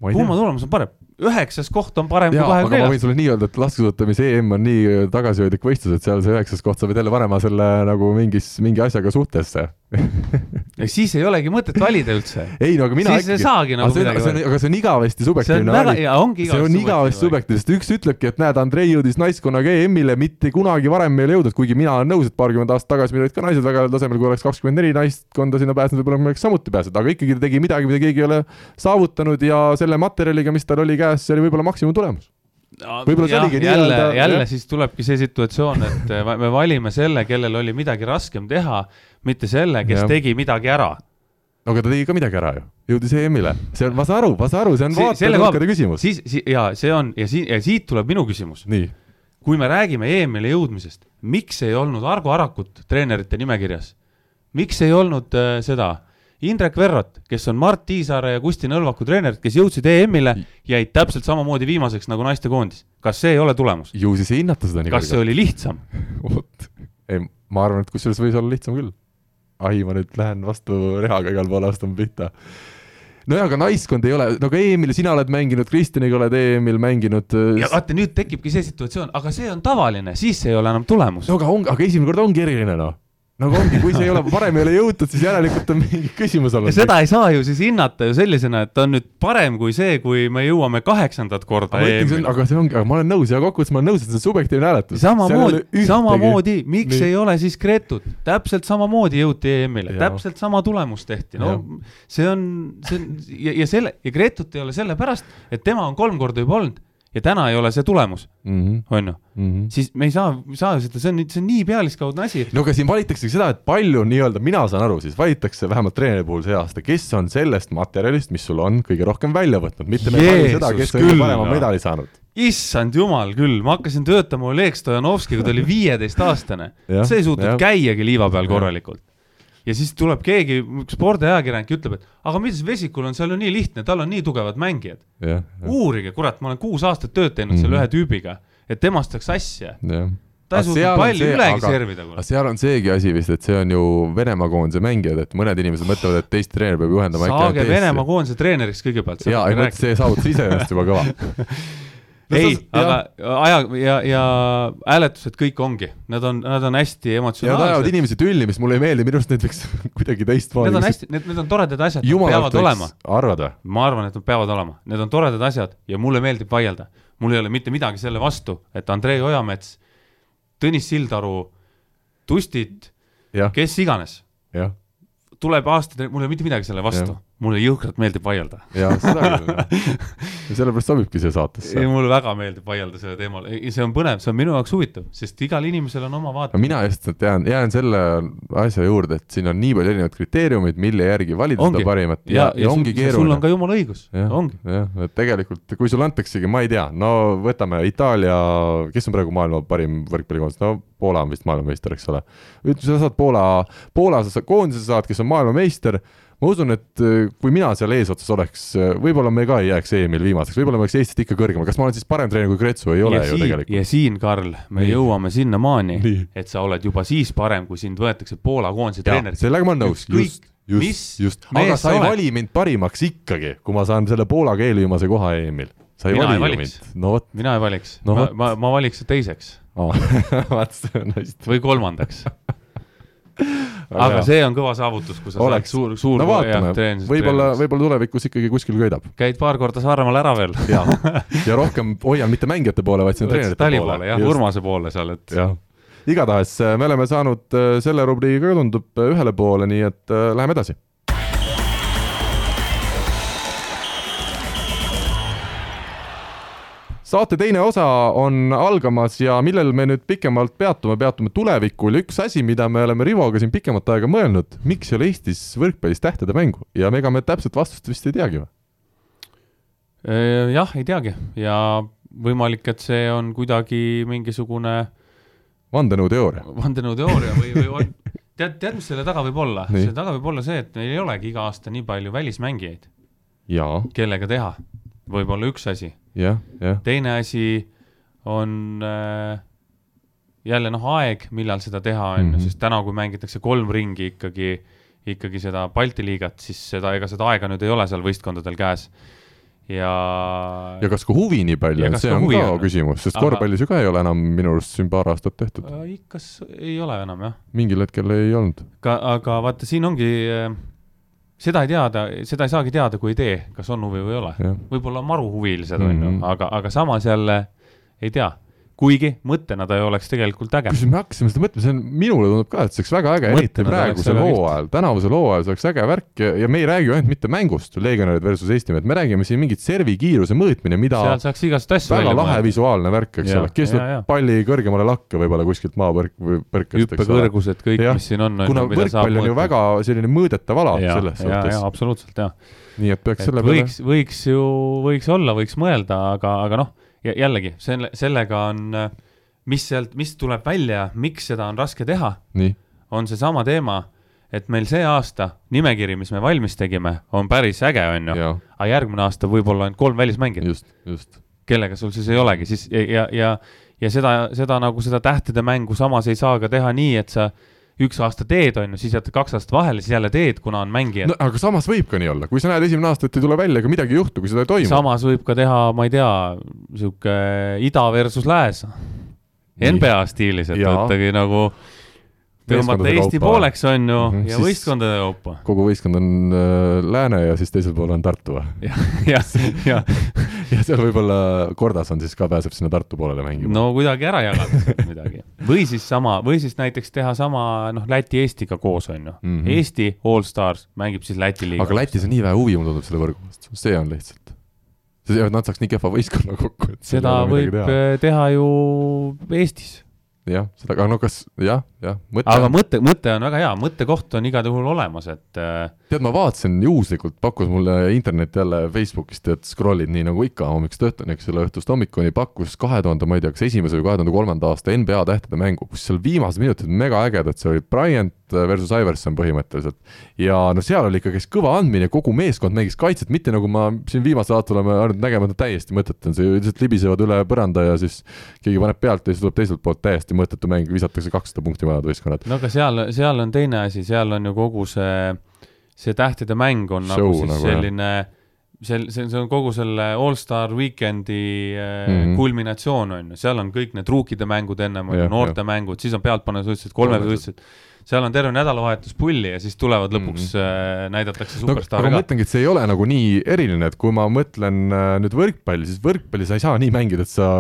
kumma tea. tulemus on parem? üheksas koht on parem jaa, kui kahekümne ma võin neljas. sulle nii öelda, et laskesuusatamise EM on nii tagasihoidlik võistlus, et seal see üheksas koht sa pead jälle panema selle nagu mingis, mingi asjaga suhtesse. Ehk siis ei olegi mõtet valida üldse. ei no aga mina Siis ei saagi nagu aga see on, midagi öelda. aga see on igavesti subjektiivne valik. see on igavesti subjektiivne, sest üks ütlebki, et näed, Andrei jõudis naiskonnaga EM-ile, mitte kunagi varem meile jõudnud, kuigi mina olen nõus, et paarkümmend aastat tagasi meil olid ka naised väga heal tasemel, kui oleks kakskümmend neli naistkonda sinna pääsenud, võib-olla me oleks samuti pääsenud, aga ikkagi ta tegi midagi, mida keegi ei ole saavutanud ja selle materjaliga, mis tal oli käes, see oli võib-olla maksimumtulemus. Võib-olla see oligi jälle nii-öelda-, jälle jah. siis tulebki see situatsioon, et äh, me valime selle, kellel oli midagi raskem teha, mitte selle, kes ja. tegi midagi ära. no aga ta tegi ka midagi ära ju, jõudis EM-ile, see on, ma saan aru, ma saan aru, see on Si- vaatajate küsimus. siis si,, ja see on ja siin ja siit tuleb minu küsimus. kui me räägime EM-ile jõudmisest, miks ei olnud Argo Arakut treenerite nimekirjas? miks ei olnud äh, seda Indrek Verrot, kes on Mart Tiisaare ja Kusti Nõlvaku treenerid, kes jõudsid EM-ile, jäid täpselt samamoodi viimaseks nagu naistekoondis. kas see ei ole tulemus? ju siis ei hinnata seda nii kas see oli lihtsam? [laughs] vot, ei, ma arvan, et kusjuures võis olla lihtsam küll. ai, ma nüüd lähen vastu rehaga igale poole astuma pihta. nojah, aga naiskond ei ole, no aga EM-il sina oled mänginud, Kristjaniga oled EM-il mänginud. ja vaata, nüüd tekibki see situatsioon, aga see on tavaline, siis ei ole enam tulemus. no aga on, aga esimene kord ongi eriline noh. Nagu ongi, kui see ei ole, varem ei ole jõutud, siis järelikult on mingi küsimus olnud. ja seda ei saa ju siis hinnata ju sellisena, et ta on nüüd parem kui see, kui me jõuame kaheksandat korda aga ma ütlen, see on, EM-ile. aga see ongi, aga ma olen nõus ja kokkuvõttes ma olen nõus, et see on subjektiivne hääletus. samamoodi, samamoodi, miks Nii. ei ole siis Gretut, täpselt samamoodi jõuti EM-ile, täpselt sama tulemus tehti, no see on, see on ja, ja selle ja Gretut ei ole sellepärast, et tema on kolm korda juba olnud ja täna ei ole see tulemus, mm. -hmm. on ju, Mm -hmm. siis me ei saa, saa seda, see on, see on nii pealiskaudne asi. no aga siin valitaksegi seda, et palju nii-öelda, mina saan aru, siis valitakse vähemalt treeneri puhul see aasta, kes on sellest materjalist, mis sul on, kõige rohkem välja võtnud, mitte me ei vali seda, kes on kõige parema noh. medali saanud. issand jumal küll, ma hakkasin töötama Oleg Stojanovskiga, ta oli viieteistaastane. See ei suutnud jah. käiagi liiva peal korralikult. Ja siis tuleb keegi, spordiajakirjanik ütleb, et aga mis Vesikul on seal ju nii lihtne, tal on nii tugevad mängijad. uurige, kurat, ma olen kuus aastat tööd teinud mm -hmm. selle Mhm. ühe tüübiga, et temast saaks asja. jah. ta ei suutnud palli ülegi servida, aga seal on seegi asi vist, et see on ju Venemaa koondise mängijad, et mõned inimesed mõtlevad, et teist treener peab juhendama saage Venemaa koondise treeneriks kõigepealt. jaa, ei vot see saavutus iseenesest juba kõva. [laughs] ei, aga aja ja, ja hääletused kõik ongi, nad on, nad on hästi ja nad ajavad emotsionaalsed. inimesi tülli, mis mulle ei meeldi, minu arust neid võiks [laughs] kuidagi teistmoodi. Need on hästi, need, need on toredad asjad, nad peavad olema arvad või? ma arvan, et nad peavad olema, need on toredad asjad ja mulle meeldib vaielda. mul ei ole mitte midagi selle vastu, et Andrei Ojamets, Tõnis Sildaru, Tustit, jah, kes iganes, jah, tuleb aasta, mul ei ole mitte midagi selle vastu Jah.. Mulle jõhkralt meeldib vaielda. ja seda küll, ja sellepärast sobibki siia saatesse. mulle väga meeldib vaielda sellel teemal, see on põnev, see on minu jaoks huvitav, sest igal inimesel on oma vaade mina lihtsalt jään, jään selle asja juurde, et siin on nii palju erinevaid kriteeriume, mille järgi valida Ongi. seda parimat ja, ja, ja ongi sul on keeruline ka. jumala õigus, jah ongi., jah, et tegelikult kui sulle antaksegi, ma ei tea, no võtame Itaalia, kes on praegu maailma parim võrkpallikoondis, no Poola on vist maailmameister, eks ole. ütleme, sa saad Poola, Poola sa saad koondise saad, kes on maailmameister, ma usun, et eh, kui mina seal eesotsas oleks, võib-olla me ka ei jääks EM-il viimaseks, võib-olla me oleks Eestist ikka kõrgemal, kas ma olen siis parem treener kui Kretsu, ei ole ja ju siin, tegelikult. ja siin, Karl, me Nii. jõuame sinnamaani et sa oled juba siis parem, kui sind võetakse Poola koondise treeneriks. sellega ma olen nõus, just, just just, aga sa ei vali mind parimaks ikkagi, kui ma saan selle Poola keelviimase koha EM-il. sa ei Mina ei vali ju mind, no vot, mina ei valiks No ma ma, ma valiks teiseks [laughs] hästi. või kolmandaks. [laughs] aga see on kõva saavutus, kui sa Oleks. saad suur, suur no vaatame, võib-olla, võib-olla tulevikus ikkagi kuskil köidab. käid paar korda Saaremaal ära veel. ja, ja rohkem hoian mitte mängijate poole, vaid sinna treenerite poole, poole jah, Urmase poole seal, et jah, igatahes äh, me oleme saanud äh, selle rubriigiga tundub äh, ühele poole, nii et äh, läheme edasi. Saate teine osa on algamas ja millel me nüüd pikemalt peatume, peatume tulevikul ja üks asi, mida me oleme Rivoga siin pikemat aega mõelnud, miks ei ole Eestis võrkpallis tähtede mängu ja ega me täpset vastust vist ei teagi või? Äh, jah, ei teagi ja võimalik, et see on kuidagi mingisugune vandenõuteooria. vandenõuteooria või, või on, [laughs] tead, tead, mis selle taga võib olla? Selle taga võib olla see, et meil ei olegi iga aasta nii palju välismängijaid, kellega teha. võib-olla üks asi. jah, jah, teine asi on äh, jälle noh, aeg, millal seda teha, on ju, Mhm. sest täna, kui mängitakse kolm ringi ikkagi, ikkagi seda Balti liigat, siis seda, ega seda aega nüüd ei ole seal võistkondadel käes. ja, ja kas ka huvi nii palju kas see on ka on? küsimus, sest Aga- korvpallis ju ka ei ole enam minu arust siin paar aastat tehtud, äh, ikka s- ei ole enam jah. mingil hetkel ei olnud. ka, aga vaata, siin ongi, seda ei teada, seda ei saagi teada, kui ei tee, kas on huvi või ei ole. võib-olla maru huvilised on ju Mhm., aga, aga samas jälle ei tea. Kuigi mõttena ta ju oleks tegelikult äge. kusjuures me hakkasime seda mõtlema, see on, minule tundub ka, et see oleks väga äge, eriti praegusel hooajal, tänavusel hooajal, see oleks äge värk ja, ja me ei räägi ju ainult mitte mängust, legionärid versus Eestimaa, et me räägime siin mingit servi kiiruse mõõtmine, mida seal saaks igast asju väga lahe mõelda. visuaalne värk, eks ole, kes lööb palli kõrgemale lakke võib-olla kuskilt maapõrk või põrkest, eks ole. hüppekõrgused, kõik, mis siin on. kuna võrkpall on ju väga selline mõõdetav ala selles ja, suhtes ja, absoluutselt jah. nii et peaks et selle peale võiks, võiks ju, võiks olla, võiks mõelda, aga, aga noh, jällegi selle, sellega on, mis sealt, mis tuleb välja, miks seda on raske teha, on seesama teema, et meil see aasta nimekiri, mis me valmis tegime, on päris äge, on ju, aga järgmine aasta võib-olla ainult kolm välismängijat, just, just. kellega sul siis ei olegi, siis ja, ja, ja, ja seda, seda nagu seda tähtede mängu samas ei saa ka teha nii, et sa üks aasta teed, on ju, siis jätad kaks aastat vahele, siis jälle teed, kuna on mängijad no aga samas võib ka nii olla, kui sa näed esimene aasta, et ei tule välja, ega midagi ei juhtu, kui seda ei toimu. samas võib ka teha, ma ei tea, sihuke ida versus lääs. NBA stiilis, et võttagi nagu tõmmata Eesti kaupa. pooleks, on ju, Mhm, ja siis- võistkondade kaupa. kogu võistkond on äh, Lääne ja siis teisel pool on Tartu jah, jah, jah, ja seal võib-olla Kordas on siis ka, pääseb sinna Tartu poolele mängima. no kuidagi ära jagada midagi. või siis sama, või siis näiteks teha sama, noh, Läti-Eestiga koos, on ju. Mhm. Eesti All Stars mängib siis Läti liiga. aga Lätis on nii vähe huvi, mulle tundub selle võrgu vastu, see on lihtsalt. nad saaks nii kehva võistkonna kokku, et seda võib teha. teha. teha ju Eestis jah, seda, aga no kas jah, jah, mõte aga mõte, mõte on väga hea, mõttekoht on igal juhul olemas, et äh, tead, ma vaatasin juhuslikult, pakkus mulle internet jälle Facebookist, et scroll'id nii nagu ikka hommikust õhtuni, eks ole, õhtust hommikuni, pakkus kahe tuhande, ma ei tea, kas esimese või kahe tuhande kolmanda aasta NBA tähtede mängu, kus seal viimased minutid mega ägedad, see oli Bryant versus Iverson põhimõtteliselt. ja no seal oli ikka, käis kõva andmine, kogu meeskond mängis kaitset, mitte nagu ma siin viimasel aastal oleme harjunud nägema, et täiesti mõttetu on see, lihtsalt libisevad üle põranda ja siis keegi paneb pealt ja siis tuleb teiselt poolt täiesti mõttetu mäng, visatakse kakssada punkti mõlemad võistkonnad. no aga seal, seal on teine asi, seal on ju kogu see, see tähtede mäng on Show nagu siis nagu, nagu, jah. selline, see, see, on kogu selle Allstar Weekend'i mm. -hmm. kulminatsioon on ju, seal on kõik need ruukide mängud ennem on ju, noorte mängud, siis on pealtpanevõistlused, kolmevõistlused, seal on terve nädalavahetus pulli ja siis tulevad lõpuks mm, -hmm. näidatakse no, aga superstaari ma ka. mõtlengi, et see ei ole nagu nii eriline, et kui ma mõtlen äh, nüüd võrkpalli, siis võrkpalli sa ei saa nii mängida, et sa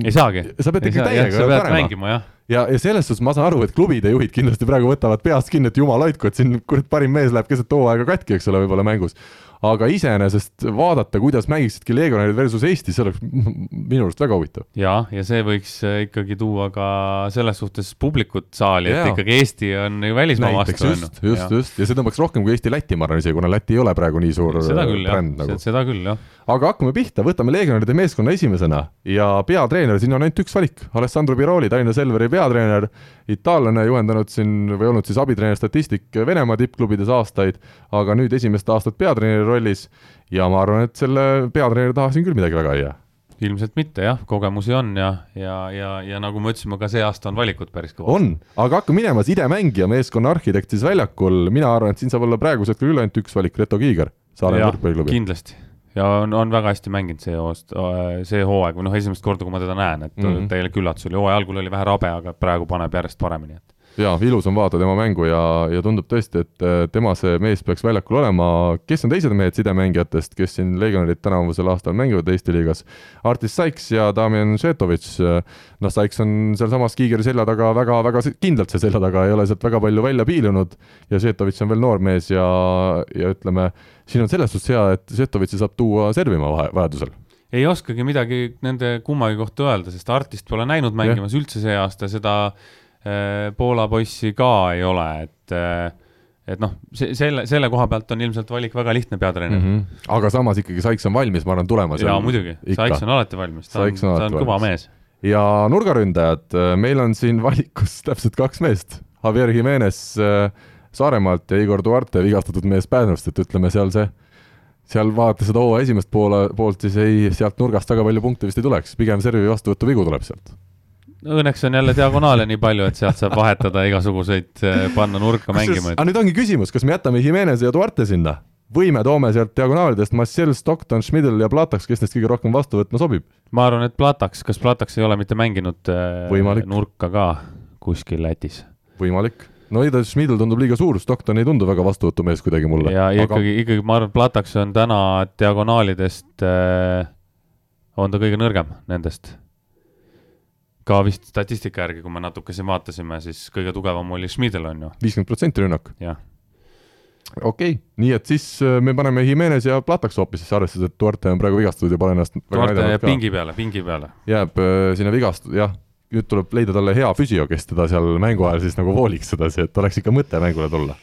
ei saagi. sa pead ikka täiega mängima jah, ja, ja selles suhtes ma saan aru, et klubide juhid kindlasti praegu võtavad peast kinni, et jumal hoidku, et siin kurat parim mees läheb keset hooaega katki, eks ole, võib-olla mängus aga iseenesest vaadata, kuidas mängiksidki legionärid versus Eesti, see oleks minu arust väga huvitav. ja, ja see võiks äh, ikkagi tuua ka selles suhtes publikut saali, et ikkagi Eesti on ju välismaa vastu. just, just, just ja see tõmbaks rohkem kui Eesti-Läti, ma arvan isegi, kuna Läti ei ole praegu nii suur seda küll, bränd nagu. seda küll, jah. aga hakkame pihta, võtame legionäride meeskonna esimesena ja peatreener, siin on ainult üks valik, Alessandro Biroli, Tallinna Selveri peatreener, itaallane, juhendanud siin või olnud siis abitreener statistik Venemaa tippklubides aastaid, aga nüüd esimest aastat peatreeneri rollis. Ja ma arvan, et selle peatreeneri taha siin küll midagi väga ei jää ilmselt mitte jah, kogemusi on ja, ja, ja, ja nagu me ütlesime, ka see aasta on valikut päris kõva. on, aga hakkame minema, sidemängija, meeskonna arhitekt siis väljakul, mina arvan, et siin saab olla praegusel hetkel küll ainult üks valik, Reto Kiiger, Saaremaa võrkpalliklubi. kindlasti. Ja on, on väga hästi mänginud see aasta, see hooaeg või noh, esimest korda, kui ma teda näen, et mm -hmm. täielik üllatus oli, hooaja algul oli vähe rabe, aga praegu paneb järjest paremini, et jaa, ilus on vaadata tema mängu ja, ja tundub tõesti, et äh, tema see mees peaks väljakul olema. kes on teised mehed sidemängijatest, kes siin legionärid tänavusel aastal mängivad Eesti liigas? Artis Saiks ja Damjan Šetovitš. noh, Saiks on sealsamas Kiigeri selja taga väga-väga kindlalt seal selja taga, ei ole sealt väga palju välja piilunud ja Šetovitš on veel noor mees ja, ja ütleme, siin on selles suhtes hea, et Šetovitši saab tuua servima vahe, vajadusel ei oskagi midagi nende kummagi kohta öelda, sest Artist pole näinud mängimas ja. üldse see aasta, seda Äh, Poola poissi ka ei ole, et äh, et noh, see, selle, selle koha pealt on ilmselt valik väga lihtne peatreener mm. -hmm. aga samas ikkagi Saiks on valmis, ma arvan, tulema. jaa, muidugi, Saiks on alati valmis, ta on, ta on kõva mees. ja nurgaründajad, äh, meil on siin [laughs] valikus täpselt kaks meest, Javier Jimenez Saaremaalt ja Igor Duarte, vigastatud mees Pärnust, et ütleme seal see, seal vaadata seda hooaja esimest poole, poolt, siis ei, sealt nurgast väga palju punkte vist ei tuleks, pigem servi vastuvõtu vigu tuleb sealt õnneks on jälle diagonaale nii palju, et sealt saab vahetada igasuguseid, eh, panna nurka mängima. aga nüüd ongi küsimus, kas me jätame Jimenez ja Duarte sinna või me toome sealt diagonaalidest Marcel, Stockton, Schmidl ja Plataks, kes neist kõige rohkem vastu võtma sobib? ma arvan, et Plataks, kas Plataks ei ole mitte mänginud eh, Võimalik. nurka ka kuskil Lätis? võimalik no igatahes Schmidl tundub liiga suur, Stockton ei tundu väga vastuvõtumees kuidagi mulle. ja aga... ikkagi, ikkagi ma arvan, et Plataks on täna diagonaalidest äh,, on ta kõige nõrgem nendest ka vist statistika järgi, kui me natuke siin vaatasime, siis kõige tugevam oli Schmidl, on ju. viiskümmend protsenti rünnak. okei okay., nii et siis äh, me paneme Jimenez ja Plataks hoopis, siis arvestades, et Duarte on praegu vigastatud ja pole ennast Duarte jääb pingi peale, pingi peale. jääb äh, sinna vigastud, jah, nüüd tuleb leida talle hea füsio, kes teda seal mängu ajal siis nagu hooliks sedasi, et oleks ikka mõte mängule tulla.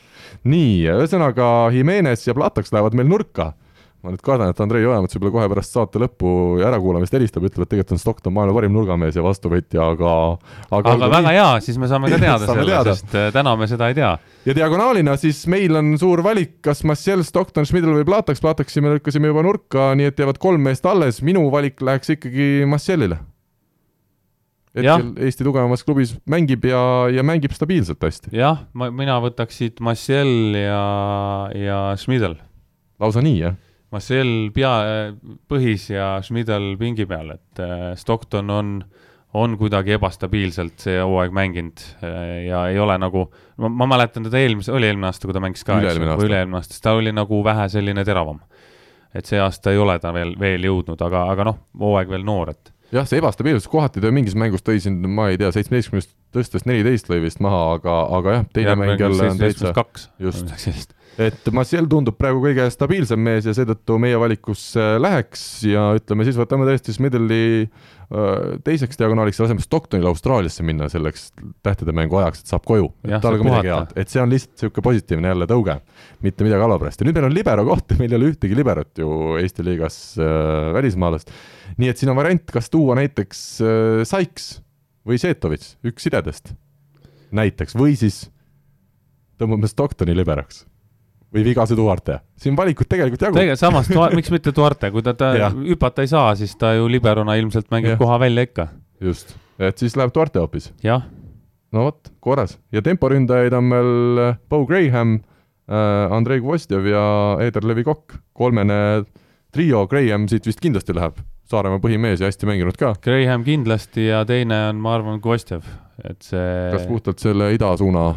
nii, ühesõnaga Jimenez ja Plataks lähevad meil nurka ma nüüd kardan, et Andrei Ojamets võib-olla kohe pärast saate lõppu ärakuulamist helistab, ütleb, et tegelikult on Stockton maailma parim nurgamees ja vastuvõtja, aga aga, aga väga hea, siis me saame ka teada selle, sest äh, täna me seda ei tea. ja diagonaalina siis meil on suur valik, kas Massiel, Stockton, Schmidl või Plataks, Plataksi me lükkasime juba nurka, nii et jäävad kolm meest alles, minu valik läheks ikkagi Massielile. hetkel Eesti tugevamas klubis mängib ja, ja mängib stabiilselt hästi. jah, ma, mina võtaks siit Massiel ja, ja Schmidl. lausa nii, jah? Marcel pea, põhis ja Schmidl pingi peal, et äh, Stockton on, on kuidagi ebastabiilselt see hooaeg mänginud äh, ja ei ole nagu, ma, mäletan teda eelmise, oli eelmine aasta, kui ta mängis ka, eks ju, üle-eelmine aasta, siis ta oli nagu vähe selline teravam. et see aasta ei ole ta veel, veel jõudnud, aga, aga noh, hooaeg veel noor, et jah, see ebastabiilsus kohati ta mingis mängus tõi siin, ma ei tea, seitsmeteistkümnest tõstes neliteist lõi vist maha, aga, aga jah, teine ja, mäng jälle on täitsa, just, et Maciel tundub praegu kõige stabiilsem mees ja seetõttu meie valikusse läheks ja ütleme siis võtame tõesti Smidli äh, teiseks diagonaaliks ja laseme Stocktoni Austraaliasse minna selleks tähtede mängu ajaks, et saab koju. et tal ka midagi head, et see on lihtsalt niisugune positiivne jälle tõuge, mitte midagi halva pärast ja nüüd meil on libero koht ja meil ei ole ühtegi liberot ju Eesti liigas äh, välismaalast. nii et siin on variant, kas tuua näiteks äh, Saiks või Seetovits, üks sidedest näiteks, või siis tõmbame Stocktoni liberoks või Vigase Duarte. siin valikut tegelikult jagub. tegelikult samas, miks mitte Duarte, kui ta, ta hüpata ei saa, siis ta ju liberona ilmselt mängib ja. koha välja ikka. just, et siis läheb Duarte hoopis. jah. no vot, korras. ja temporündajaid on meil äh, Bo Graham äh,, Andrei Gvostjev ja Eder Levi-Kokk. kolmene trio, Graham siit vist kindlasti läheb. Saaremaa põhimees ja hästi mänginud ka. Graham kindlasti ja teine on, ma arvan, Gvostjev, et see kas puhtalt selle idasuuna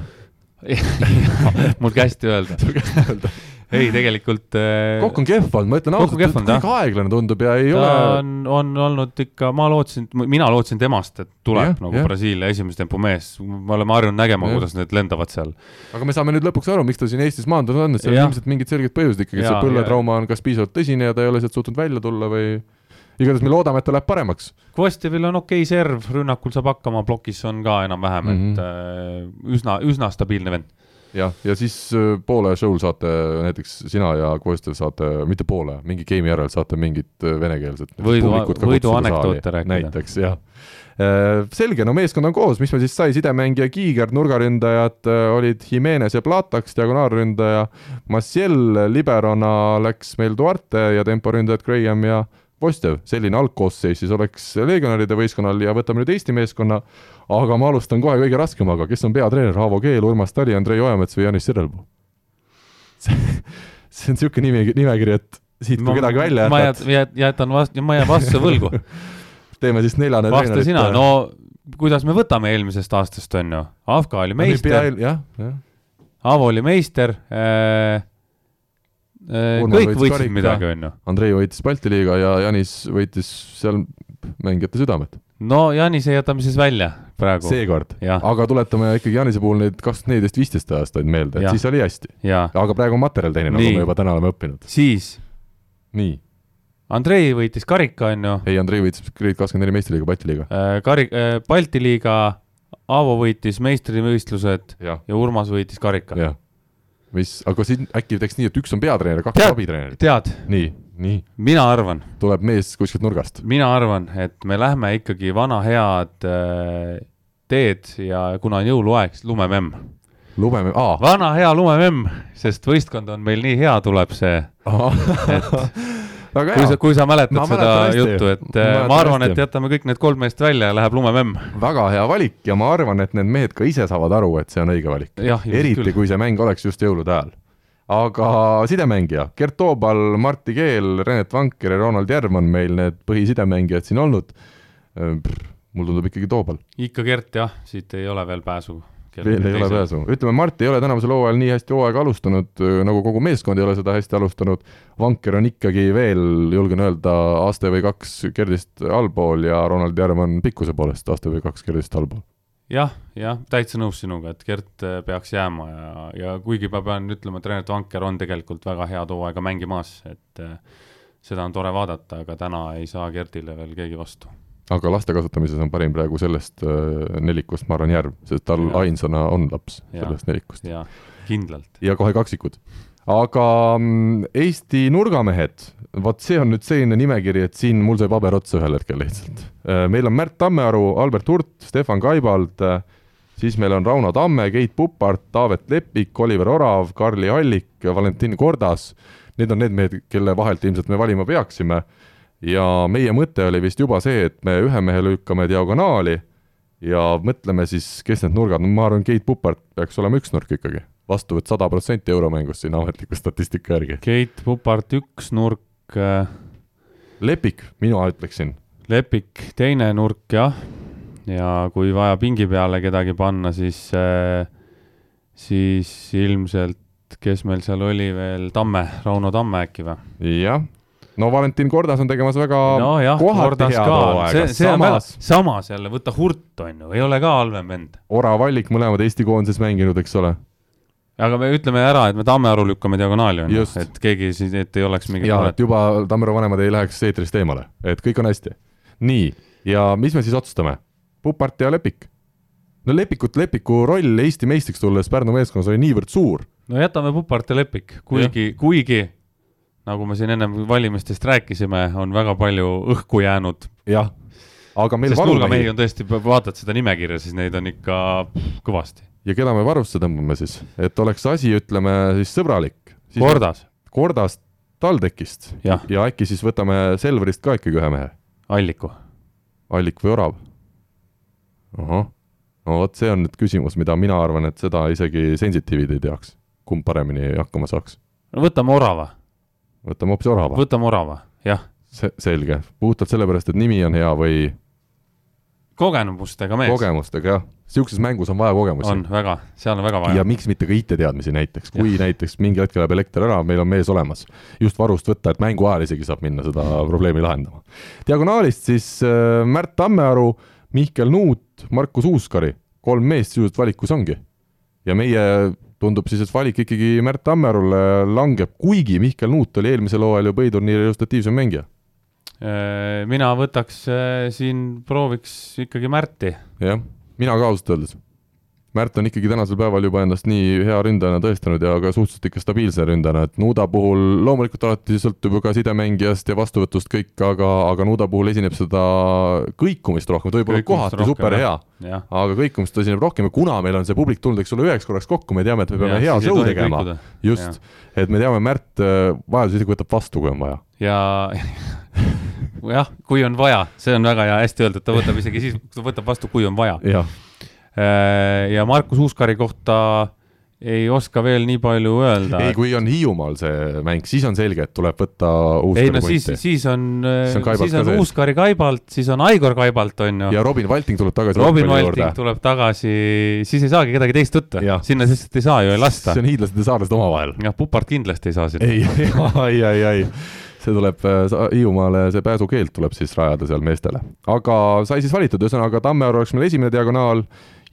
[laughs] mul kästi öelda sul kästi öelda ei, tegelikult äh, Kokk on kehv olnud, ma ütlen ausalt, et kõik aeglane tundub ja ei ta ole, on, on olnud ikka, ma lootsin, mina lootsin temast, et tuleb ja, nagu ja. Brasiilia esimese tempo mees, me oleme harjunud nägema, Jah. kuidas need lendavad seal. aga me saame nüüd lõpuks aru, miks ta siin Eestis maandunud on, et seal on ilmselt mingid selged põhjused ikkagi, et see põlvetrauma on kas piisavalt tõsine ja ta ei ole sealt suutnud välja tulla või igatahes me loodame, et ta läheb paremaks. Kvostjevil on okei serv, rünnakul saab hakkama, plokis on ka enam-vähem mm, Mhm. -hmm. et äh, üsna, üsna stabiilne vend. jah, ja siis äh, poole show'l saate näiteks sina ja Kostjev saate, mitte poole, mingi game'i järel saate mingit äh, venekeelset Võidu- võidu anekdoote rääkida. näiteks, jah. selge, no meeskond on koos, mis meil siis sai, sidemängija Kiiger, nurgaründajad olid Jimenez ja Plataks, diagonaalründaja Maciel, liberona läks meil Duarte ja temporündajad Graham ja Vostjev, selline algkoosseis siis oleks legionäride võistkonnal ja võtame nüüd Eesti meeskonna, aga ma alustan kohe kõige raskemaga, kes on peatreener, Aavo Keel, Urmas Tali, Andrei Ojamets või Janis Sirelpuu? see see on niisugune nimi, nimekiri, et siit kui kedagi välja ma jätad jät-, jät-, jätan vastu, ma jään vastuse võlgu. [laughs] teeme siis neljane vasta sina, no kuidas me võtame eelmisest aastast, on ju, Afga oli meister, jah, jah, Aavo oli meister äh,. Äh, kõik võitsid midagi, on ju. Andrei võitis Balti liiga ja Janis võitis seal mängijate südamed no Janise jätame siis välja praegu. seekord, aga tuletame ikkagi Janise puhul neid kaks tuhat neliteist, viisteist aastaid meelde, et Jah. siis oli hästi. ja aga praegu on materjal teine, nagu me juba täna oleme õppinud. siis nii, Andrei võitis karika, on ju ei Andrei võitis Grade kakskümmend neli meistriliiga, Balti liiga. äh,, kari- äh,, Balti liiga, Aavo võitis meistrivõistlused jah, ja Urmas võitis karika. mis, aga siin äkki teeks nii, et üks on peatreener, kaks Tead- abitreenerit. tead, nii, nii, mina arvan, tuleb mees kuskilt nurgast. mina arvan, et me lähme ikkagi vana head äh, teed ja kuna on jõuluaeg, siis lumememm. lubeme, aa, vana hea lumememm, sest võistkond on meil nii hea, tuleb see, et kui sa, kui sa mäletad Ma seda juttu, et Ma äh, ma arvan, et jätame kõik need kolm meest välja ja läheb lumememm. väga hea valik ja ma arvan, et need mehed ka ise saavad aru, et see on õige valik. eriti kui see mäng oleks just jõulude ajal. aga sidemängija, Gert Toobal, Martti Keel, Renet Vanker ja Ronald Järv on meil need põhisidemängijad siin olnud. mul tundub ikkagi Toobal, ikka Gert jah, siit ei ole veel pääsu. Veel ei ole. pääsu. ütleme, Mart ei ole tänavusel hooajal nii hästi hooaega alustanud, nagu kogu meeskond ei ole seda hästi alustanud. Vanker on ikkagi veel, julgen öelda, aste või kaks Gerdist allpool ja Ronald Järv on pikkuse poolest aste või kaks Gerdist allpool. jah, jah, täitsa nõus sinuga, et Gert äh, peaks jääma ja, ja kuigi ma pean ütlema, et Renet Vanker on tegelikult väga head hooaega mängimas, et äh, seda on tore vaadata, aga täna ei saa Gertile veel keegi vastu. Aga laste kasvatamises on parim praegu sellest äh, nelikust, ma arvan, Järv, sest tal Jaa. ainsana on laps Jaa. sellest nelikust ja kindlalt. ja kohe kaksikud. aga mm, Eesti nurgamehed, vot see on nüüd selline nimekiri, et siin mul sai paber otsa ühel hetkel lihtsalt. meil on Märt Tammearu, Albert Hurt, Stefan Kaibald, siis meil on Rauno Tamme, Keit Pupart, Taavet Lepik, Oliver Orav, Karli Allik, Valentin Kordas. Need on need mehed, kelle vahelt ilmselt me valima peaksime ja meie mõte oli vist juba see, et me ühe mehe lükkame diagonaali ja mõtleme siis, kes need nurgad, ma arvan, Keit Pupart peaks olema üks nurk ikkagi. vastuvõtt sada protsenti euromängust siin ametliku statistika järgi. Keit Pupart üks nurk äh,, Lepik, mina ütleksin, Lepik teine nurk jah, ja kui vaja pingi peale kedagi panna, siis äh,, siis ilmselt, kes meil seal oli veel, Tamme, Rauno Tamme äkki või? jah. No Valentin Kordas on tegemas väga nojah, kohati head hooaega samas, samas jälle võta Hurt on ju, ei ole ka halvem vend. Orav Allik mõlemad Eesti koondises mänginud, eks ole. aga me ütleme ära, et me Tammearu lükkame diagonaali on ju, et keegi siis, et ei oleks mingit ja muret et. juba Tammero vanemad ei läheks eetrist eemale, et kõik on hästi. nii, ja mis me siis otsustame? Pupart ja Lepik. no Lepikut, Lepiku roll Eesti meistriks tulles Pärnu meeskonnas oli niivõrd suur, no jätame Pupart ja Lepik, kuigi, kuigi nagu me siin ennem valimistest rääkisime, on väga palju õhku jäänud. jah, aga meil valumehi on tõesti, vaatad seda nimekirja, siis neid on ikka kõvasti. ja keda me varusse tõmbame siis, et oleks asi, ütleme siis sõbralik. Kordas, Kordast, TalTechist jah, ja äkki siis võtame Selverist ka ikkagi ühe mehe, Alliku. Allik või Orav. ahah, no vot see on nüüd küsimus, mida mina arvan, et seda isegi sensitiivid ei teaks, kumb paremini hakkama saaks. no võtame Orava, võtame hoopis Orava, võtame Orava, jah. selge, puhtalt sellepärast, et nimi on hea või kogemustega mees. kogemustega jah, niisuguses mängus on vaja kogemusi. on väga, seal on väga vaja. ja miks mitte ka IT-teadmisi näiteks, kui ja. näiteks mingi hetk läheb elekter ära, meil on mees olemas. just varust võtta, et mängu ajal isegi saab minna seda probleemi lahendama. diagonaalist siis äh, Märt Tammearu, Mihkel Nuut, Markus Uuskari, kolm meest sisuliselt valikus ongi. ja meie tundub siis, et valik ikkagi Märt Tammerule langeb, kuigi Mihkel Nuut oli eelmisel hooajal ju põhiturniiri resultatiivsem mängija. Äh, mina võtaks äh, siin, prooviks ikkagi Märti. jah, mina ka ausalt öeldes Märt on ikkagi tänasel päeval juba ennast nii hea ründajana tõestanud ja ka suhteliselt ikka stabiilse ründajana, et Nuuda puhul loomulikult alati sõltub ju ka sidemängijast ja vastuvõtust kõik, aga, aga Nuuda puhul esineb seda kõikumist rohkem, ta võib olla kohati super hea, aga kõikumist esineb rohkem ja kuna meil on see publik tulnud, eks ole, üheks korraks kokku, me teame, et me peame ja, hea show tegema, just, et me teame, Märt äh, vajaduse isegi võtab vastu, kui on vaja. ja [laughs] jah, kui on vaja, see on väga hea, hästi öeldud, ta võtab isegi siis, ta võtab vastu, kui on vaja. Äh, ja Markus Uuskari kohta ei oska veel nii palju öelda. ei, kui on Hiiumaal see mäng, siis on selge, et tuleb võtta Uuskari ei no siis, siis on, siis on, on Uuskari Kaibalt, siis on Aigor Kaibalt, on ju. ja Robin Valting tuleb tagasi. Robin Valting juurde. tuleb tagasi, siis ei saagi kedagi teist võtta, sinna lihtsalt ei saa ju ei lasta. see on hiidlased ja saarlased omavahel. jah, Pupart kindlasti ei saa sinna. ei, [laughs] ei, ei, ei see tuleb äh, Hiiumaale, see pääsukeeld tuleb siis rajada seal meestele. aga sai siis valitud, ühesõnaga Tammearu oleks meil esimene diagonaal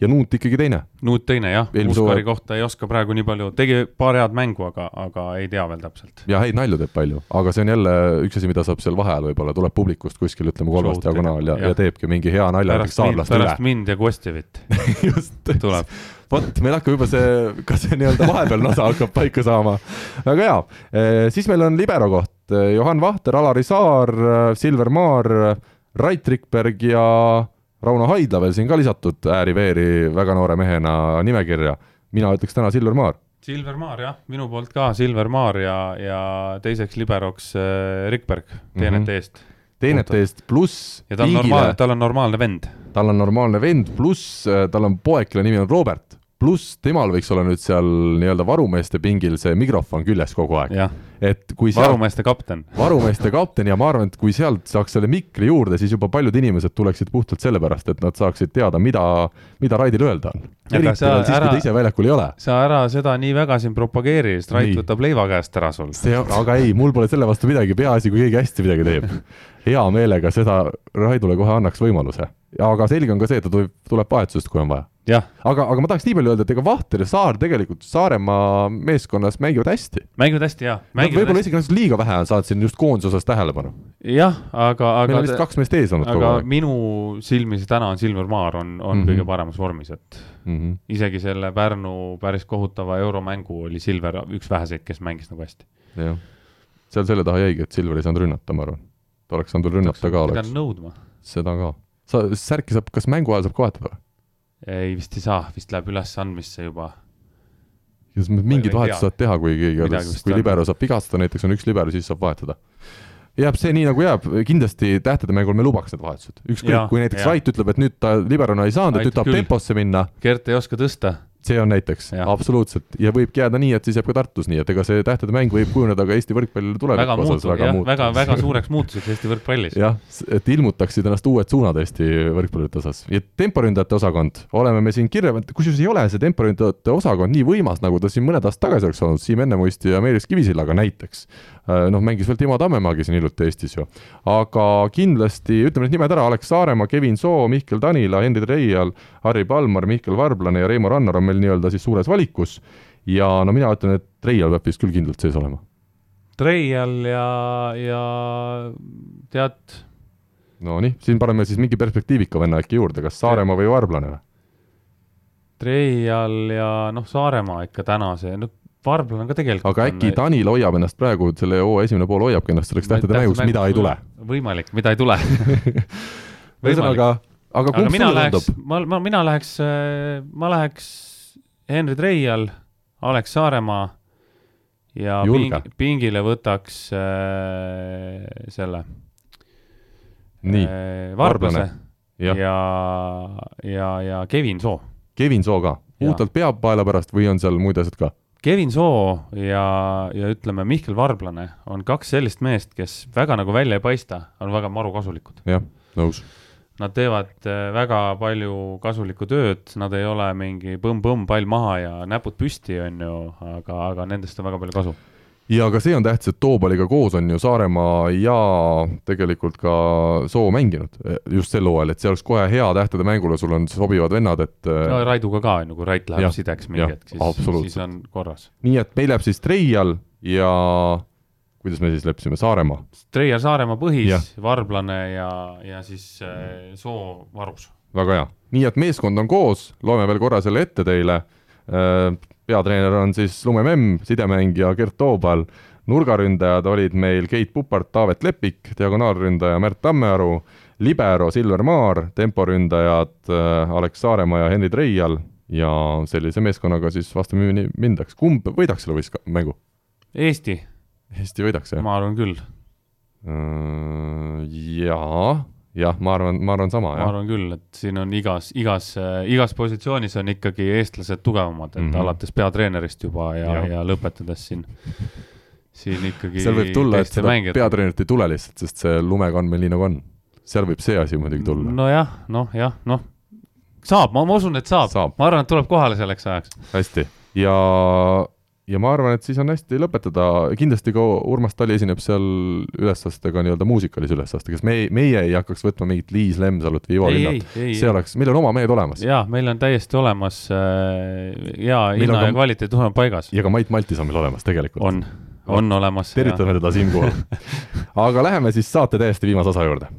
ja Nuut ikkagi teine. Nuut teine jah, Uskari kohta ei oska praegu nii palju, tegi paar head mängu, aga, aga ei tea veel täpselt. ja häid nalju teeb palju, aga see on jälle üks asi, mida saab seal vaheajal võib-olla, tuleb publikust kuskil ütleme kolmas diagonaal ja, ja., ja teebki mingi hea nalja üle. pärast mind ja Kostjevit [laughs] just, vot meil hakkab juba see, ka see nii-öelda vahepealne osa hakkab paika saama. väga hea, siis meil on libero koht, Johan Vahter, Alari Saar, Silver Maar, Rait Rikberg ja Rauno Haidla veel siin ka lisatud ääri-veeri väga noore mehena nimekirja. mina ütleks täna Silver Maar. Silver Maar jah, minu poolt ka Silver Maar ja, ja teiseks liberoks äh, Rikberg teenete mm -hmm. eest. teenete eest pluss. ja tal on normaalne, tal on normaalne vend. tal on normaalne vend, pluss äh, tal on poeg, kelle nimi on Robert pluss temal võiks olla nüüd seal nii-öelda varumeeste pingil see mikrofon küljes kogu aeg. Et kui sealt, varumeeste kapten. varumeeste kapten ja ma arvan, et kui sealt saaks selle mikri juurde, siis juba paljud inimesed tuleksid puhtalt sellepärast, et nad saaksid teada, mida, mida Raidil öelda on. eriti veel siis, kui ta ise väljakul ei ole. sa ära seda nii väga siin propageeri, sest Rait võtab leiva käest ära sul. see, aga ei, mul pole selle vastu midagi, peaasi, kui keegi hästi midagi teeb. hea meelega seda Raidule kohe annaks võimaluse. aga selge on ka see, et ta tuleb, tuleb vahetusest, kui on vaja aga, aga ma tahaks nii palju öelda, et ega Vahter ja Saar tegelikult Saaremaa meeskonnas mängivad hästi. mängivad hästi, jaa. Võib-olla isegi natuke liiga vähe on saanud siin just koondise osas tähelepanu. jah, aga, aga meil on vist kaks meest ees olnud kogu aeg. minu silmis täna on Silver Maar on, on mm -hmm. kõige paremas vormis, et mm -hmm. isegi selle Pärnu päris kohutava euromängu oli Silver üks väheseid, kes mängis nagu hästi. jah, seal selle taha jäigi, et Silver ei saanud rünnata, ma arvan. ta oleks saanud veel rünnata ka, oleks. nõudma. seda ka. sa, särki saab, kas mängu ajal saab või? ei, vist ei saa, vist läheb ülesandmisse juba. Kas mingid vahetused saavad teha, kui keegi, kui libero saab vigastada, näiteks on üks libero, siis saab vahetada. Jääb see nii, nagu jääb, kindlasti tähtede mängul me lubaks need vahetused, ükskõik, kui näiteks Rait ütleb, et nüüd ta liberona ei saanud, et nüüd tahab temposse minna. Gert ei oska tõsta see on näiteks, absoluutselt, ja võibki jääda nii, et siis jääb ka Tartus nii, et ega see tähtede mäng võib kujuneda ka Eesti võrkpallile tuleviku osas väga muutuv, väga, väga suureks muutuseks Eesti võrkpallis. jah, et ilmutaksid ennast uued suunad Eesti võrkpallurite osas. ja temporündajate osakond, oleme me siin kirja pannud, kusjuures ei ole see temporündajate osakond nii võimas, nagu ta siin mõned aastad tagasi oleks olnud, Siim Ennemuisti ja Meelis Kivisillaga näiteks. Äh, noh, mängis veel Timo Tammemaagi siin hiljuti Eestis ju. aga kindlasti, ütleme need nimed ära, Alex Saaremaa, Kevin Soo, Mihkel Tanila, Henri Treial, Harri Palmar, Mihkel Varblane ja Reimo Rannar on meil nii-öelda siis suures valikus. ja no mina ütlen, et Treial peab vist küll kindlalt sees olema. Treial ja, ja tead. Nonii, siin paneme siis mingi perspektiivika venna äkki juurde, kas Saaremaa või Varblane või? Treial ja noh, Saaremaa ikka tänase, no Varblane ka tegelikult aga äkki on... Tanil hoiab ennast praegu, selle hooaja esimene pool hoiabki ennast selleks tähtede mänguks, mida ei tule? võimalik, mida ei tule [laughs] ühesõnaga, aga kumb sulle tundub? ma, ma, mina läheks, ma läheks Henri Treial, Alex Saaremaa ja ping, pingile võtaks äh, selle. nii äh,, Varblase ja, ja, ja, ja Kevin Soo. Kevin Soo ka, puhtalt peapaela pärast või on seal muid asjad ka? Kevin Soo ja, ja ütleme, Mihkel Varblane on kaks sellist meest, kes väga nagu välja ei paista, on väga maru kasulikud. jah, nõus. Nad teevad äh, väga palju kasulikku tööd, nad ei ole mingi põmm-põmm, pall maha ja näpud püsti, on ju, aga, aga nendest on väga palju kasu ja ka see on tähtis, et Toobaliga koos on ju Saaremaa ja tegelikult ka Soo mänginud just sel hooajal, et see oleks kohe hea tähtede mängule, sul on sobivad vennad, et no Raiduga ka on ju, kui Rait läheb ja, sideks mingi hetk, siis, siis on korras. nii et meil jääb siis Treial ja kuidas me siis leppisime, Saaremaa? Treial Saaremaa põhis, Varblane ja, ja siis äh, Soo varus. väga hea, nii et meeskond on koos, loeme veel korra selle ette teile äh, peatreener on siis Lumememm, sidemängija Gert Toobal, nurgaründajad olid meil Keit Pupart, Taavet Lepik, diagonaalründaja Märt Tammearu, libero Silver Maar, temporündajad äh, Alex Saaremaa ja Henri Treial ja sellise meeskonnaga siis vastamüüni mindaks. kumb võidaks selle võistka-, mängu? Eesti. Eesti võidaks, jah? ma arvan küll. Äh, jaa jah, ma arvan, ma arvan sama, jah. ma arvan küll, et siin on igas, igas, igas positsioonis on ikkagi eestlased tugevamad, et mm -hmm. alates peatreenerist juba ja, ja., ja lõpetades siin, siin ikkagi seal võib tulla, et seda mängijad. peatreenerit ei tule lihtsalt, sest see lumega on meil nii, nagu on. seal võib see asi muidugi tulla. nojah, noh jah, noh, saab, ma, ma usun, et saab, saab., ma arvan, et tuleb kohale selleks ajaks. hästi, ja ja ma arvan, et siis on hästi lõpetada, kindlasti ka Urmas Tali esineb seal ülesastega nii-öelda muusikalise ülesastega, sest me, meie ei hakkaks võtma mingit Liis Lemsalut või Ivo Linnat, see oleks, meil on oma mehed olemas. jaa, meil on täiesti olemas äh, hea hinna ja kvaliteet on paigas. ja ka Mait Maltis on meil olemas tegelikult. on, on olemas. tervitame teda siinkohal [laughs] aga läheme siis saate täiesti viimase osa juurde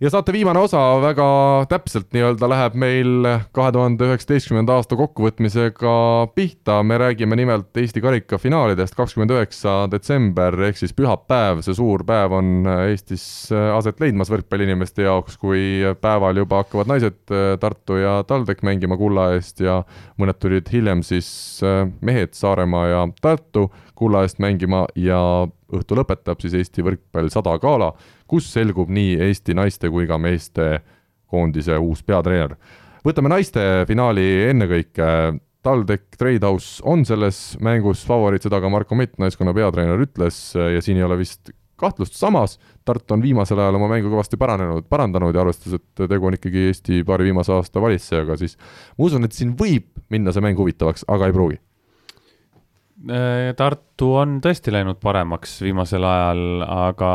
ja saate viimane osa väga täpselt nii-öelda läheb meil kahe tuhande üheksateistkümnenda aasta kokkuvõtmisega pihta, me räägime nimelt Eesti karika finaalidest, kakskümmend üheksa detsember ehk siis pühapäev, see suur päev on Eestis aset leidmas võrkpalliinimeste jaoks, kui päeval juba hakkavad naised Tartu ja TalTech mängima kulla eest ja mõned tulid hiljem siis mehed Saaremaa ja Tartu kulla eest mängima ja õhtu lõpetab siis Eesti võrkpall sada gala, kus selgub nii Eesti naiste kui ka meeste koondise uus peatreener. võtame naiste finaali ennekõike, TalTech Tradehouse on selles mängus favoriit, seda ka Marko Mett, naiskonna peatreener, ütles ja siin ei ole vist kahtlust, samas Tartu on viimasel ajal oma mängu kõvasti paranenud, parandanud ja arvestades, et tegu on ikkagi Eesti paari viimase aasta valitsejaga, siis ma usun, et siin võib minna see mäng huvitavaks, aga ei pruugi Tartu on tõesti läinud paremaks viimasel ajal, aga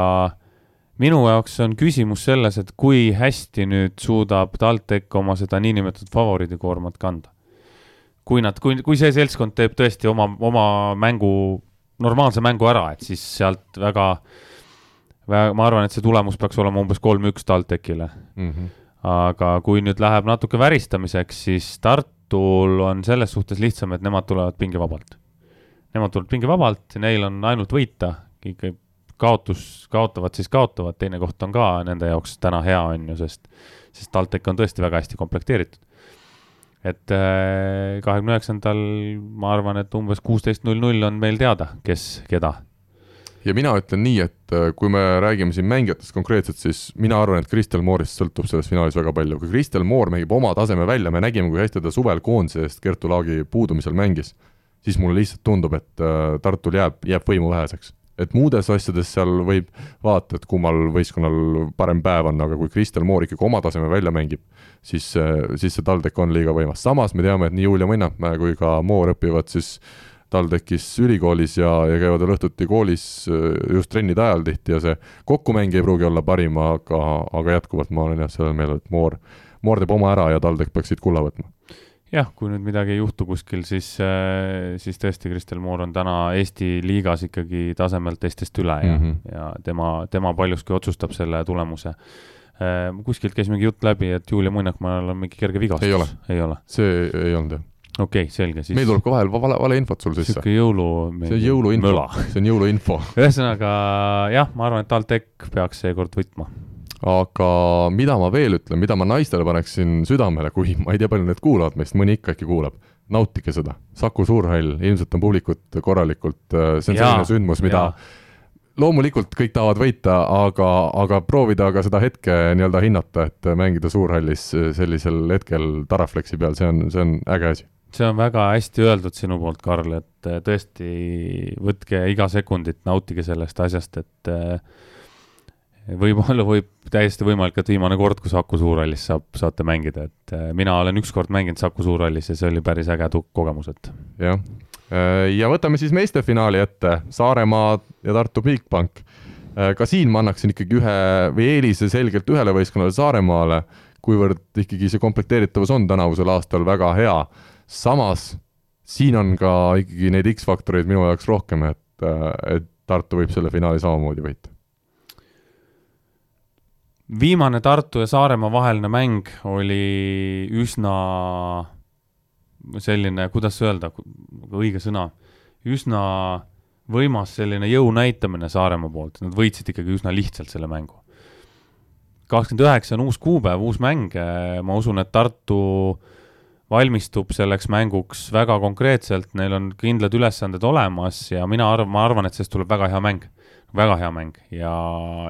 minu jaoks on küsimus selles, et kui hästi nüüd suudab TalTech oma seda niinimetatud favoriidikoormat kanda. kui nad, kui, kui see seltskond teeb tõesti oma, oma mängu, normaalse mängu ära, et siis sealt väga, väga, ma arvan, et see tulemus peaks olema umbes kolm-üks TalTechile mm. -hmm. aga kui nüüd läheb natuke väristamiseks, siis Tartul on selles suhtes lihtsam, et nemad tulevad pingevabalt nemad tulevad pingevabalt, neil on ainult võita, ikka kaotus, kaotavad, siis kaotavad, teine koht on ka nende jaoks täna hea, on ju, sest, sest TalTech on tõesti väga hästi komplekteeritud. et äh, kahekümne üheksandal ma arvan, et umbes kuusteist null null on meil teada, kes keda. ja mina ütlen nii, et äh, kui me räägime siin mängijatest konkreetselt, siis mina arvan, et Kristel Moorist sõltub selles finaalis väga palju, kui Kristel Moor mängib oma taseme välja, me nägime, kui hästi ta suvel koondise eest Kertu Laagi puudumisel mängis siis mulle lihtsalt tundub, et äh, Tartul jääb, jääb võimu väheseks. et muudes asjades seal võib vaata, et kummal võistkonnal parem päev on, aga kui Kristel Moor ikkagi oma taseme välja mängib, siis, äh, siis see TalTech on liiga võimas. samas me teame, et nii Julia Mõnnapmäe kui ka Moor õpivad siis TalTechis ülikoolis ja, ja käivad veel õhtuti koolis äh, just trennide ajal tihti ja see kokkumäng ei pruugi olla parim, aga, aga jätkuvalt ma olen jah sellel meelel, et Moor, Moor teeb oma ära ja TalTech peaks siit kulla võtma jah, kui nüüd midagi ei juhtu kuskil, siis, äh, siis tõesti, Kristel Moor on täna Eesti liigas ikkagi tasemelt teistest üle ja mm, -hmm. ja tema, tema paljuski otsustab selle tulemuse. Äh, kuskilt käis mingi jutt läbi, et Julia Muinakmaal on mingi kerge vigastus. ei ole, ei ole., see ei olnud jah okei okay,, selge, siis. meil tuleb ka vahel vale, valeinfot sul sisse. sihuke jõulu. see on jõuluinfo, see on jõuluinfo [laughs] ühesõnaga jah, ma arvan, et TalTech peaks seekord võitma aga mida ma veel ütlen, mida ma naistele paneksin südamele, kui ma ei tea, palju need kuulavad meist, mõni ikka äkki kuulab, nautige seda. Saku Suurhall, ilmselt on publikut korralikult, äh, see on selline sündmus, mida ja. loomulikult kõik tahavad võita, aga, aga proovida ka seda hetke nii-öelda hinnata, et mängida Suurhallis sellisel hetkel Taraflexi peal, see on, see on äge asi see on väga hästi öeldud sinu poolt, Karl, et tõesti võtke iga sekundit, nautige sellest asjast, et äh, võib-olla võib täiesti võimalik, et viimane kord, kui Saku Suurhallis saab, saate mängida, et äh, mina olen ükskord mänginud Saku Suurhallis ja see oli päris äge kogemus, et. jah, ja võtame siis meeste finaali ette, Saaremaa ja Tartu Bigbank. ka siin ma annaksin ikkagi ühe või eelise selgelt ühele võistkonnale, Saaremaale, kuivõrd ikkagi see komplekteeritavus on tänavusel aastal väga hea samas siin on ka ikkagi neid X-faktoreid minu jaoks rohkem, et, et Tartu võib selle finaali samamoodi võita. Viimane Tartu ja Saaremaa vaheline mäng oli üsna selline, kuidas öelda, õige sõna, üsna võimas selline jõu näitamine Saaremaa poolt, nad võitsid ikkagi üsna lihtsalt selle mängu. kakskümmend üheksa on uus kuupäev, uus mäng, ma usun, et Tartu valmistub selleks mänguks väga konkreetselt, neil on kindlad ülesanded olemas ja mina arvan, ma arvan, et sellest tuleb väga hea mäng, väga hea mäng ja,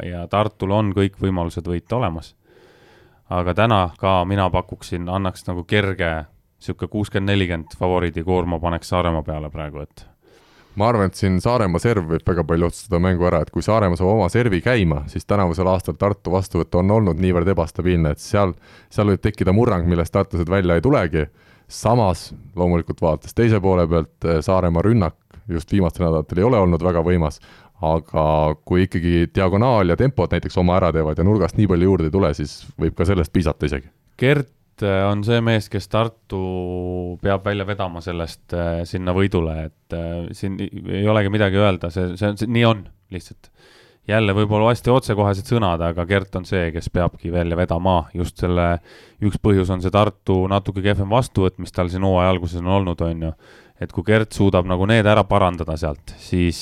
ja Tartul on kõik võimalused võita olemas. aga täna ka mina pakuksin, annaks nagu kerge niisugune kuuskümmend, nelikümmend favoriidi koorma paneks Saaremaa peale praegu, et ma arvan, et siin Saaremaa serv võib väga palju otsustada mängu ära, et kui Saaremaa saab oma servi käima, siis tänavusel aastal Tartu vastuvõtt on olnud niivõrd ebastabiilne, et seal, seal võib tekkida murrang, millest tartlased välja ei tulegi. samas loomulikult vaadates teise poole pealt, Saaremaa rünnak just viimastel nädalatel ei ole olnud väga võimas, aga kui ikkagi diagonaal ja tempod näiteks oma ära teevad ja nurgast nii palju juurde ei tule, siis võib ka sellest piisata isegi. Gert Äh, on see mees, kes Tartu peab välja vedama sellest äh, sinna võidule, et äh, siin ei olegi midagi öelda, see, see, see nii on lihtsalt. jälle võib-olla hästi otsekohesed sõnad, aga Gert on see, kes peabki välja vedama, just selle, üks põhjus on see Tartu natuke kehvem vastuvõtt, mis tal siin hooaja alguses on olnud, on ju. Et kui Gert suudab nagu need ära parandada sealt, siis,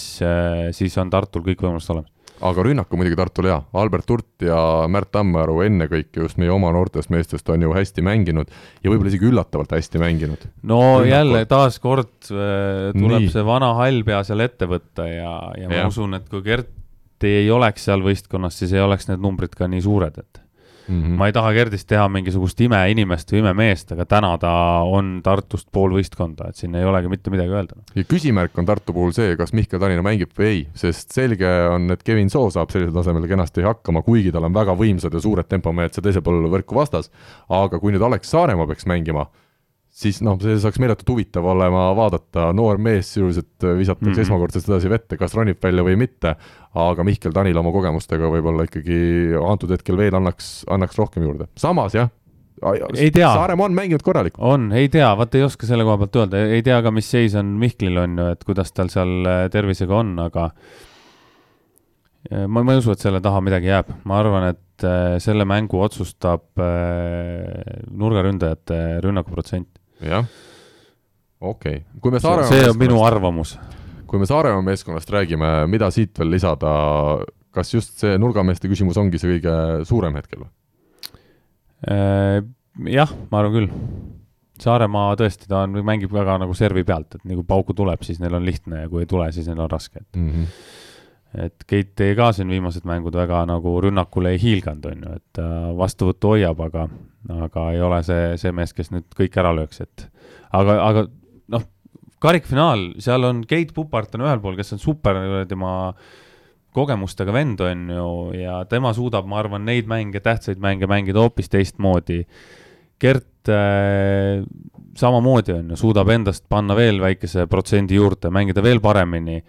siis on Tartul kõik võimalused olemas aga rünnak on muidugi Tartul hea, Albert Hurt ja Märt Tammearu ennekõike just meie oma noortest meestest on ju hästi mänginud ja võib-olla isegi üllatavalt hästi mänginud. no Rünnaku. jälle taaskord äh, tuleb Nii. see vana hall pea seal ette võtta ja, ja ma ja. usun, et kui Gert ei oleks seal võistkonnas, siis ei oleks need numbrid ka nii suured, et Mm -hmm. ma ei taha Gerdist teha mingisugust imeinimest või imemeest, aga täna ta on Tartust pool võistkonda, et siin ei olegi mitte midagi öelda. ja küsimärk on Tartu puhul see, kas Mihkel Tallinna mängib või ei, sest selge on, et Kevin Soo saab sellisel tasemel kenasti hakkama, kuigi tal on väga võimsad ja suured tempomehed seal teisel pool võrku vastas, aga kui nüüd Alex Saaremaa peaks mängima, siis noh, see saaks meeletult huvitav olema vaadata, noor mees sisuliselt visatakse mm -hmm. esmakordselt edasi vette, kas ronib välja või mitte, aga Mihkel Tanil oma kogemustega võib-olla ikkagi antud hetkel veel annaks, annaks rohkem juurde. samas jah, ei tea. Saaremaa on mänginud korralikult. on, ei tea, vaata ei oska selle koha pealt öelda, ei tea ka, mis seis on Mihklil on ju, et kuidas tal seal äh, tervisega on, aga äh, ma, ma ei usu, et selle taha midagi jääb, ma arvan, et äh, selle mängu otsustab nurgaründajate rünnakuprotsent jah, okei okay., kui me Saaremaa see on minu arvamus. kui me Saaremaa meeskonnast räägime, mida siit veel lisada, kas just see nurgameeste küsimus ongi see kõige suurem hetkel või? Äh, jah, ma arvan küll. Saaremaa tõesti, ta on, mängib väga nagu servi pealt, et nii kui pauku tuleb, siis neil on lihtne ja kui ei tule, siis neil on raske, et mm -hmm et Keit ka siin viimased mängud väga nagu rünnakule ei hiilganud, on ju, et ta vastuvõttu hoiab, aga, aga ei ole see, see mees, kes nüüd kõik ära lööks, et aga, aga noh, karikfinaal, seal on Keit Pupart on ühel pool, kes on super tema kogemustega vend, on ju, ja tema suudab, ma arvan, neid mänge, tähtsaid mänge mängida hoopis teistmoodi. Gert äh, samamoodi on ju, suudab endast panna veel väikese protsendi juurde, mängida veel paremini,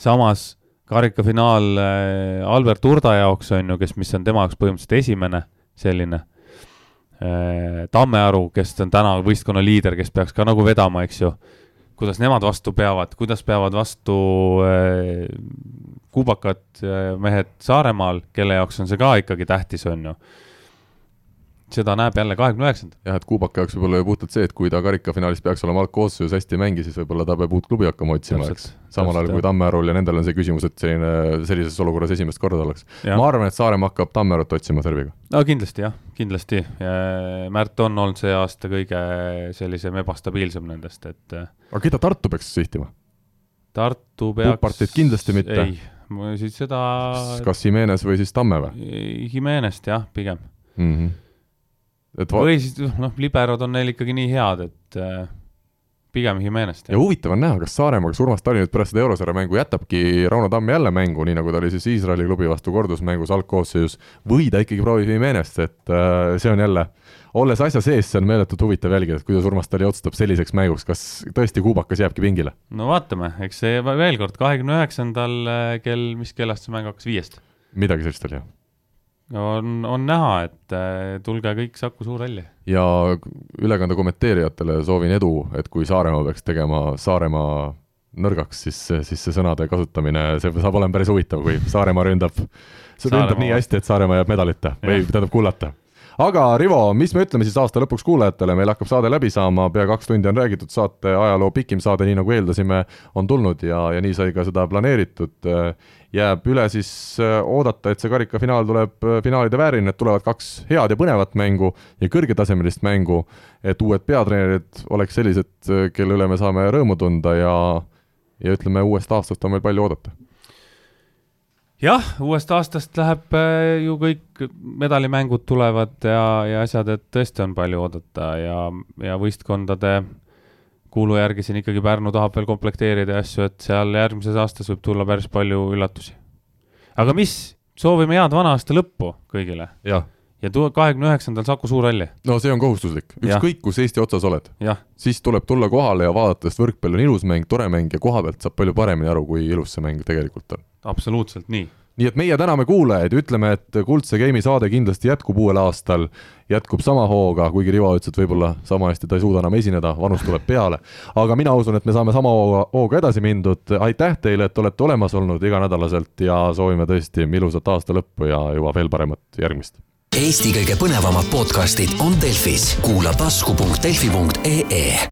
samas karikafinaal äh, Albert Urda jaoks on ju, kes, mis on tema jaoks põhimõtteliselt esimene selline. Äh, Tammearu, kes on täna võistkonna liider, kes peaks ka nagu vedama, eks ju. kuidas nemad vastu peavad, kuidas peavad vastu äh, kubakad mehed Saaremaal, kelle jaoks on see ka ikkagi tähtis, on ju seda näeb jälle kahekümne üheksandal. jah, et Kuubaka jaoks võib-olla ju puhtalt see, et kui ta karikafinaalis peaks olema algkoosseisus hästi ei mängi, siis võib-olla ta peab uut klubi hakkama otsima, eks. samal ajal kui Tammearul ja nendel on see küsimus, et selline, sellises olukorras esimest korda oleks. ma arvan, et Saaremaa hakkab Tammearut otsima serviga. no kindlasti jah, kindlasti. Märt on olnud see aasta kõige sellisem ebastabiilsem nendest, et aga keda Tartu peaks sihtima? Tartu peaks Pupartit kindlasti mitte? ei, siis seda kas Jimenez või siis Tamme või? Jimenez't jah, pigem mm. -hmm et või siis noh, liberod on neil ikkagi nii head, et äh, pigem Jimenest. ja huvitav on näha, kas Saaremaa, kas Urmas Tali nüüd pärast seda eurosarja mängu jätabki Rauno Tammi jälle mängu, nii nagu ta oli siis Iisraeli klubi vastu kordusmängus algkoosseisus, või ta ikkagi proovib Jimenest, et äh, see on jälle, olles asja sees, see on meeletult huvitav jälgida, et kuidas Urmas Tali otsustab selliseks mänguks, kas tõesti kuubakas jääbki pingile? no vaatame, eks see veel kord, kahekümne üheksandal äh, kell, mis kellast see mäng hakkas, viiest? midagi sellist oli, jah on, on näha, et äh, tulge kõik Saku Suurhalli. ja ülekande kommenteerijatele soovin edu, et kui Saaremaa peaks tegema Saaremaa nõrgaks, siis, siis see sõnade kasutamine, see saab olema päris huvitav, kui Saaremaa ründab, ründab nii hästi, et Saaremaa jääb medalita või tähendab kullata aga Rivo, mis me ütleme siis aasta lõpuks kuulajatele, meil hakkab saade läbi saama, pea kaks tundi on räägitud, saate ajaloo pikim saade, nii nagu eeldasime, on tulnud ja, ja nii sai ka seda planeeritud. Jääb üle siis äh, oodata, et see karikafinaal tuleb äh, finaalide vääriline, et tulevad kaks head ja põnevat mängu ja kõrgetasemelist mängu, et uued peatreenerid oleks sellised, äh, kelle üle me saame rõõmu tunda ja ja ütleme, uuest aastast on meil palju oodata. Jah, uuest aastast läheb äh, ju kõik medalimängud tulevad ja, ja asjad, et tõesti on palju oodata ja, ja võistkondade kuulu järgi siin ikkagi Pärnu tahab veel komplekteerida ja asju, et seal järgmises aastas võib tulla päris palju üllatusi. aga mis, soovime head vana aasta lõppu kõigile. jah ja kahekümne üheksandal Saku Suurhalli. no see on kohustuslik, ükskõik kus Eesti otsas oled. siis tuleb tulla kohale ja vaadata, sest võrkpall on ilus mäng, tore mäng ja koha pealt saab palju paremini aru, kui ilus see mäng tegelikult on. absoluutselt nii nii et meie täname kuulajaid, ütleme, et Kuldse Game'i saade kindlasti jätkub uuel aastal, jätkub sama hooga, kuigi Rivo ütles, et võib-olla sama hästi ta ei suuda enam esineda, vanus tuleb peale. aga mina usun, et me saame sama hooga, hooga edasi mindud, aitäh teile, et olete olemas olnud iganädalaselt ja soovime tõesti ilusat aasta lõppu ja juba veel paremat järgmist. Eesti kõige põnevamad podcastid on Delfis, kuula tasku.delfi.ee